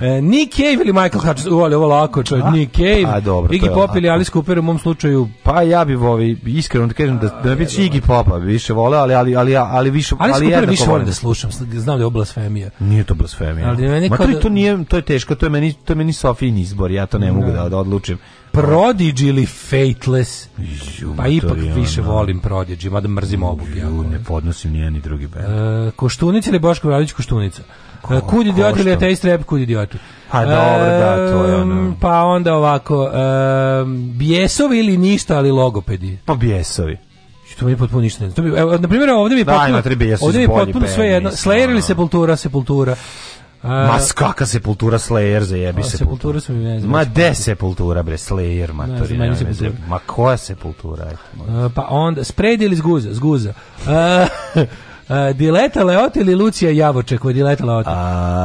E, Nick Cave ili Michael Hutchins? Uvali, ovo lako, čovjek. Nick Cave, a, pa dobro, Iggy Pop ili Alice Cooper u mom slučaju. Pa ja bi ovi, iskreno da kažem, da, da već Iggy Popa više voleo, ali, ali, ali, ali više... Alice ali Cooper više volim da slušam, znam da je blasfemija. Nije to blasfemija. Ali meni Ma to, da- to, nije, to je teško, to je meni, to je meni Sofijin izbor, ja to ne mogu da, da, da odlučim. Prodigy ili Fateless? pa ipak više da. volim Prodigy, mada mrzim obog. Ja, ne podnosim nijedan ni drugi band. E, Koštunica ili Boško Vradić Koštunica? Ko, kud idiotu ili ateist rap, kud idiotu. Pa dobro, da, to je ono. Pa onda ovako, um, bjesovi ili ništa, ali logopedi. Pa bjesovi Što mi je potpuno ništa ne znam. To bi, evo, na primjer, ovdje mi je da, potpuno, da, ovdje mi je potpuno sve jedno. Da, Slayer ili da. Sepultura, Sepultura. A, ma skaka sepultura Slayer za jebi se. Sepultura se ne znam. Ma znači, de pa- sepultura bre Slayer ma to je. Ma koja sepultura? A, pa onda spread ili zguza, zguza. A, <laughs> Uh, Dileta Leot ili Lucija Javoček koji Dileta Leot?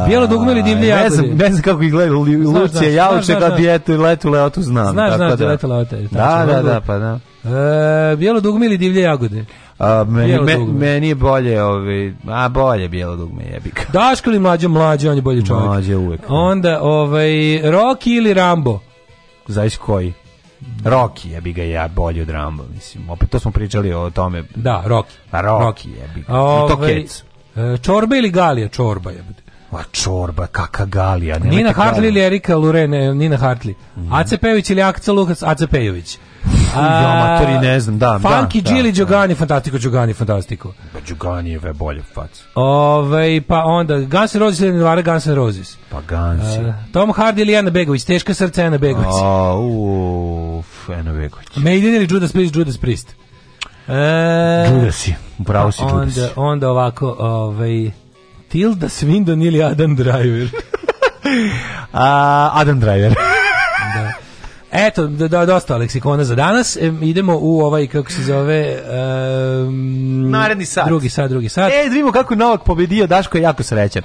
Bijelo dugme ili divlje jagode? Ne znam, ne znam kako ih gleda Lucija Javoček, a i Letu Leotu znam. Znaš, znaš, da. Dileta Leota. Da, da, da, pa da. E, bijelo dugme ili divlje jagode? A, meni, me, meni je bolje, ovi, a bolje bijelo dugme jebika. Daško ili mlađo, mlađo, on je bolji čovjek. Mlađe uvek. Onda, ovaj, Rocky ili Rambo? Zavis koji? Rocky jebi ga ja bolji od Rambo, mislim. Opet to smo pričali o tome. Da, Rocky. A pa Rocky jebi ga. Ove, I to ovaj, kec. E, čorba ili galija čorba jebite? Ma čorba, kaka galija. Nina Hartli ili Erika Lurene, Nina Hartli. Mm. Ace ili Akca Lukac, Acepejović. Pejović. ja, matori, ne znam, da. da Funky da, Gili, da, Đogani, da. fantastiko, Đogani, fantastiko. Pa Đogani je bolje fac. Ove, pa onda, Guns N' Roses ili Nivara Guns N' Roses. Pa Guns. Eh, Tom Hardy ili Ana Begović, teška srca Ana Begović. A, uf, Ana Begović. Maiden ili Judas Priest, Judas Priest. E, Judasi, bravo si Judas. Onda, onda ovako, ovaj... Tilda Swindon ili Adam Driver? <laughs> A, Adam Driver. <laughs> da. Eto, da, da, dosta leksikona za danas. E, idemo u ovaj, kako se zove... Um, Naredni sat. Drugi sat, drugi sat. E, da vidimo kako je Novak pobedio, Daško je jako srećan.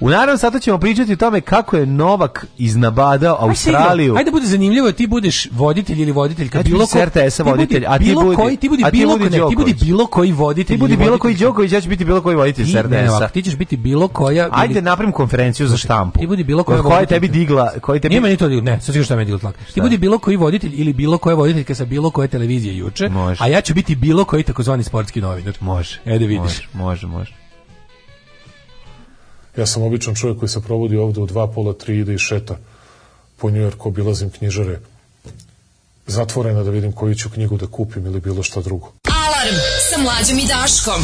U naravno sada ćemo pričati o tome kako je Novak iznabadao Australiju. Ajde, ajde da bude zanimljivo, ti budeš voditelj ili voditelj kad bilo ko, RTS voditelj, a ti budi koji, ti budi bilo koji, ti budi bilo koji voditelj. Ti budi bilo koji Đoković, ja ću biti bilo koji voditelj RTS-a. Ti ćeš biti bilo koja. Ajde napravim konferenciju za štampu. Ti budi bilo koja. Koja je tebi digla, koji tebi. Nema ni to, ne, sad šta me digla tlak. Ti budi bilo koji voditelj ili bilo koja voditeljka sa bilo koje televizije juče, a ja ću biti bilo koji takozvani sportski novinar. Može. Ajde da vidiš. Može, može. Ja sam običan čovjek koji se provodi ovde u dva, pola, tri, ide i šeta po Njujorku, obilazim knjižare zatvorena da vidim koju ću knjigu da kupim ili bilo šta drugo. Alarm sa mlađom i Daškom.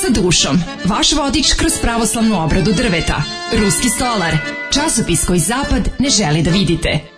sa dušom. Vaš vodič kroz pravoslavnu obradu drveta. Ruski solar. Časopis koji zapad ne želi da vidite.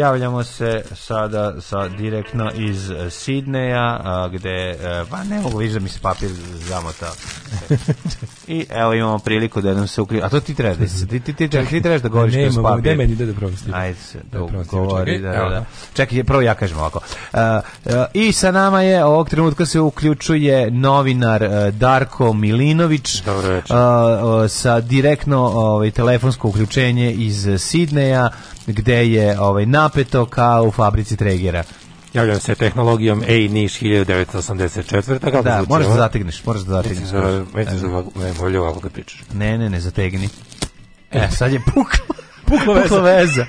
javljamo se sada sa direktno iz Sidneja, gde, e, pa ne mogu više da mi se papir zamota. I evo imamo priliku da nam se uključi. A to ti treba da, ti, ti, ti, ti trebaš da govoriš kroz papir. Ne, meni da da probam stilu. Ajde se, da, govori. Da, da, da. Čekaj, prvo ja kažem ovako. E, e, I sa nama je, ovog trenutka se uključuje novinar Darko Milinović. Dobro večer. Sa direktno ovaj, telefonsko uključenje iz Sidneja gde je ovaj napeto kao u fabrici Tregera. Javljam se tehnologijom a Niš 1984. Kako da, moraš da zategneš, moraš da zategneš. Meni se zavoljavalo kad pričaš. Ne, ne, ne, zategni. E, sad je puklo. Pukla veza.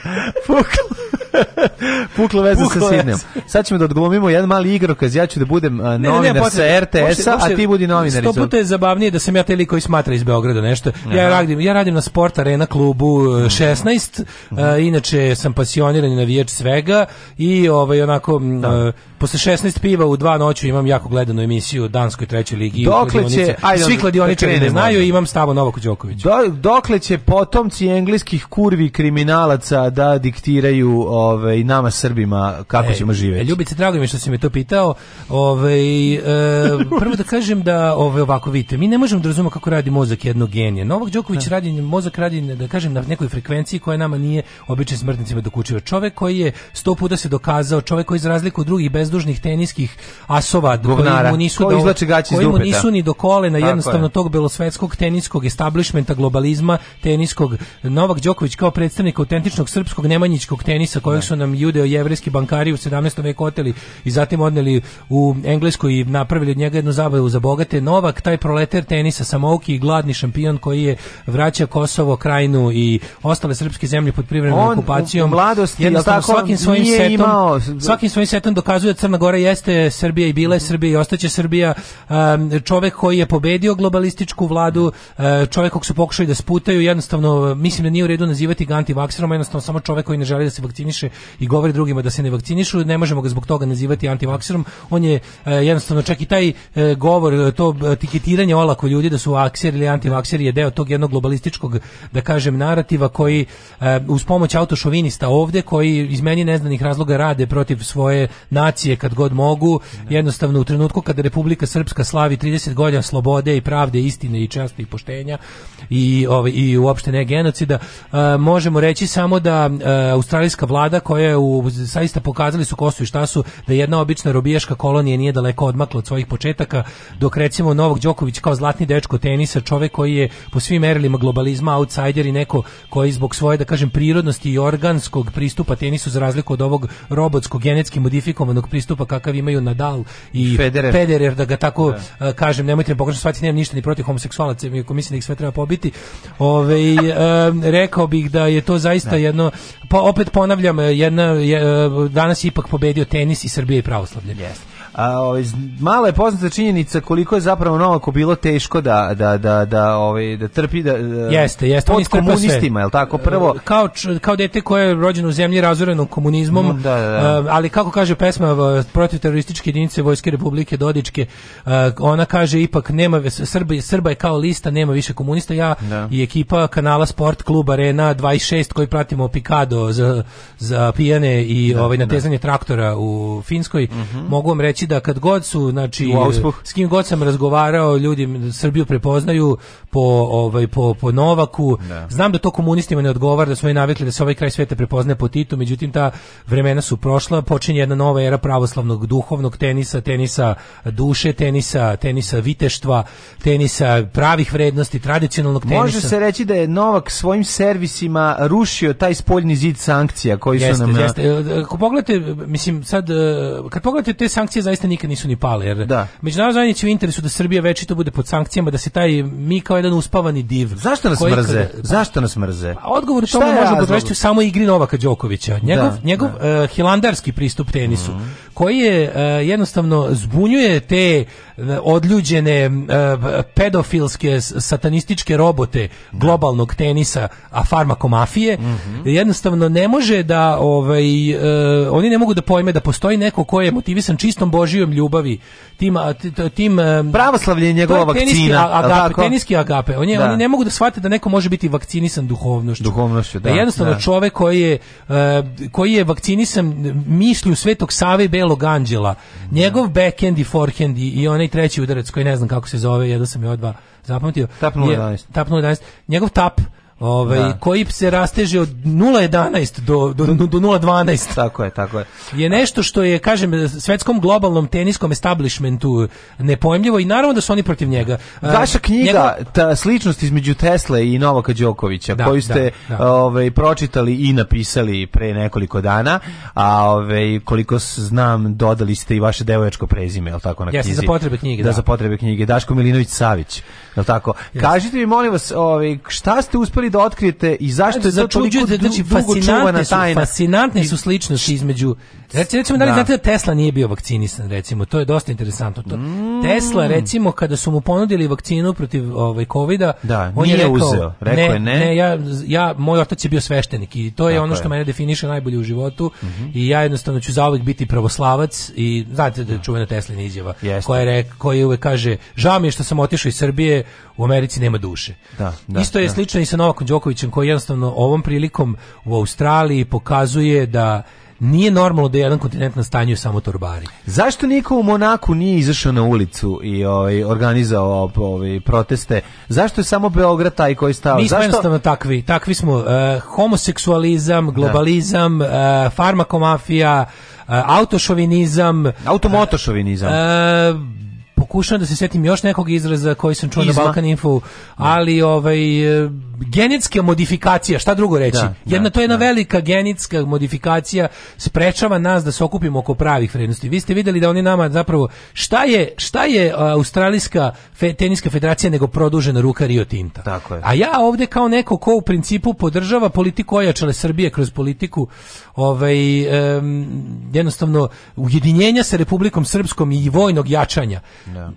Pukla veza. Pukla <laughs> veza sa Sidnejom. Sad ćemo da odglumimo jedan mali igrokaz. Ja ću da budem uh, novinar ne, ne, sa RTS-a, a ti budi novinar. Sto puta je zabavnije da sam ja taj koji smatra iz Beograda nešto. Ja radim, ja radim na Sport Arena klubu 16. E, uh, e, inače sam pasioniran i navijač svega i ovaj onako uh, posle 16 piva u dva noću imam jako gledanu emisiju u Danskoj trećoj ligi. Dokle će, ajde, Svi da kladioničari ne znaju i imam stavo Novak Đoković. Do, dokle će potomci engleskih kurvi kriminalaca da diktiraju ovaj, nama Srbima kako e, ćemo živeti? E, Ljubice, drago mi što si me to pitao. Ovaj, e, <laughs> prvo da kažem da ove, ovaj, ovako vidite, mi ne možemo da razumemo kako radi mozak jednog genija. Novak Đoković da. radi, mozak radi, da kažem, na nekoj frekvenciji koja nama nije običnim smrtnicima dokučio. Čovek koji je sto puta se dokazao, čovek koji za razliku od drugih bez bezdužnih teniskih asova Govnara, koji mu nisu koji do, koji nisu da. ni do kolena Tako jednostavno je. tog belosvetskog teniskog establishmenta globalizma teniskog Novak Đoković kao predstavnik autentičnog srpskog nemanjičkog tenisa kojeg da. su nam judeo jevrejski bankari u 17. veku oteli i zatim odneli u Englesku i napravili od njega jednu zabavu za bogate Novak taj proleter tenisa samouki i gladni šampion koji je vraća Kosovo krajinu i ostale srpske zemlje pod privremenom okupacijom. On u mladosti, tako, svakim svojim setom, imao... svakim svojim setom dokazuje Crna Gora jeste Srbija i bila je Srbija i ostaće Srbija. Um, čovek koji je pobedio globalističku vladu, uh, čovek kog su pokušali da sputaju, jednostavno mislim da nije u redu nazivati ga antivakserom, jednostavno samo čovek koji ne želi da se vakciniše i govori drugima da se ne vakcinišu, ne možemo ga zbog toga nazivati antivakserom. On je uh, jednostavno čak i taj uh, govor, to tiketiranje olako ljudi da su vakser ili antivakseri je deo tog jednog globalističkog, da kažem, narativa koji uz pomoć autošovinista ovde koji iz meni neznanih razloga rade protiv svoje nacije akcije kad god mogu. Jednostavno u trenutku kada Republika Srpska slavi 30 godina slobode i pravde, istine i časti i poštenja i ovaj i uopšte ne genocida, a, možemo reći samo da a, australijska vlada koja je saista pokazali su kosu i šta su da jedna obična robiješka kolonija nije daleko odmakla od svojih početaka dok recimo Novog Đoković kao zlatni dečko tenisa, čovjek koji je po svim merilima globalizma outsider i neko koji zbog svoje da kažem prirodnosti i organskog pristupa tenisu za razliku od ovog robotskog genetski modifikovanog pristupa kakav imaju Nadal i Federer, Federer da ga tako da. kažem, nemojte mi pogrešno shvatiti, nemam ništa ni protiv homoseksualaca, ako mislim da ih sve treba pobiti. Ove, um, <laughs> rekao bih da je to zaista ne. Da. jedno, pa opet ponavljam, jedna, je, e, danas ipak pobedio tenis i Srbije i pravoslavlje. Yes. A, ovaj, mala je poznata činjenica koliko je zapravo Novaku bilo teško da, da, da, da, ovaj, da trpi da, da jeste, jeste, pod komunistima, je tako? E, Prvo, kao, kao dete koje je rođeno u zemlji razoreno komunizmom, mm, da, da. da. E, ali kako kaže pesma protiv terorističke jedinice Vojske Republike Dodičke, e, ona kaže ipak nema, Srbi, Srba je kao lista, nema više komunista, ja da. i ekipa kanala Sport Klub Arena 26 koji pratimo Pikado za, za pijane i da, ovaj, da. natezanje traktora u Finskoj, mm -hmm. mogu vam reći Grci da kad god su, znači, s kim god sam razgovarao, ljudi Srbiju prepoznaju po, ovaj, po, po Novaku. Da. Znam da to komunistima ne odgovara, da su oni navikli da se ovaj kraj sveta prepoznaje po Titu, međutim ta vremena su prošla, počinje jedna nova era pravoslavnog duhovnog tenisa, tenisa duše, tenisa, tenisa viteštva, tenisa pravih vrednosti, tradicionalnog tenisa. Može se reći da je Novak svojim servisima rušio taj spoljni zid sankcija koji jeste, su nam... Jeste. E, ako pogledate, mislim, sad, e, kad pogledate te sankcije za zaista nikad nisu ni pale. Jer da. međunarodna zajednica u interesu da Srbija večito bude pod sankcijama, da se taj mi kao jedan uspavani div. Zašto nas mrze? Kada, Zašto nas mrze? Pa, odgovor Šta može možemo potražiti samo igri Novaka Đokovića. Njegov, da, njegov da. Uh, hilandarski pristup tenisu, mm -hmm. koji je uh, jednostavno zbunjuje te uh, odljuđene pedofilske, satanističke robote da. globalnog tenisa, a farmakomafije, mm -hmm. jednostavno ne može da ovaj, oni ne mogu da pojme da postoji neko ko je motivisan čistom borbom Božijom ljubavi, tim tim pravoslavlje njegova vakcina, agape, da, teniski agape. Oni da. oni ne mogu da shvate da neko može biti vakcinisan duhovnošću. Duhovnošću, da. da jednostavno da. čovek koji je e, koji je vakcinisan mišlju Svetog Save Belog Anđela. Njegov da. backhand i forehand i, i onaj treći udarac koji ne znam kako se zove, jedan sam je odba zapamtio. Tap 011. Tap 011. Njegov tap Ovaj da. koji se rasteže od 0.11 do do do 0.12. Tako je, tako je. Je nešto što je kažem svetskom globalnom teniskom establishmentu nepojmljivo i naravno da su oni protiv njega. E, Vaša knjiga njega... ta sličnost između Tesle i Novaka Đokovića da, koju ste da, da. ovaj pročitali i napisali pre nekoliko dana, a ovaj koliko znam dodali ste i vaše devojačko prezime, el tako na knjizi. Jeste za potrebe knjige. Da, da, za potrebe knjige Daško Milinović Savić, el tako. Jeste. Kažite mi molim vas, ovaj šta ste uspeli da otkrijete i zašto je to toliko znači, dugo da čuvana tajna. fascinantne su sličnosti između Recimo, recimo da li da. znate da Tesla nije bio vakcinisan, recimo, to je dosta interesantno. To, mm. Tesla, recimo, kada su mu ponudili vakcinu protiv ovaj, covida, da, on nije je rekao, uzeo, rekao ne, ne. ne ja, ja, moj otac je bio sveštenik i to je Tako ono što je. mene definiše najbolje u životu mm -hmm. i ja jednostavno ću zauvek biti pravoslavac i znate da je da. čuvena Teslina izjava Jeste. koja, re, koja uvek kaže, žao mi je što sam otišao iz Srbije, u Americi nema duše. Da, da, Isto je da. slično i sa Novakom Đokovićem koji jednostavno ovom prilikom u Australiji pokazuje da nije normalno da je jedan kontinent na stanju samo torbari. Zašto niko u Monaku nije izašao na ulicu i ovaj organizovao ovaj proteste? Zašto je samo Beograd taj koji stao? Mi smo Zašto? jednostavno takvi, takvi smo uh, homoseksualizam, da. globalizam, da. uh, farmakomafija, eh, autošovinizam, automotošovinizam. Uh, pokušavam da se setim još nekog izraza koji sam čuo na Balkan Info, da. ali ovaj e, genetska modifikacija, šta drugo reći? Da, jedna da, to je jedna da. velika genetska modifikacija sprečava nas da se okupimo oko pravih vrednosti. Vi ste videli da oni nama zapravo šta je šta je australijska fe, teniska federacija nego produžena ruka Rio Tinta. Tako je. A ja ovde kao neko ko u principu podržava politiku ojačale Srbije kroz politiku ovaj, um, jednostavno ujedinjenja sa Republikom Srpskom i vojnog jačanja. Da.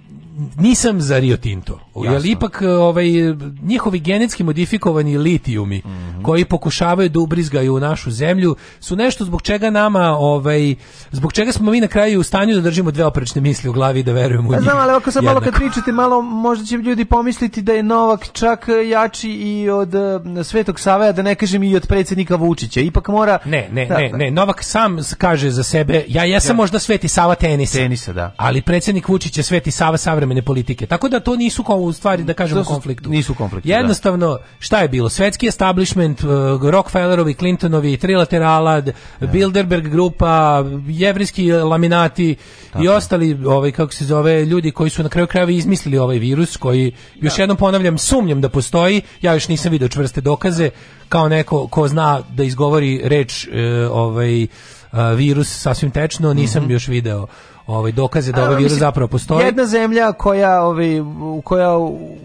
Nisam za Rio Tinto. Jasno. ipak ovaj, njihovi genetski modifikovani litijumi mm -hmm. koji pokušavaju da ubrizgaju u našu zemlju su nešto zbog čega nama ovaj, zbog čega smo mi na kraju u stanju da držimo dve oprečne misli u glavi i da verujemo ja, u pa njih. Znam, ali ako sad malo kad pričate, malo možda će ljudi pomisliti da je Novak čak jači i od eh, Svetog Saveja, da ne kažem i od predsjednika Vučića. Ipak mora... Ne, ne, ne, ne, Novak sam kaže za sebe, ja jesam ja. možda Sveti Sava tenisa. Tenisa, da. Ali predsjednik Vučić je Sveti Sava savremene politike. Tako da to nisu kao u stvari da kažemo konfliktu. Nisu konfliktu. Da. Jednostavno da. šta je bilo? Svetski establishment, uh, Rockefellerovi, Clintonovi, Trilaterala, ja. Bilderberg grupa, jevrijski laminati Tako. i ostali, ovaj kako se zove, ljudi koji su na kraju krajeva izmislili ovaj virus koji još da. jednom ponavljam, sumnjam da postoji, ja još nisam video čvrste dokaze kao neko ko zna da izgovori reč e, ovaj e, virus sasvim tečno, nisam mm -hmm. još video ovaj dokaze da ovaj virus zapravo postoji. Jedna zemlja koja ovaj koja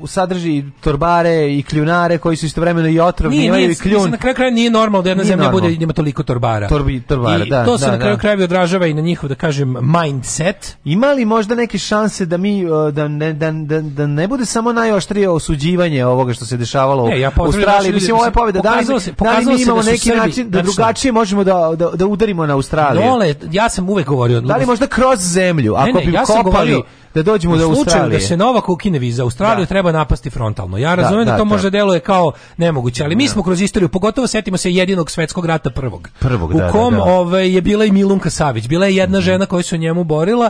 sadrži torbare i kljunare koji su istovremeno i otrovni, nije, imaju i kljun. Mislim, na kraju kraja nije normalno da jedna nije zemlja normalno. bude ima toliko torbara. Torbi, torbara, I da. To se da, na kraju da. krajeva odražava i na njihov da kažem mindset. Ima li možda neke šanse da mi da ne, da, da, da ne bude samo najoštrije osuđivanje ovoga što se dešavalo ne, ja u Australiji? Mislim, ovo je pobjeda. Da li, se, da li mi imamo da neki Srbi, način da drugačije možemo da, da, da udarimo na Australiju? Dole, ja sam uvek govorio. Da li možda kroz zemlju. Ako ne, bi kopali da dođemo do da Australije. U slučaju da se Novak ukine viza, Australiju da. treba napasti frontalno. Ja razumijem da, da, da to da. može deluje kao nemoguće, ali mi da. smo kroz istoriju, pogotovo setimo se jedinog svetskog rata prvog. prvog u kom ovaj, je bila i Milunka Savić, bila je jedna mm -hmm. žena koja se o njemu borila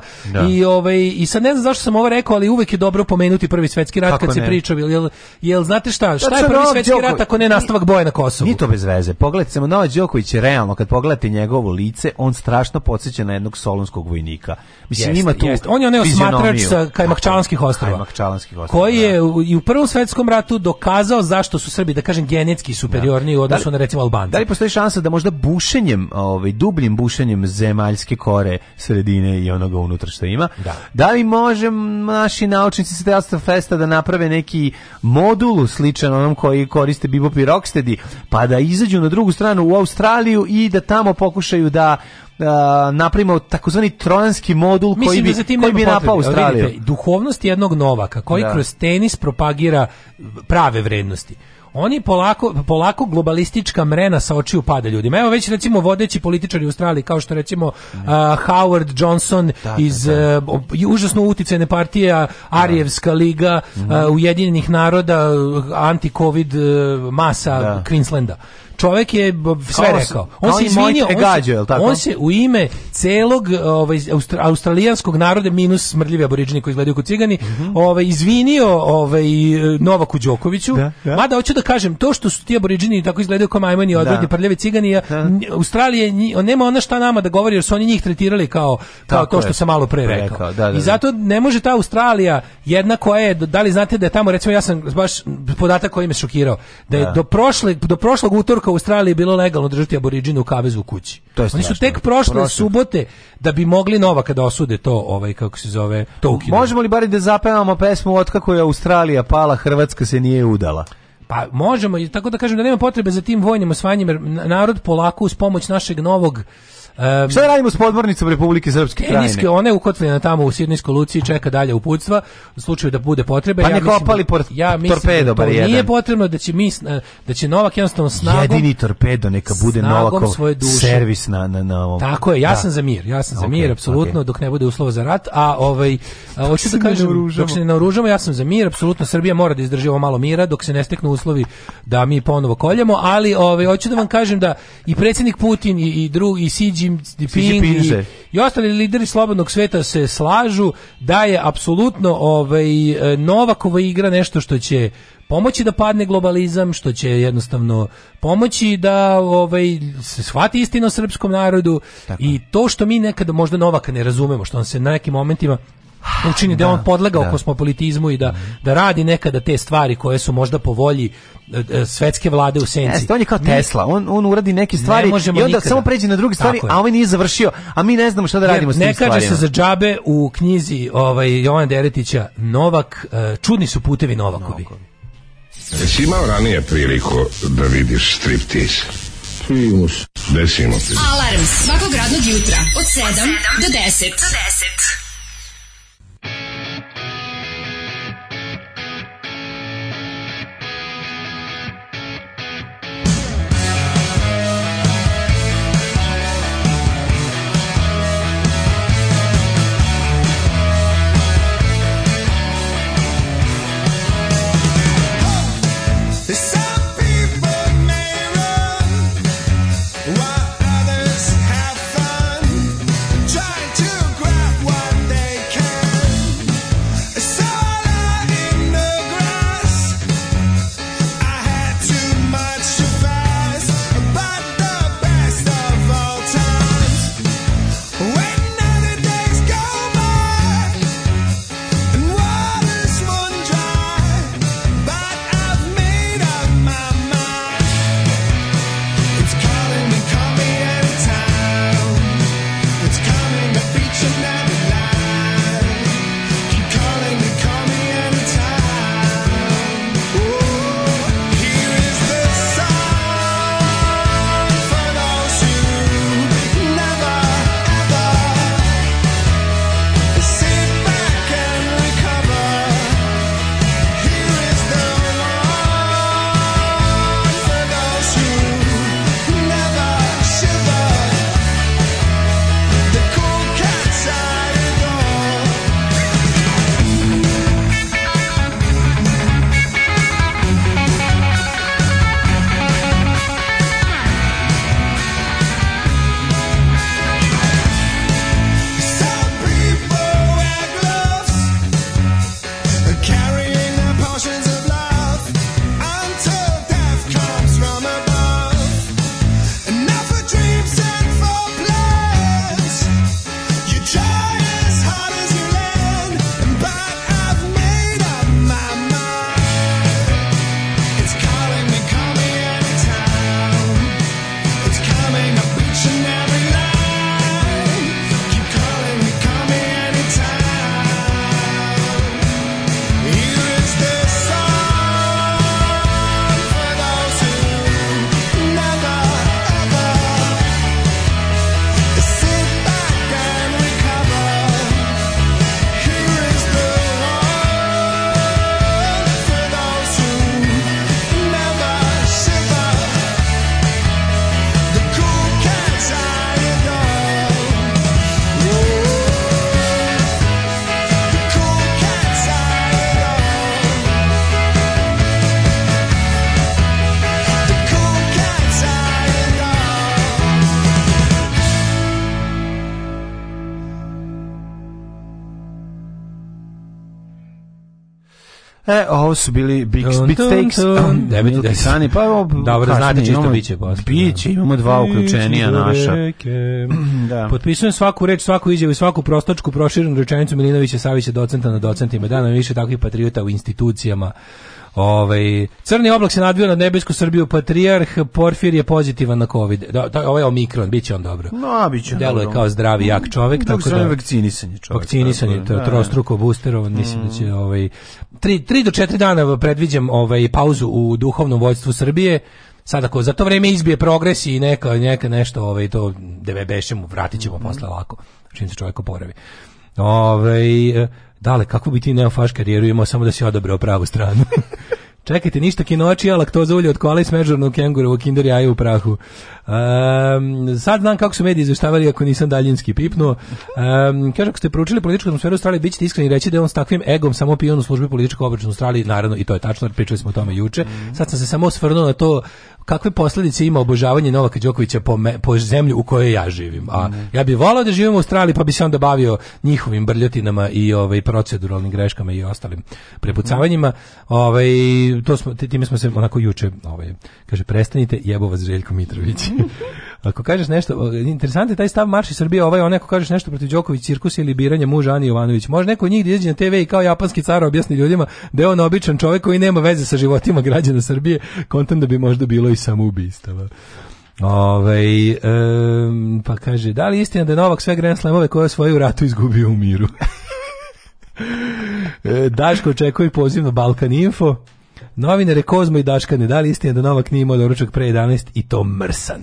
i ovaj i sad ne znam zašto sam ovo rekao, ali uvek je dobro pomenuti prvi svetski rat Kako kad se priča, jel, jel znate šta, šta je prvi svetski Djokovic, rat ako ne nastavak boja na Kosovu? Ni to bez veze. Pogledajte samo Novak Đoković je realno kad pogledate njegovo lice, on strašno podsjeća na jednog solunskog vojnika. Mislim jeste, ima tu jeste. on je onaj igrač sa Kajmakčalanskih ostrava. Kajmakčalanskih ostrava. Koji da. je i u Prvom svetskom ratu dokazao zašto su Srbi, da kažem, genetski superiorniji da. u odnosu da li, na recimo Albanci. Da li postoji šansa da možda bušenjem, ovaj dubljim bušenjem zemaljske kore sredine i onoga unutra što ima, da, da li možem naši naučnici sa Teatro Festa da naprave neki modul sličan onom koji koriste Bebop i Rocksteady, pa da izađu na drugu stranu u Australiju i da tamo pokušaju da napravimo takozvani trojanski modul Mislim da koji bi, da koji bi napao Australiju. Vidite, duhovnost jednog Novaka koji da. kroz tenis propagira prave vrednosti oni polako, polako globalistička mrena sa očiju pada ljudima. Evo već recimo vodeći političari u Australiji kao što recimo uh, Howard Johnson da, da iz da, da. Uh, užasno uticajne partije Arijevska liga uh, Ujedinjenih naroda anti-covid e, masa da. Queenslanda čovjek je sve kao rekao. On se izvinio, on, gađo, se, on se u ime celog ovaj australijanskog naroda minus smrdljivi aboridžini koji izgledaju kao cigani, mm -hmm. ovaj izvinio ovaj Novaku Đokoviću. Da, da. Mada hoću da kažem to što su ti aboridžini tako izgledaju kao majmuni, da. odvratni prljavi cigani, da. Australije on nema ona šta nama da govori jer su oni njih tretirali kao kao tako to što je. sam malo pre rekao. rekao da, da I da. zato ne može ta Australija jedna koja je da li znate da je tamo recimo ja sam baš podatak koji me šokirao da je do prošle do prošlog utorka u Australiji bilo legalno držati aboriđinu u kavezu u kući. To je Oni su tek prošle Prošle. subote da bi mogli nova kada osude to, ovaj kako se zove, to ukinu. Možemo li bar da zapevamo pesmu Otkako je Australija pala, Hrvatska se nije udala? Pa možemo, i tako da kažem da nema potrebe za tim vojnim osvajanjem, jer narod polako uz pomoć našeg novog Um, Šta da radimo s podmornicom Republike Srpske krajine? Teniske, one ukotljene tamo u Sidnijskoj luci čeka dalje uputstva u slučaju da bude potrebe. Pa ne ja kopali da- por, ja mislim, da torpedo bar jedan. Nije potrebno da će, mi, da će Novak jednostavno snagom... Jedini torpedo neka bude Novakov svoje servis na, na, na ovom. Tako je, ja da. sam za mir, ja sam okay, za mir, apsolutno, okay. dok ne bude uslova za rat, a ovaj, hoću da kažem, naoružamo. dok se ne naoružamo, ja sam za mir, apsolutno, Srbija mora da izdrži ovo malo mira, dok se ne steknu uslovi da mi ponovo koljemo, ali ovaj, hoću da vam kažem da i predsjednik Putin i, i drug, i Xi Xi Jinping i, i ostali lideri slobodnog sveta se slažu da je apsolutno ovaj, Novakova igra nešto što će pomoći da padne globalizam, što će jednostavno pomoći da ovaj se shvati istina o srpskom narodu Tako. i to što mi nekada možda Novaka ne razumemo, što on se na nekim momentima učini da, da on podlegao da. kosmopolitizmu i da, da radi nekada te stvari koje su možda po volji e, e, svetske vlade u senci. Jeste, on je kao Tesla, on, on uradi neke stvari ne i onda nikada. samo pređe na druge stvari, a ovaj nije završio, a mi ne znamo šta da radimo ne, s tim Ne kaže se za džabe u knjizi ovaj, Jovan Deretića Novak, e, čudni su putevi Novakovi. Novakovi. Jesi imao ranije priliku da vidiš striptease? Simus. Desimo. Alarm svakog radnog jutra od 7 do 10. Do 10. E, ovo su bili Big Steaks, David Tisani, pa ovo... Dobro, znate čisto biće posle. Biće, da. imamo dva uključenija naša. <clears throat> da. Potpisujem svaku reč, svaku izjavu svaku prostačku proširenu rečenicu Milinovića Savića docenta na docentima. Dana više takvih patriota u institucijama. Ovaj crni oblak se nadvio nad nebesku Srbiju, patrijarh Porfir je pozitivan na covid. Da, da ovaj omikron biće on dobro. No, biće. Deluje dobro. kao zdravi jak čovjek, da- tako da vakcinisan je čovjek. Vakcinisan je trostruko boosterovan, mislim da će mm. ovaj 3 3 do 4 dana predviđam ovaj pauzu u duhovnom vođstvu Srbije sad ako za to vreme izbije progres i neka, neka nešto ovaj, to devebešemu vratit ćemo mm posle lako čim se čovjek oporavi Ove, ovaj, dale, kako bi ti neofaš karijeru imao samo da si odabrao pravu stranu. <laughs> Čekajte, ništa kinočija, laktoza ulje od kola i smeđorno kenguru, kinder jaje u prahu. Um, sad znam kako su mediji izveštavali ako nisam daljinski pipnuo. Um, kažu, ako ste proučili političku atmosferu Australije, bit ćete iskreni reći da je on s takvim egom samo pion u službi političkog obračuna Australije, naravno, i to je tačno, pričali smo o tome juče. Sad sam se samo svrnuo na to kakve posledice ima obožavanje Novaka Đokovića po, me, po zemlju u kojoj ja živim. A mm. ja bih voleo da živim u Australiji, pa bi se onda bavio njihovim brljotinama i ovaj proceduralnim greškama i ostalim prepucavanjima. Ovaj to smo time smo se onako juče, ovaj kaže prestanite jebova vas Željko Mitrović. <laughs> Ako kažeš nešto, interesantan je taj stav Marši Srbije, ovaj onaj ako kažeš nešto protiv Đoković cirkus ili biranje muža Ani Jovanović. Može neko od njih da izađe na TV i kao japanski car objasni ljudima da je on običan čovjek koji nema veze sa životima građana Srbije, kontent da bi možda bilo i samoubistava. Ove, ovaj, um, pa kaže, da li istina da je Novak sve Grand Slamove koje je svoju ratu izgubio u miru? <laughs> E, Daško očekuje poziv na Balkan Info. Novinare Kozmo i Daškane, da li istina da Novak nije imao doručak pre 11 i to mrsan?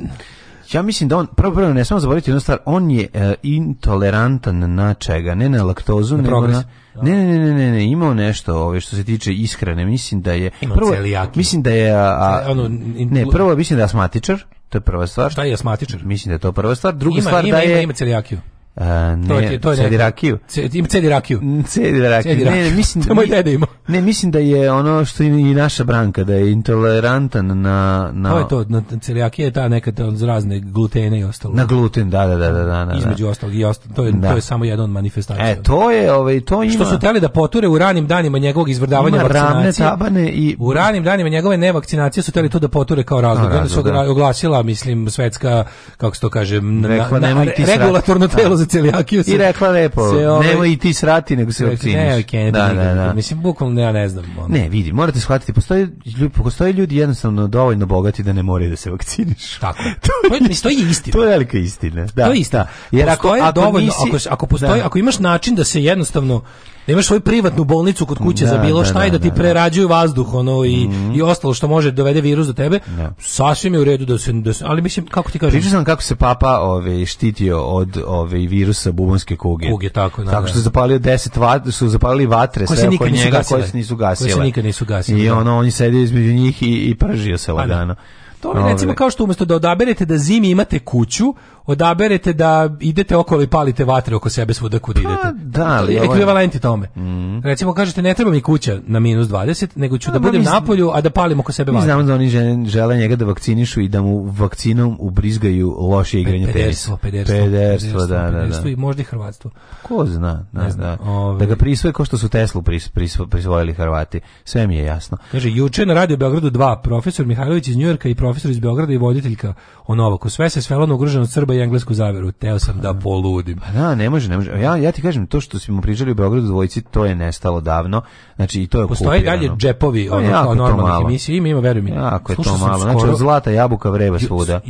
Ja mislim da on, prvo prvo, ne smemo zaboraviti jednu stvar, on je uh, intolerantan na čega, ne na laktozu, na nego na... Da. Ne, ne, ne, ne, ne, imao nešto ove ovaj, što se tiče ishrane, mislim da je Imam prvo celijakiju. mislim da je a, a, ono, in- ne, prvo mislim da je asmatičar, to je prva stvar. Šta je asmatičar? Mislim da je to prva stvar, druga Ima, stvar ima, da je ima, ima celijakiju. E, ne, to je, to je cedi rakiju. Cedi, mm, cedi rakiju. Cedi rakiju. Ne, ne, mislim, <laughs> to da moj dede ima. Ne, mislim da je ono što i naša branka, da je intolerantan na... na... To je to, na celijakija je ta nekad od razne glutene i ostalo. Na gluten, da, da, da, da. da, da, da. Između ostalog i ostalo, to je, da. to je samo jedan od manifestacija. E, to je, ovaj, to ima... Što su teli da poture u ranim danima njegovog izvrdavanja ima ramne tabane i... U ranim danima njegove nevakcinacije su teli to da poture kao razlog. Onda su da. oglasila, mislim, svetska, kako se to kaže, na, na, na, regulatorno telo da. za celijakiju. I rekla lepo, se ovaj- nemoj i ti srati, nego se vakciniš. Ne, okay, da, da, da, Mislim, bukvalno ja ne znam. Ono. Ne, vidi, morate shvatiti, postoje, postoje ljudi jednostavno dovoljno bogati da ne moraju da se vakciniš. Tako. <laughs> to, je, pa, to je istina. To je velika istina. Da. To je istina. Da. Jer postoje ako, ako, dovoljno, nisi, ako, ako, postoji, da. ako imaš način da se jednostavno da imaš svoju privatnu bolnicu kod kuće da, za bilo da, šta i da, da ti da, prerađuju vazduh ono i, mm. i ostalo što može dovede virus do tebe, sasvim je u redu da se, da se ali mislim, kako ti kažeš Pričao kako se papa ove, štitio od ove, virusa bubonske kuge. Kuge, tako. Da, tako što je zapalio 10 vat, su zapalili vatre koje sve oko njega gasile. koje se nisu gasile. Koje se nikad nisu gasile. I ono, oni je sedio između njih i, i pržio se lagano. To mi recimo kao što umesto da odaberete da zimi imate kuću, odaberete da idete okolo i palite vatre oko sebe svuda kud pa idete. Pa, da, li, ekvivalenti tome. Mm. Recimo kažete ne treba mi kuća na minus 20, nego ću da, da budem mi, napolju, a da palim oko sebe vatre. Mi znamo da oni žele njega da vakcinišu i da mu vakcinom ubrizgaju loše igranje penisa. Pederstvo, pederstvo, da, da, da. I možda i Hrvatstvo. Ko zna, ne, ne zna. Da. Ove... Ovaj. da ga prisvoje ko što su Teslu pris, pris, prisvojili Hrvati. Sve mi je jasno. Kaže, juče na Radio Beogradu 2, profesor Mihajlović iz Njujorka i profesor iz Beograda i voditeljka o onovako. Sve se svelo na ugroženost Srba i englesku zaveru. Teo sam da poludim. Pa da, ne može, ne može. Ja, ja ti kažem, to što smo pričali u Beogradu dvojici, to je nestalo davno. Znači, i to je Postoje okupirano. dalje džepovi ono, kao normalnih emisija. Ima, ima, veruj mi. Jako je to malo. Znači, skoro, zlata jabuka vreba svuda.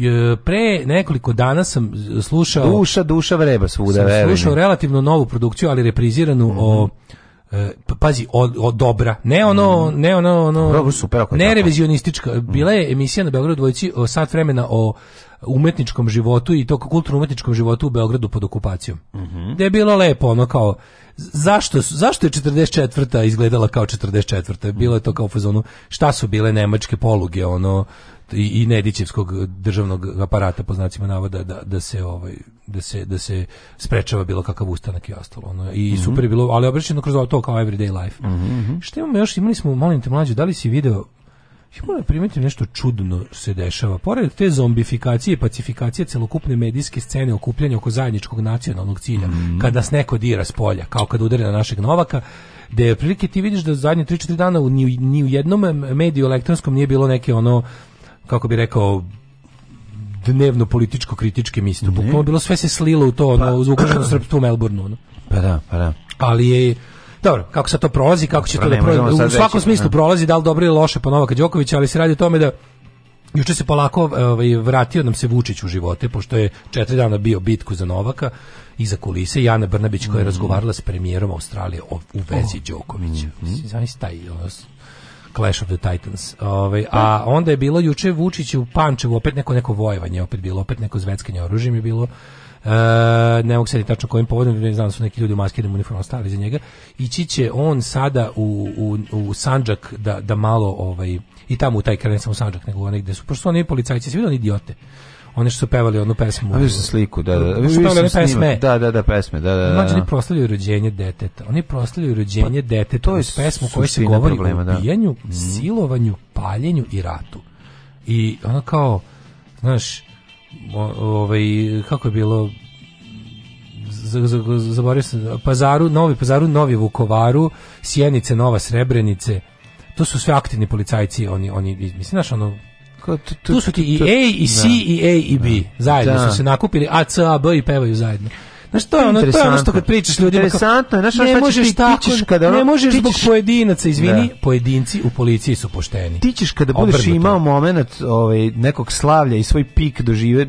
Pre nekoliko dana sam slušao... Duša, duša vreba svuda, veruj slušao relativno novu produkciju, ali repriziranu mm -hmm. o e, pa, pazi od o, dobra ne ono mm. ne ono ono Dobro, super, ne tako. revizionistička bila je mhm. emisija na Beograd dvojici o sat vremena o umetničkom životu i to kulturno umetničkom životu u Beogradu pod okupacijom. Mm -hmm. Gde je bilo lepo ono kao zašto zašto je 44. izgledala kao 44. Bilo je to kao u fazonu šta su bile nemačke poluge ono i, i Nedićevskog državnog aparata po znacima navoda da, da se ovaj da se da se sprečava bilo kakav ustanak i ostalo ono i mm -hmm. super je bilo ali obraćeno kroz to kao everyday life. Mm -hmm. Šta imamo još imali smo molim te mlađe da li si video Ja moram da nešto čudno se dešava. Pored te zombifikacije i pacifikacije celokupne medijske scene okupljanja oko zajedničkog nacionalnog cilja, mm. kad nas neko dira s polja, kao kad udari na našeg Novaka, da je prilike ti vidiš da zadnje 3-4 dana u, ni, ni u jednom mediju elektronskom nije bilo neke ono, kako bi rekao, dnevno političko kritičke misli. Bukvalno bilo sve se slilo u to, ono, u pa, srpstvo u Melbourneu. Ono. Pa da, pa da. Ali je Dobro, kako se to prolazi, kako će to da prolazi. U svakom smislu da. prolazi, da li dobro ili loše po Novaka Đokovića, ali se radi o tome da Juče se polako ovaj, vratio nam se Vučić u živote, pošto je četiri dana bio bitku za Novaka i za kulise. Jana Brnabić koja je mm. razgovarala s premijerom Australije o, u vezi oh. Đokovića. Mm. Zavis taj Clash of the Titans. Ovaj, a onda je bilo juče Vučić u Pančevu, opet neko neko vojevanje, opet bilo, opet neko zveckanje oružjem je bilo E, ne mogu se tačno kojim povodom, ne znam da su neki ljudi u maskiranom uniformama stali za njega. Ići će on sada u, u, u Sanđak da, da malo ovaj, i tamo u taj kraj, ne samo Sanđak, nego negde su, pošto su oni policajci, svi oni idiote one što su pevali onu pesmu. A vidiš sliku, da, da. Pa vidiš pesme. Da, da, da, pesme, da, da. da. Znači, oni da. proslavljaju rođenje deteta. Oni proslavljaju rođenje pa, deteta. To je pesmu koja se govori problema, o da. ubijanju, da. silovanju, paljenju i ratu. I ono kao, znaš, ovaj, kako je bilo, zaboravio sam, Pazaru, Novi Pazaru, Novi Vukovaru, Sjenice, Nova Srebrenice, to su sve aktivni policajci, oni, oni mislim, znaš, ono, tu su ti i A, i C, da. i A, i B, da. zajedno su se nakupili, A, C, A, B i pevaju zajedno. Znaš, to je ono, to je ono što kad pričaš ljudima, interesantno je, znaš, ne možeš ti, tako, ti ćeš kada, ne možeš zbog pojedinaca, izvini, da. pojedinci u policiji su pošteni. Ti ćeš kada budeš Obrnuto. imao moment ovaj, nekog slavlja i svoj pik dožive,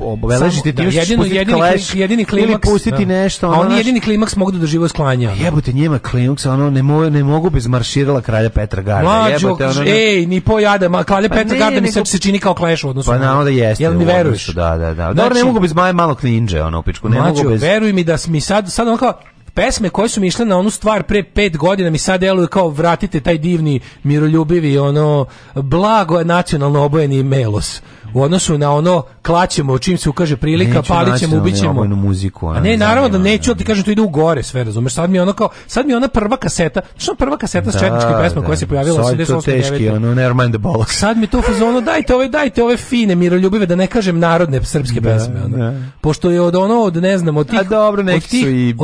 obeležiti time što jedino, jedini, kleš, jedini klimaks, ili pustiti da. nešto. Ono, a oni jedini klimaks mogu da doživo sklanja. Ono. Jebote, njima klimaks, ono, ne, mo, ne mogu bez marširala kralja Petra Garda. jebote, ono, ej, ni po jada, ma, kralja pa Petra Garda mi se, se čini kao kleš u odnosu. Pa na onda jeste. Jel mi veruješ? Da, da, da. Znači, Dobro, ne znači- mogu bez maje malo klinđe, ono, pičku. Ne mlađo, mogu bez... veruj mi da mi sad, sad ono kao, pesme koje su mi išle na onu stvar pre pet godina mi sad deluju kao vratite taj divni miroljubivi ono blago nacionalno obojeni melos u odnosu na ono klaćemo čim se ukaže prilika, palićemo, ubićemo. muziku, a ne, naravno da neću, ti kažem to ide u gore sve, razumeš? Sad mi je ono kao, sad mi je ona prva kaseta, što prva kaseta s da, četničkim da, pesmom koja se pojavila u 88. Sad mi to fazono, dajte ove, dajte ove fine miroljubive da ne kažem narodne srpske da, pesme, ona Pošto je od ono od ne znam, od tih dobro,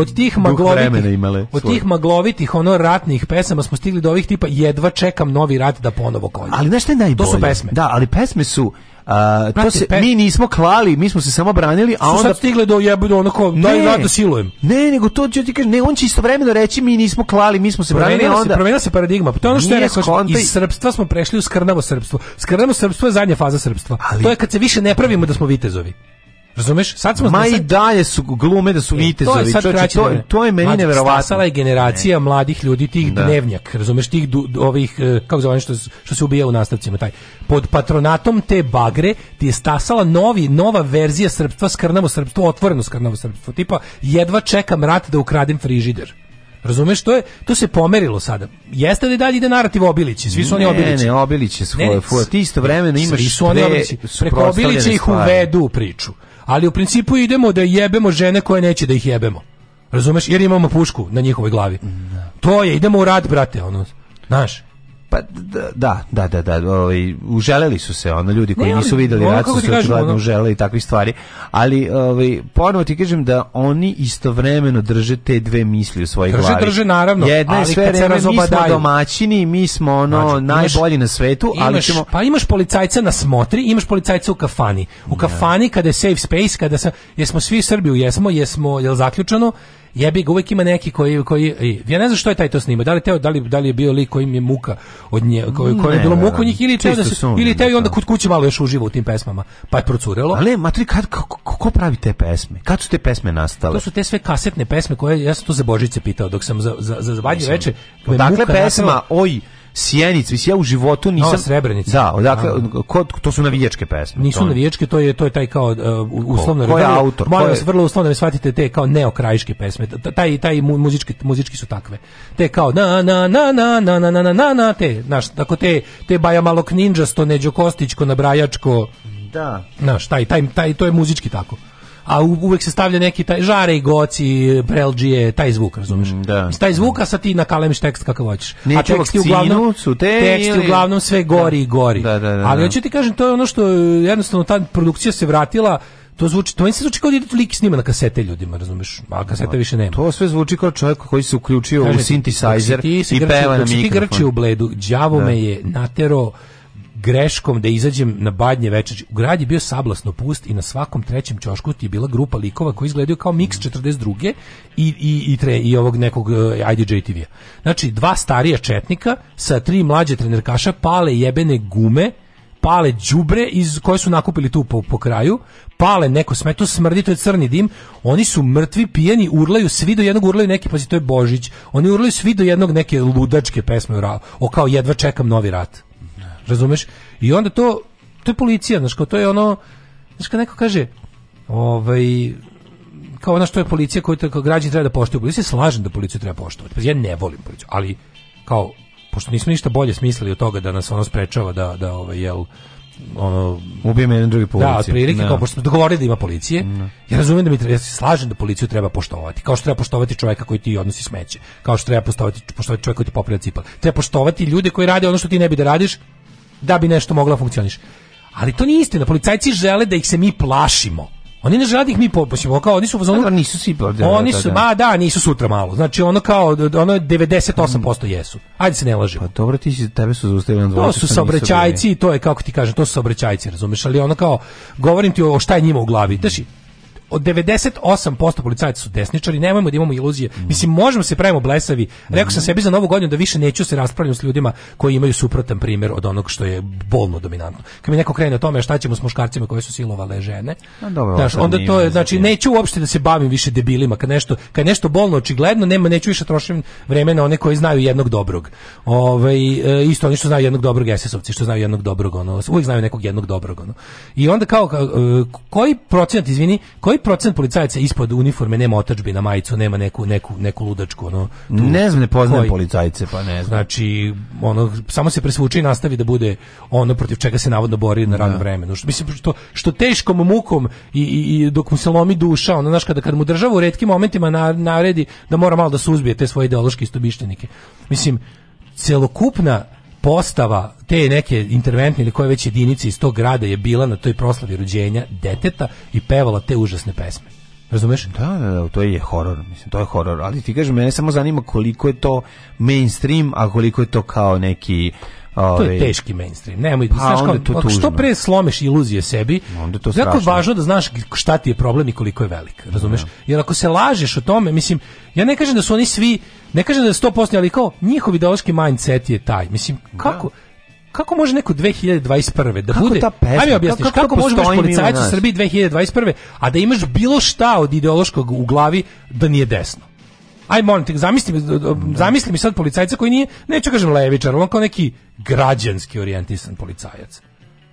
od tih, maglovitih, od tih maglovitih ono ratnih pesama smo stigli do ovih tipa jedva čekam novi rat da ponovo koljem. Ali znaš šta najbolje? To su pesme. Da, ali pesme su A, to Prate, se, pe... mi nismo klali, mi smo se samo branili, a onda... Su sad stigle do da jebe do onako, ne, silujem. Ne, nego to što ti kažeš, ne, on će istovremeno reći mi nismo klali, mi smo se promenila branili, se, onda... Promenila se paradigma, to je ono što je rekao, znači, skonte... iz srpstva smo prešli u skrnavo srpstvo. Skrnavo srpstvo je zadnja faza srpstva. Ali... To je kad se više ne pravimo da smo vitezovi. Razumeš? Sad smo Ma i dalje su glume da su vitezovi. E, to je sad Čoče, to, to je meni Mlađe, neverovatno. Stasala je generacija ne. mladih ljudi tih da. dnevnjak, razumeš, tih du, ovih e, kako zove što što se ubija u nastavcima taj. Pod patronatom te bagre ti je stasala novi nova verzija srpstva skrnavo srpstvo, otvoreno skrnavo srpstvo. Tipa jedva čekam rat da ukradem frižider. Razumeš, to je to se pomerilo sada. Jeste li dalje ide narativ Obilići? Svi su oni Obilići. Ne, ne, Obilići su svoje. Ti istovremeno imaš su oni Obilići. Preko Obilića ih uvedu u priču ali u principu idemo da jebemo žene koje neće da ih jebemo. Razumeš? Jer imamo pušku na njihovoj glavi. Da. To je, idemo u rad, brate, ono. Znaš? Pa da, da, da, da, ovaj uželeli su se ono ljudi koji ne, nisu videli rat su se očigledno uželeli takve stvari, ali ovaj ponovo ti kažem da oni istovremeno drže te dve misli u svojoj glavi. Drže, naravno. Jedna je sve vreme, mi smo domaćini, mi smo ono znači, najbolji imaš, na svetu, ali imaš, ćemo Pa imaš policajca na smotri, imaš policajca u kafani. U da. kafani kada je safe space, kada se jesmo svi Srbi, jesmo, jesmo, jel zaključano? jebi ga, uvek ima neki koji, koji ja ne znam što je taj to snima, da li, teo, da li, da li je bio lik im je muka od nje, koji, mm, koji je bilo da, muka da. od njih ili teo, da se, ili teo i onda kod kuće malo još uživo u tim pesmama, pa je procurelo. Ali, matri, kad, ko, ko pravi te pesme? Kad su te pesme nastale? To su te sve kasetne pesme koje, ja sam to za Božice pitao, dok sam za, za, za, za veče, pesma, oj, Sjenic, mislim ja u životu nisam Nova Srebrenica. Da, odakle kod to su navijačke pesme. Nisu to navijačke, to je to je taj kao uh, uslovno ko, ko je autor? Molim vas vrlo uslovno da shvatite te kao neokrajiške pesme. Taj taj muzički muzički su takve. Te kao na na na na na na na na na te, znaš, tako te te baja malog ninđasto, Neđo Kostićko, nabrajačko. Da. Znaš, taj, taj, taj, to je muzički tako a uvek se stavlja neki taj žare i goci, brelđije, taj zvuk, razumeš? Mm, da. Taj zvuk, a sad ti nakalemiš tekst kakav hoćeš. Neću a teksti uglavnom, su te teksti ili... uglavnom sve da. gori da. i gori. Da, da, da Ali da. hoću ti kažem, to je ono što jednostavno ta produkcija se vratila to zvuči, to im se zvuči kao da lik snima na kasete ljudima, razumeš? A kasete više nema. To sve zvuči kao čovjek koji se uključio Kažete, u synthesizer i peva na mikrofon. Ti grči u bledu, đavo me je natero greškom da izađem na badnje večer. U grad je bio sablasno pust i na svakom trećem ćošku je bila grupa likova koji izgledaju kao mix 42. i, i, i, tre, i ovog nekog uh, e, IDJ TV-a. Znači, dva starija četnika sa tri mlađe trenerkaša pale jebene gume pale đubre iz koje su nakupili tu po, po kraju, pale neko smeto, to smrdi, to je crni dim, oni su mrtvi, pijeni, urlaju, svi do jednog urlaju neki, pazi, to je Božić, oni urlaju svi do jednog neke ludačke pesme o kao jedva čekam novi rat razumeš? I onda to, to je policija, znaš, kao to je ono, znaš, kao neko kaže, ovaj, kao ono što je policija koju tako građani treba da poštuju. Policija se slažem da policiju treba poštovati. Pa ja ne volim policiju, ali kao pošto nismo ništa bolje smislili od toga da nas ono sprečava da da ovaj jel ono ubijemo jedan drugi policiju. Da, prilike, kao da. pošto smo dogovorili da ima policije. No. Da. Ja razumem da mi treba, ja se slažem da policiju treba poštovati. Kao što treba poštovati čoveka koji ti odnosi smeće, kao što treba poštovati poštovati čoveka koji ti popravlja cipele. Treba poštovati ljude koji rade ono što ti ne bi da radiš, da bi nešto mogla da funkcioniš. Ali to nije istina. Policajci žele da ih se mi plašimo. Oni ne žele da ih mi poplašimo, kao oni su u zonu. Da, da, nisu svi Oni su, ma da, nisu sutra malo. Znači ono kao ono 98% jesu. Ajde se ne lažimo. Pa dobro, ti si tebe su zaustavili na To su saobraćajci, to je kako ti kažem, to su saobraćajci, razumeš, ali ono kao govorim ti o šta je njima u glavi. Daši, od 98% policajaca su desničari, nemojmo da imamo iluzije. Mm. Mislim, možemo da se pravimo blesavi. Rekao sam sebi za novu godinu da više neću se raspravljati s ljudima koji imaju suprotan primjer od onog što je bolno dominantno. Kad mi neko krene o tome šta ćemo s muškarcima koji su silovale žene, no, dobro, daš, onda to je, znači, znači, neću uopšte da se bavim više debilima. Kad nešto, kad nešto bolno očigledno, nema, neću više trošim vremena na one koji znaju jednog dobrog. Ove, ovaj, isto oni što znaju jednog dobrog SS-ovci, što znaju jednog dobrog, ono, uvijek znaju nekog jednog dobrog. Ono. I onda kao, e, koji procenat, izvini, koji procent policajaca ispod uniforme nema otačbi na majicu, nema neku neku neku ludačku ono. Tu, ne znam, ne poznajem policajce, pa ne znam. Znači, ono samo se presvuči i nastavi da bude ono protiv čega se navodno bori na radnom da. vremenu. Što mislim što što teškom mukom i, i, i dok mu se lomi duša, ono znaš kada kad mu država u retkim momentima naredi da mora malo da suzbije te svoje ideološke istomišljenike. Mislim celokupna postava te neke interventne ili koje već jedinice iz tog grada je bila na toj proslavi rođenja deteta i pevala te užasne pesme. Razumeš? Da, da, da, to je horor, mislim, to je horor, ali ti kažeš, mene samo zanima koliko je to mainstream, a koliko je to kao neki Ove, to je teški mainstream. Nemoj, pa, znaš, onda kao, to što pre slomiš iluzije sebi, onda to jako je važno da znaš šta ti je problem i koliko je velik, razumeš? Da. Jer ako se lažeš o tome, mislim, ja ne kažem da su oni svi, ne kažem da je 100%, ali kao njihov ideološki mindset je taj. Mislim, da. kako kako može neko 2021. da kako bude ta pesma, Ajme kako, kako, kako može baš policajac u Srbiji 2021. a da imaš bilo šta od ideološkog u glavi da nije desno aj molim te, zamisli, zamisli mi sad policajca koji nije, neću kažem levičar, on kao neki građanski orijentisan policajac.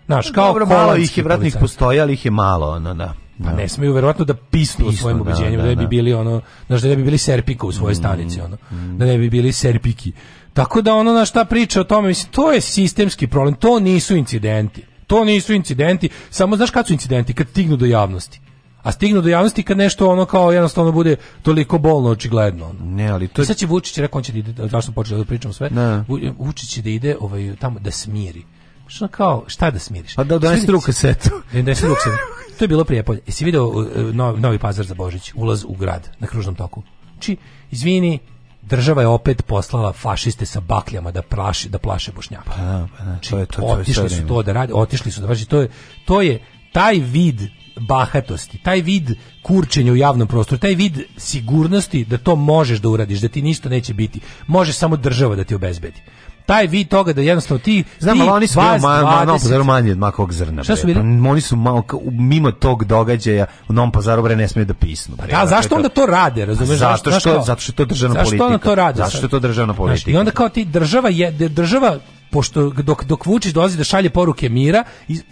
Naš, pa kao Dobro, malo ih je vratnih postoji, ali ih je malo, ono, da. Pa ne da. smiju verovatno da pisnu o svojim da, ubeđenjima, da, da, bi da. bili ono, znaš, da ne bi bili serpika u svojoj mm, stanici, ono, mm. da ne bi bili serpiki. Tako da ono na šta priča o tome, mislim, to je sistemski problem, to nisu incidenti. To nisu incidenti, samo znaš kad su incidenti, kad stignu do javnosti a stignu do javnosti kad nešto ono kao jednostavno bude toliko bolno očigledno. Ne, ali to je... I sad će Vučić rekao on će da ide, da smo počeli da pričamo sve. Ne. Vučić će da ide ovaj tamo da smiri. Što kao, šta da smiriš? Pa da donesi drugu kasetu. Da donesi drugu kasetu. To je bilo prijepolje. Jesi video uh, uh, novi, novi pazar za Božić, ulaz u grad na kružnom toku? Či, znači, izvini, država je opet poslala fašiste sa bakljama da plaši da plaše bošnjaka. Pa, da, pa, da, to je znači, to, to otišli je su to da radi, otišli su da radi. Znači, to je to je taj vid bahatosti, taj vid kurčenja u javnom prostoru, taj vid sigurnosti da to možeš da uradiš, da ti ništa neće biti, može samo država da ti obezbedi taj vid toga da jednostavno ti znam ti ali oni su vas, ma, ma, Novom Pazaru manje od makovog zrna šta su bili? Pa, oni su malo mimo tog događaja u Novom Pazaru bre ne smeju da pisnu bre. da zašto onda to rade razumeš zato što zato što je to državna politika zašto onda to rade zašto je to državna politika i onda kao ti država je država pošto dok, dok Vučić dolazi da šalje poruke mira,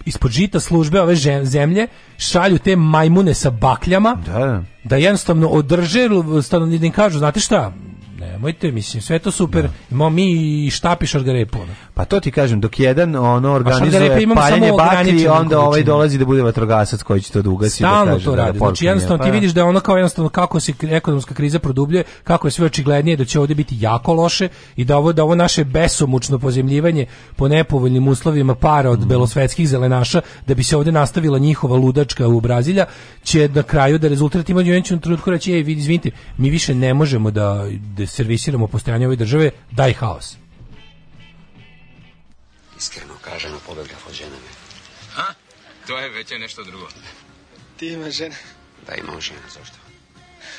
ispod žita službe ove zemlje šalju te majmune sa bakljama, da, da jednostavno održe, ne kažu, znate šta, E, nemojte, mislim, sve to super. Da. Imamo mi i štapiš od grepu. Pa to ti kažem, dok jedan ono pa organizuje paljenje baklji, onda ovaj količinu. ovaj dolazi da bude vatrogasac koji će to da ugasi. Da Stalno da to radi. Znači, pa da znači, jednostavno, pa, ti vidiš da ono kao jednostavno kako se ekonomska kriza produbljuje, kako je sve očiglednije da će ovdje biti jako loše i da ovo, da ovo naše besomučno pozemljivanje po nepovoljnim uslovima para od mm. belosvetskih zelenaša, da bi se ovdje nastavila njihova ludačka u Brazilja, će na kraju da rezultat ima u trenutku reći, ej, izvinite, mi više ne možemo da, da servisiramo postojanje ove države, daj haos. Iskreno kažemo, pobegah od žene me. A? To je već nešto drugo. Ti imaš žene? Da ima žena, zašto?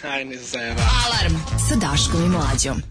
Aj, ne zajeba. Alarm sa Daškom i Mlađom.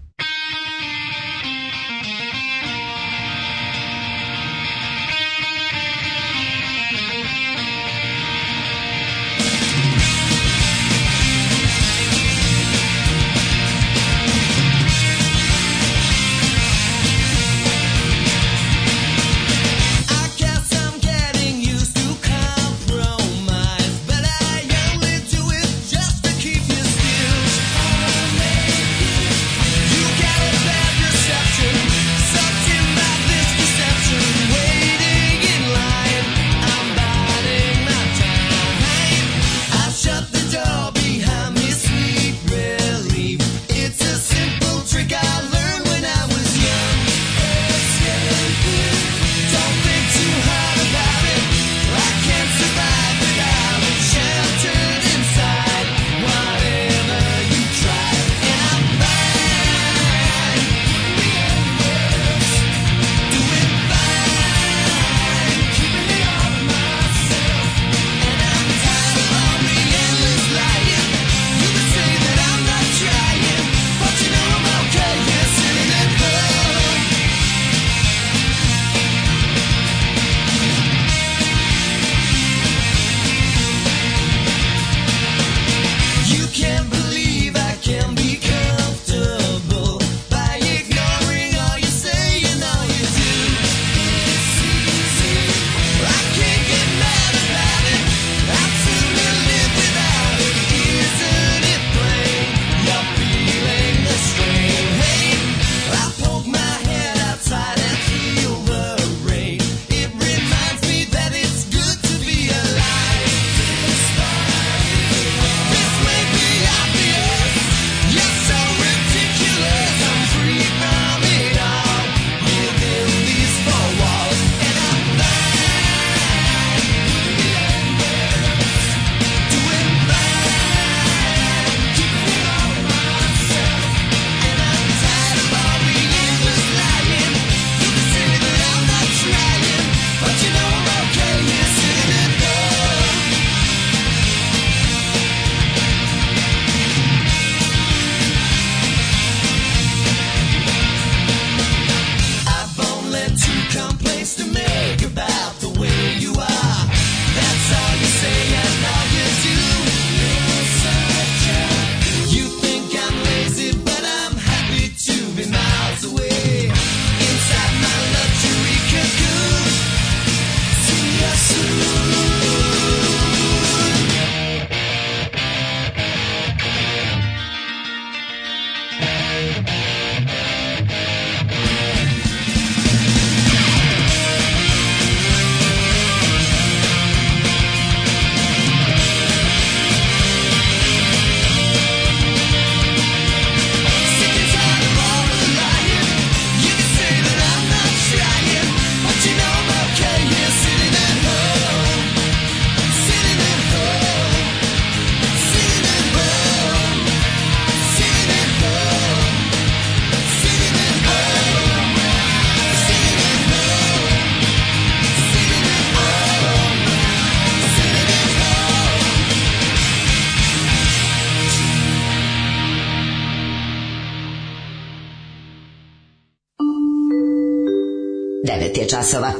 časova.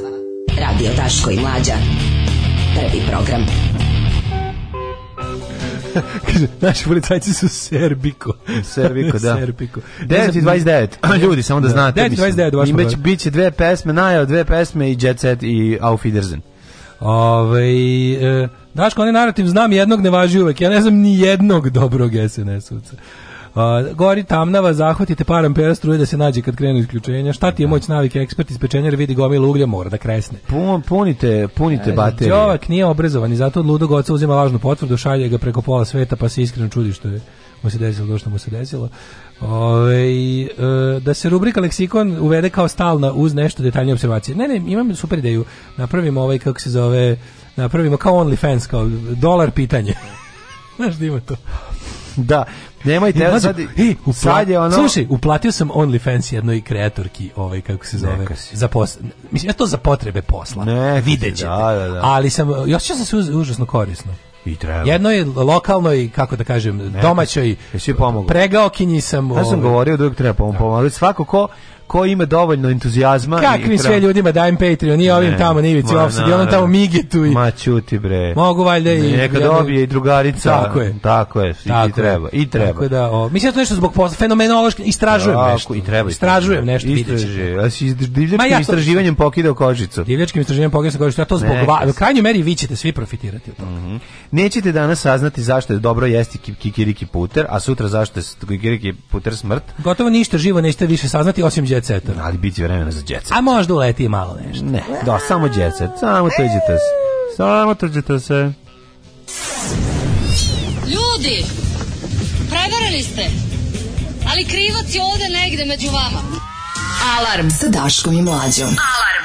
Radio Taško i Mlađa. Prvi program. <laughs> Kaže, naši policajci su Serbiko. Serbiko, <laughs> da. Serbiko. 29. Ljudi, da. samo da, da. znate. 9 29 u vašem broju. Biće dve pesme, najao dve pesme i Jet Set i Auf Wiedersehen. Ove, ovaj, e, Daško, onaj narativ znam jednog ne važi uvek. Ja ne znam ni jednog dobrog SNS-ovca. Uh, gori tamnava, zahvatite par ampera struje da se nađe kad krenu isključenja. Šta ti je da. moć navike? Ekspert iz pečenjara vidi gomilu uglja, mora da kresne. Pun, punite, punite e, baterije. Đovak nije obrazovan i zato od ludog oca uzima lažnu potvrdu, šalje ga preko pola sveta pa se iskreno čudi što je mu se desilo to što mu se desilo. Ove, e, da se rubrika leksikon uvede kao stalna uz nešto detaljne observacije. Ne, ne, imam super ideju. Napravimo ovaj, kako se zove, napravimo kao OnlyFans, kao dolar pitanje. <laughs> Znaš da ima to? Da, Nemojte, evo sad, e, upla... sad je ono... Slušaj, uplatio sam OnlyFans jednoj kreatorki, ovaj, kako se zove, za posla. Mislim, ja to za potrebe posla. Ne, Vidjet ćete. Da, da, da. Ali sam, još će se uz, užasno korisno. I treba. Jednoj lokalnoj, kako da kažem, Neka, domaćoj. Jesi pomogao. Pregaokinji sam. Ja sam ovaj... govorio da treba pomoći. Svako ko ko ima dovoljno entuzijazma kakvim sve ljudima dajem Patreon i ovim ne, tamo Nivici Offset i onom tamo Migetu i ma čuti bre mogu valjda i neka dobije i drugarica tako je tako je i tako treba i treba tako da o, mislim da to nešto zbog posla fenomenološki istražujem tako, nešto i treba istražujem nešto istražuje a si divljačkim ja istraživanjem pokidao kožicu divljačkim istraživanjem pokidao kožicu ja to zbog va, u krajnjoj meri vi ćete svi profitirati od toga mm -hmm. nećete danas saznati zašto je dobro jesti kikiriki puter a sutra zašto je kikiriki puter smrt gotovo ništa živo nećete više saznati osim jet setom. Ali biti vremena za jet A možda uleti malo nešto. Ne, da, samo jet Samo trđite se. Samo trđite se. Ljudi, prevarili ste. Ali krivac je ovde negde među vama. Alarm sa Daškom i Mlađom. Alarm.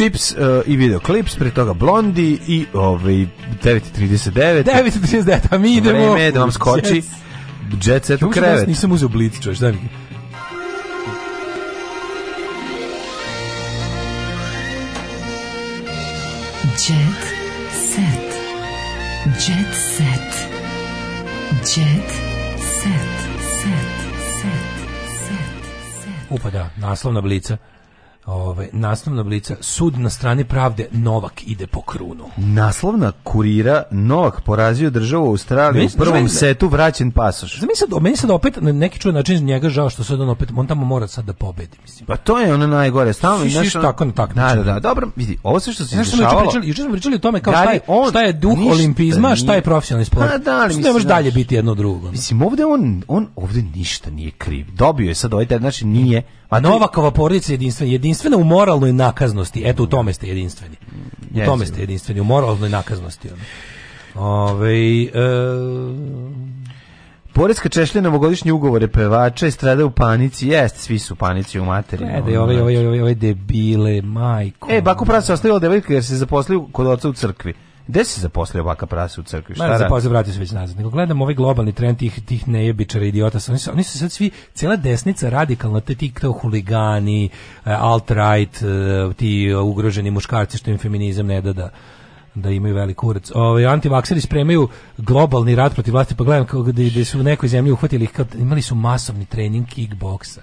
Chips uh, e, i videoklips, pre toga Blondi i ovaj 9.39. 9.39, a mi idemo. Vreme da vam skoči. Yes. Jet set u krevet. Nisam uzeo blic, čovječ, daj mi. Jet set. Jet set. Jet set. Set. Set. Set. Upada, naslovna blica naslovna blica Sud na strani pravde Novak ide po krunu. Naslovna kurira Novak porazio državu Australiju u prvom setu vraćen pasoš. mislim da meni da opet na neki čudan način njega žao što sad on opet on tamo mora sad da pobedi, mislim. Pa to je ono najgore, stalno i nešto. tako na tako. Da, da, da, dobro, vidi, ovo sve što se dešavalo. Juče smo pričali, smo pričali o tome kao šta je, on, šta je duh ništa, olimpizma, šta je profesionalni sport. Pa da, ali, ne može dalje biti jedno drugo. Mislim, ovde on on ovde ništa nije kriv. Dobio je sad ovaj znači nije A Novakova porodica je jedinstvena, jedinstvena u moralnoj nakaznosti. Eto, u tome ste jedinstveni. U tome da. ste jedinstveni, u moralnoj nakaznosti. Ove, e... Poreska češlja novogodišnji ugovore pevača i strada u panici. Jest, svi su u panici u materinu. Gledaj, ove, znači. ove, ove, ove debile, majko. E, Baku Prasa ostavila devojka jer se zaposlio kod oca u crkvi. Gde se zaposlio ovaka prase u crkvi? Šta radi? Zaposlio vrati se već nazad. Nego gledam ovaj globalni trend tih, tih nejebičara, idiota. Oni su, oni su sad svi, cela desnica radikalna, te ti kao huligani, eh, alt-right, eh, ti ugroženi muškarci što im feminizam ne da da da imaju veliki kurac. Ovaj antivakseri spremaju globalni rat protiv vlasti, pa gledam kako da, da su u nekoj zemlji uhvatili ih, imali su masovni trening kickboksa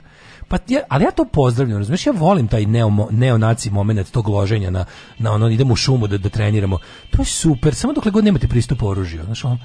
Pa ja, ali ja to pozdravljam, razumeš, ja volim taj neo, neonaci moment tog loženja na, na ono, idemo u šumu da, da treniramo. To je super, samo dokle god nemate pristup oružju. Znaš, ono,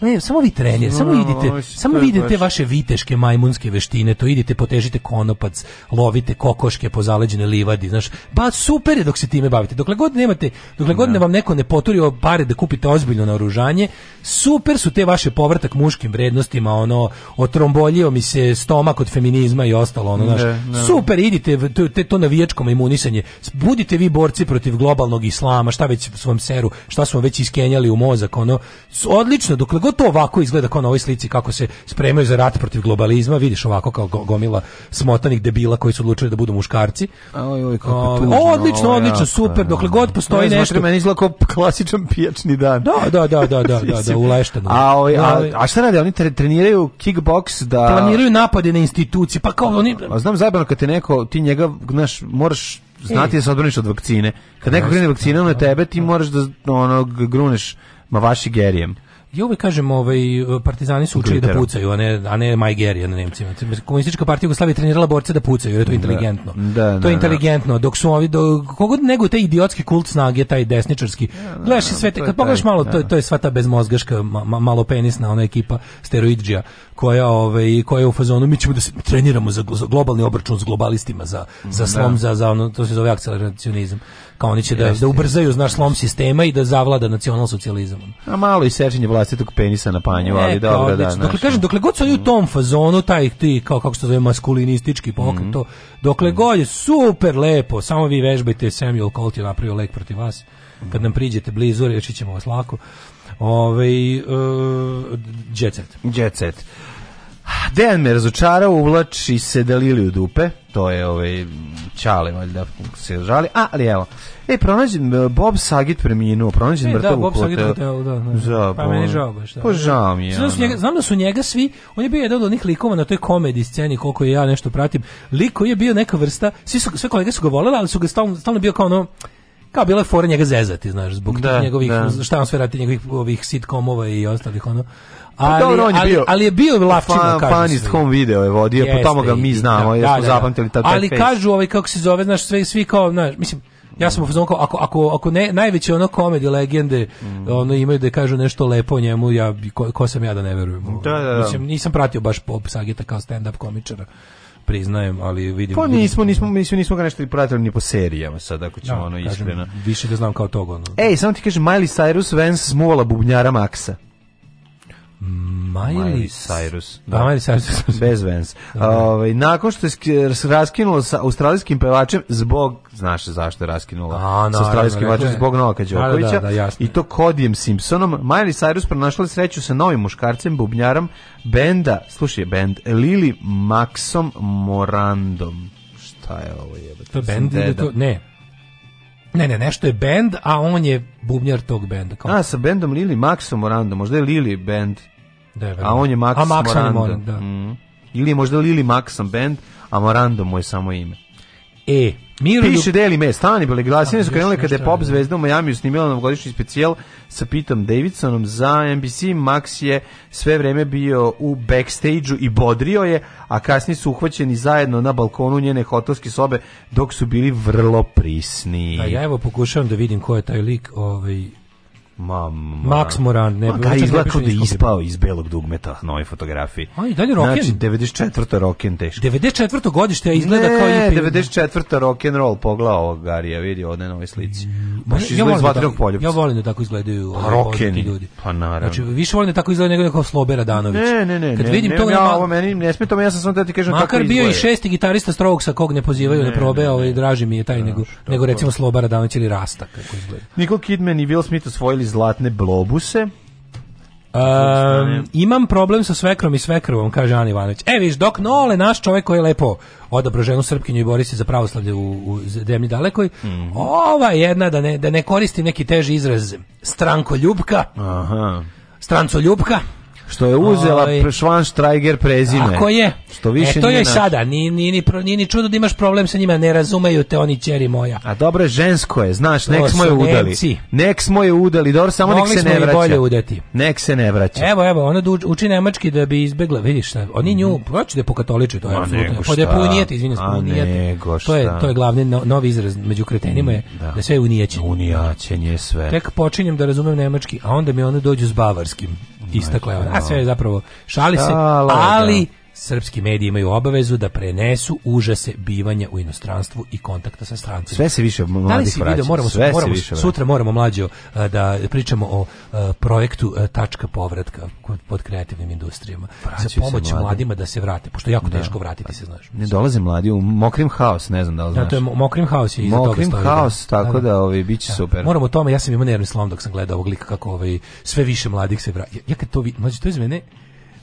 Ne, samo vi trenjer, samo idite, samo vidite vaše viteške majmunske veštine, to idite, potežite konopac, lovite kokoške po zaleđene livadi, znaš. Ba super je dok se time bavite. Dokle god nemate, dokle god da. ne vam neko ne poturi pare da kupite ozbiljno naoružanje, super su te vaše povratak muškim vrednostima, ono otrombolio mi se stomak od feminizma i ostalo, ono, znaš. Super, idite to, te, to navijačko imunisanje. Budite vi borci protiv globalnog islama, šta već svom seru, šta smo već iskenjali u mozak, ono. Odlično, dokle god to ovako izgleda kao na ovoj slici kako se spremaju za rat protiv globalizma, vidiš ovako kao gomila smotanih debila koji su odlučili da budu muškarci. Aj, oj, kako tužno. O, odlično, odlično, super, dokle god postoji ne, nešto. Meni izgleda kao klasičan pijačni dan. Da, da, da, da, da, da, da <laughs> ulešteno. A, oj, a, a šta rade? Oni treniraju kickbox da... Planiraju napade na institucije, pa kao oni... A znam zajebano kad te neko, ti njega, znaš, moraš znati e. da se odbraniš od vakcine. Kad neko krene vakcinom na tebe, ti moraš da ono, gruneš ma vaši gerijem. Ja uvek kažem, ovaj, partizani su učili da pucaju, a ne, a ne Majgerija na Nemcima. Komunistička partija Jugoslavije trenirala borce da pucaju, jer je to da. inteligentno. Da, da, to je da, da. inteligentno. Dok su ovi, dok, kogod nego taj idiotski kult snage, taj desničarski, gledaš sve te, kad pogledaš malo, to, to je sva ta bezmozgaška, ma, malo penisna ona ekipa steroidđija, koja, ovaj, koja je u fazonu, mi ćemo da se treniramo za, za globalni obračun s globalistima, za, za slom, za, za ono, to se zove akceleracionizam kao oni će da, da ubrzaju znaš slom sistema i da zavlada nacionalsocijalizam. A malo i sečenje vlastitog penisa na panju, ali e, dobro da. Naš, dokle kažem, dokle god su oni u tom mm. fazonu taj ti kao kako se zove maskulinistički pokret mm mm-hmm. to, dokle mm god je super lepo, samo vi vežbajte Samuel Colt je napravio lek protiv vas. Mm Kad nam priđete blizu, rešit ćemo vas lako. Ovaj uh, jet set. Jet set. Dejan me razočarao, uvlači se delili u dupe to je ovaj Čale valjda se žali. A, ali evo. E, pronađen eh, Bob Saget preminuo, pronađen e, mrtav da, Bob u hotelu, da, da. da. Za, pa meni žao baš. Da. Pa žao mi je. Znam, da njega, znam da su njega svi, on je bio jedan od onih likova na toj komedi sceni, koliko je ja nešto pratim. liko je bio neka vrsta, svi su, sve kolege su ga volele, ali su ga stalno, stalno bio kao ono, kao bila je fora njega zezati, znaš, zbog da, njegovih, da. šta on sve radi, njegovih ovih sitcomova i ostalih, ono. Ali, pa, dobro, on je bio, ali, ali je bio lavčina, fan, kažu. Funniest home video je vodio, Jeste, pa po tamo ga mi znamo, da, jer da, smo da, zapamtili taj Ali face. kažu, ovaj, kako se zove, znaš, sve, svi kao, znaš, mislim, ja sam upoznao kao ako ako ako ne najveće ono komedi legende mm. ono imaju da kažu nešto lepo o njemu ja ko, ko sam ja da ne verujem. Da, da, da. Mislim nisam pratio baš pop sagita kao stand up komičara priznajem, ali vidim... Pa nismo, nismo, mislim, nismo ga nešto pratili ni po serijama sad, ako ćemo da, ono kažem, iskreno. Više da znam kao tog ono. Ej, samo ti kažem, Miley Cyrus Vance smuvala bubnjara Maxa. Miley Cyrus. Da, da, Miley Cyrus. <laughs> Bez Vens. Da. Ovaj, nakon što je raskinula sa australijskim pevačem zbog, znaš zašto je raskinula A, sa australijskim pevačem, zbog Novaka da, Đokovića i to Kodijem Simpsonom. Miley Cyrus pronašla sreću sa novim muškarcem, bubnjarom benda, slušaj, bend, Lili Maxom Morandom. Šta je ovo jebate? To je bend ili to? Ne. Ne, ne, nešto je bend, a on je bubnjar tog benda. Kao. A, sa bendom Lili Maxom Morandom, možda je Lili bend. Da, a on je Max, a Max Morando. da. Mm. Ili je možda Lili Maxam band, a Morando mu je samo ime. E, Miroljub... Piše Deli Me, stani bile, glasine pa, su krenule kada je pop da. zvezda u Majamiju snimila novogodišnji specijal sa Pitom Davidsonom za NBC. Max je sve vreme bio u backstage-u i bodrio je, a kasnije su uhvaćeni zajedno na balkonu njene hotelske sobe dok su bili vrlo prisni. A ja evo pokušavam da vidim ko je taj lik, ovaj, Ma, ma, Max Morand ne, bi izgledao da je ispao iz belog dugmeta na ovoj fotografiji. A dalje Roken. Znači, 94. Roken teško. 94. godište izgleda ne, kao i... 94. Rock and roll, pogleda ovog Garija, vidi ovdje na ovoj slici. Baš ja, izgleda iz da vatrenog poljubca. Ja volim da tako izgledaju pa, ovaj, rockeni ljudi. Pa naravno. Znači, više volim da tako izgleda nego neko Slobera Danović. Ne, ne, ne. Kad vidim ne, to... Ja, ma... ovo meni ne smeta, ja sam samo da ti kažem Makar kako izgleda. bio i šesti gitarista Strokesa kog ne pozivaju na da probe, ovaj, draži mi je taj nego, nego recimo Slobara Danović ili Rasta. Kako izgleda. Nicole Kidman i Will Smith osvojili zlatne blobuse. Um, imam problem sa svekrom i svekrvom, kaže Ana Ivanović. E, viš, dok Nole, naš čovjek koji je lepo odabro ženu Srpkinju i bori se za pravoslavlje u, u zemlji dalekoj, mm. ova jedna, da ne, da ne koristim neki teži izraz, strankoljubka, Aha. strancoljubka, što je uzela Oj. Švan Štrajger prezime. Ako je. Što više e, to je naš... sada, ni, ni, ni, pro, ni, ni čudo da imaš problem sa njima, ne razumeju te oni ćeri moja. A dobro je žensko je, znaš, nek smo je udali. Nemci. Nek smo je udali, dobro, samo Mogli nek se ne vraća. bolje udati. Nek se ne vraća. Evo, evo, ona da uči nemački da bi izbegla, vidiš, oni nju, mm -hmm. da je po to je apsolutno. Pa da je po unijeti, izvinjam, po unijeti. To je, to je glavni no, novi izraz među kretenima je da, da sve unijećenje. Unijaćenje sve. Tek počinjem da razumem nemački, a onda mi ono dođu s bavarskim istakle. A sve je zapravo šali se, ali srpski mediji imaju obavezu da prenesu užase bivanja u inostranstvu i kontakta sa strancima. Sve se više da mladih vraća. Moramo, Sve moramo, se više sutra moramo mlađo da pričamo o projektu Tačka povratka pod kreativnim industrijama. Vraćaju za pomoć mladima da se vrate, pošto je jako da. teško vratiti se, znaš. Ne dolaze mladi u Mokrim haos, ne znam da li znaš. Da, to je Mokrim haos je iza Mokrim toga da. haos, da. tako da, ovaj, bit će super. Moramo o tome, ja sam imao nervni slom dok sam gledao ovog lika kako ovaj, sve više mladih se vraća. Ja, ja kad to vidim, mlađe, to je za mene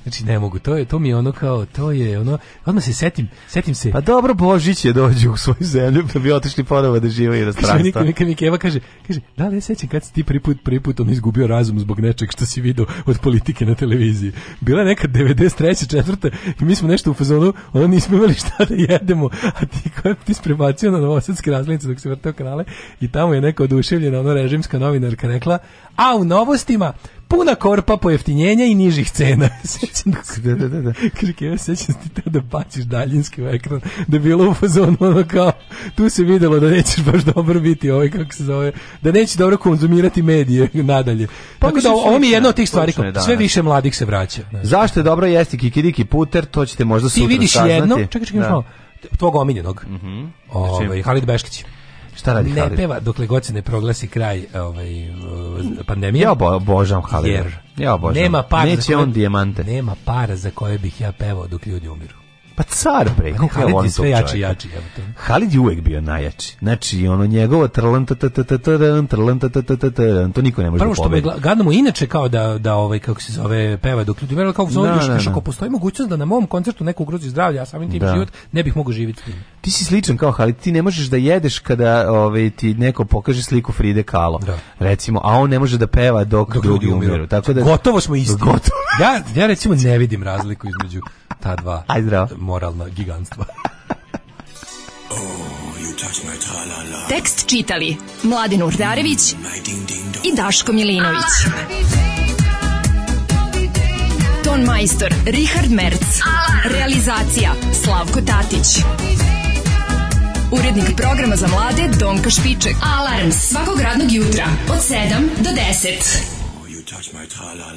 Znači ne mogu, to je to mi je ono kao to je ono odmah se setim, setim se. Pa dobro Božić je dođu u svoju zemlju, da bi otišli ponovo da žive i rastranstva. Kaže mi Keva kaže, kaže, da li sećaš kad si ti prvi put prvi put on izgubio razum zbog nečeg što si video od politike na televiziji. Bila je neka 93. četvrta i mi smo nešto u fazonu, ono nismo imali šta da jedemo, a ti ko je ti sprebacio na novosadske razglednice dok se vrteo kanale i tamo je neka oduševljena ona režimska novinarka rekla, a u novostima Puna korpa pojeftinjenja i nižih cena. <laughs> Sećam da, da, da, da. Kaže, sećam ti te da baciš daljinski u ekran, da je bilo u fazonu ono kao, tu se videlo da nećeš baš dobro biti ovaj, kako se zove, da neće dobro konzumirati medije <laughs> nadalje. Pa, Tako da, ovo mi je jedna od tih stvari, kao, da, sve da. više mladih se vraća. Znači. Zašto je dobro jesti kikiriki puter, to ćete možda ti sutra saznati. Ti vidiš jedno, čekaj, čekaj, da. malo, tvog omiljenog, mm -hmm. ovaj, znači- Halid Beškić. Šta radi ne Halid? peva dokle god se ne proglasi kraj ovaj, pandemije. Ja božam Halida. Jer ja božam. Nema para Neće za koje, on dijamante. Nema para za koje bih ja pevao dok ljudi umiru. Pa car bre, pa kako je on sve jači, jači. Halid je uvek bio najjači. Znači, ono njegovo trlan, to niko ne može Prvo što me gadno mu inače kao da, da ovaj, kako se zove, peva dok ljudi verali, kao se da, ono da, da. ako postoji mogućnost da na mom koncertu neko ugrozi zdravlje, a samim tim život, ne bih mogao živjeti s njim. Ti si sličan kao Halid, ti ne možeš da jedeš kada ovaj, ti neko pokaže sliku Fride Kahlo, recimo, a on ne može da peva dok, drugi umiru. Tako da, gotovo smo isti. Gotovo. ja, ja recimo ne vidim razliku između ta dva Aj, zdravo. moralna gigantstva. <laughs> oh, -la. Tekst čitali Mladin Urdarević mm, i Daško Milinović. Ah! Ton majstor Richard Merc. Ah! Realizacija Slavko Tatić. Urednik programa za mlade Donka Špiček. Alarms svakog radnog jutra od 7 do 10. Oh, you touch my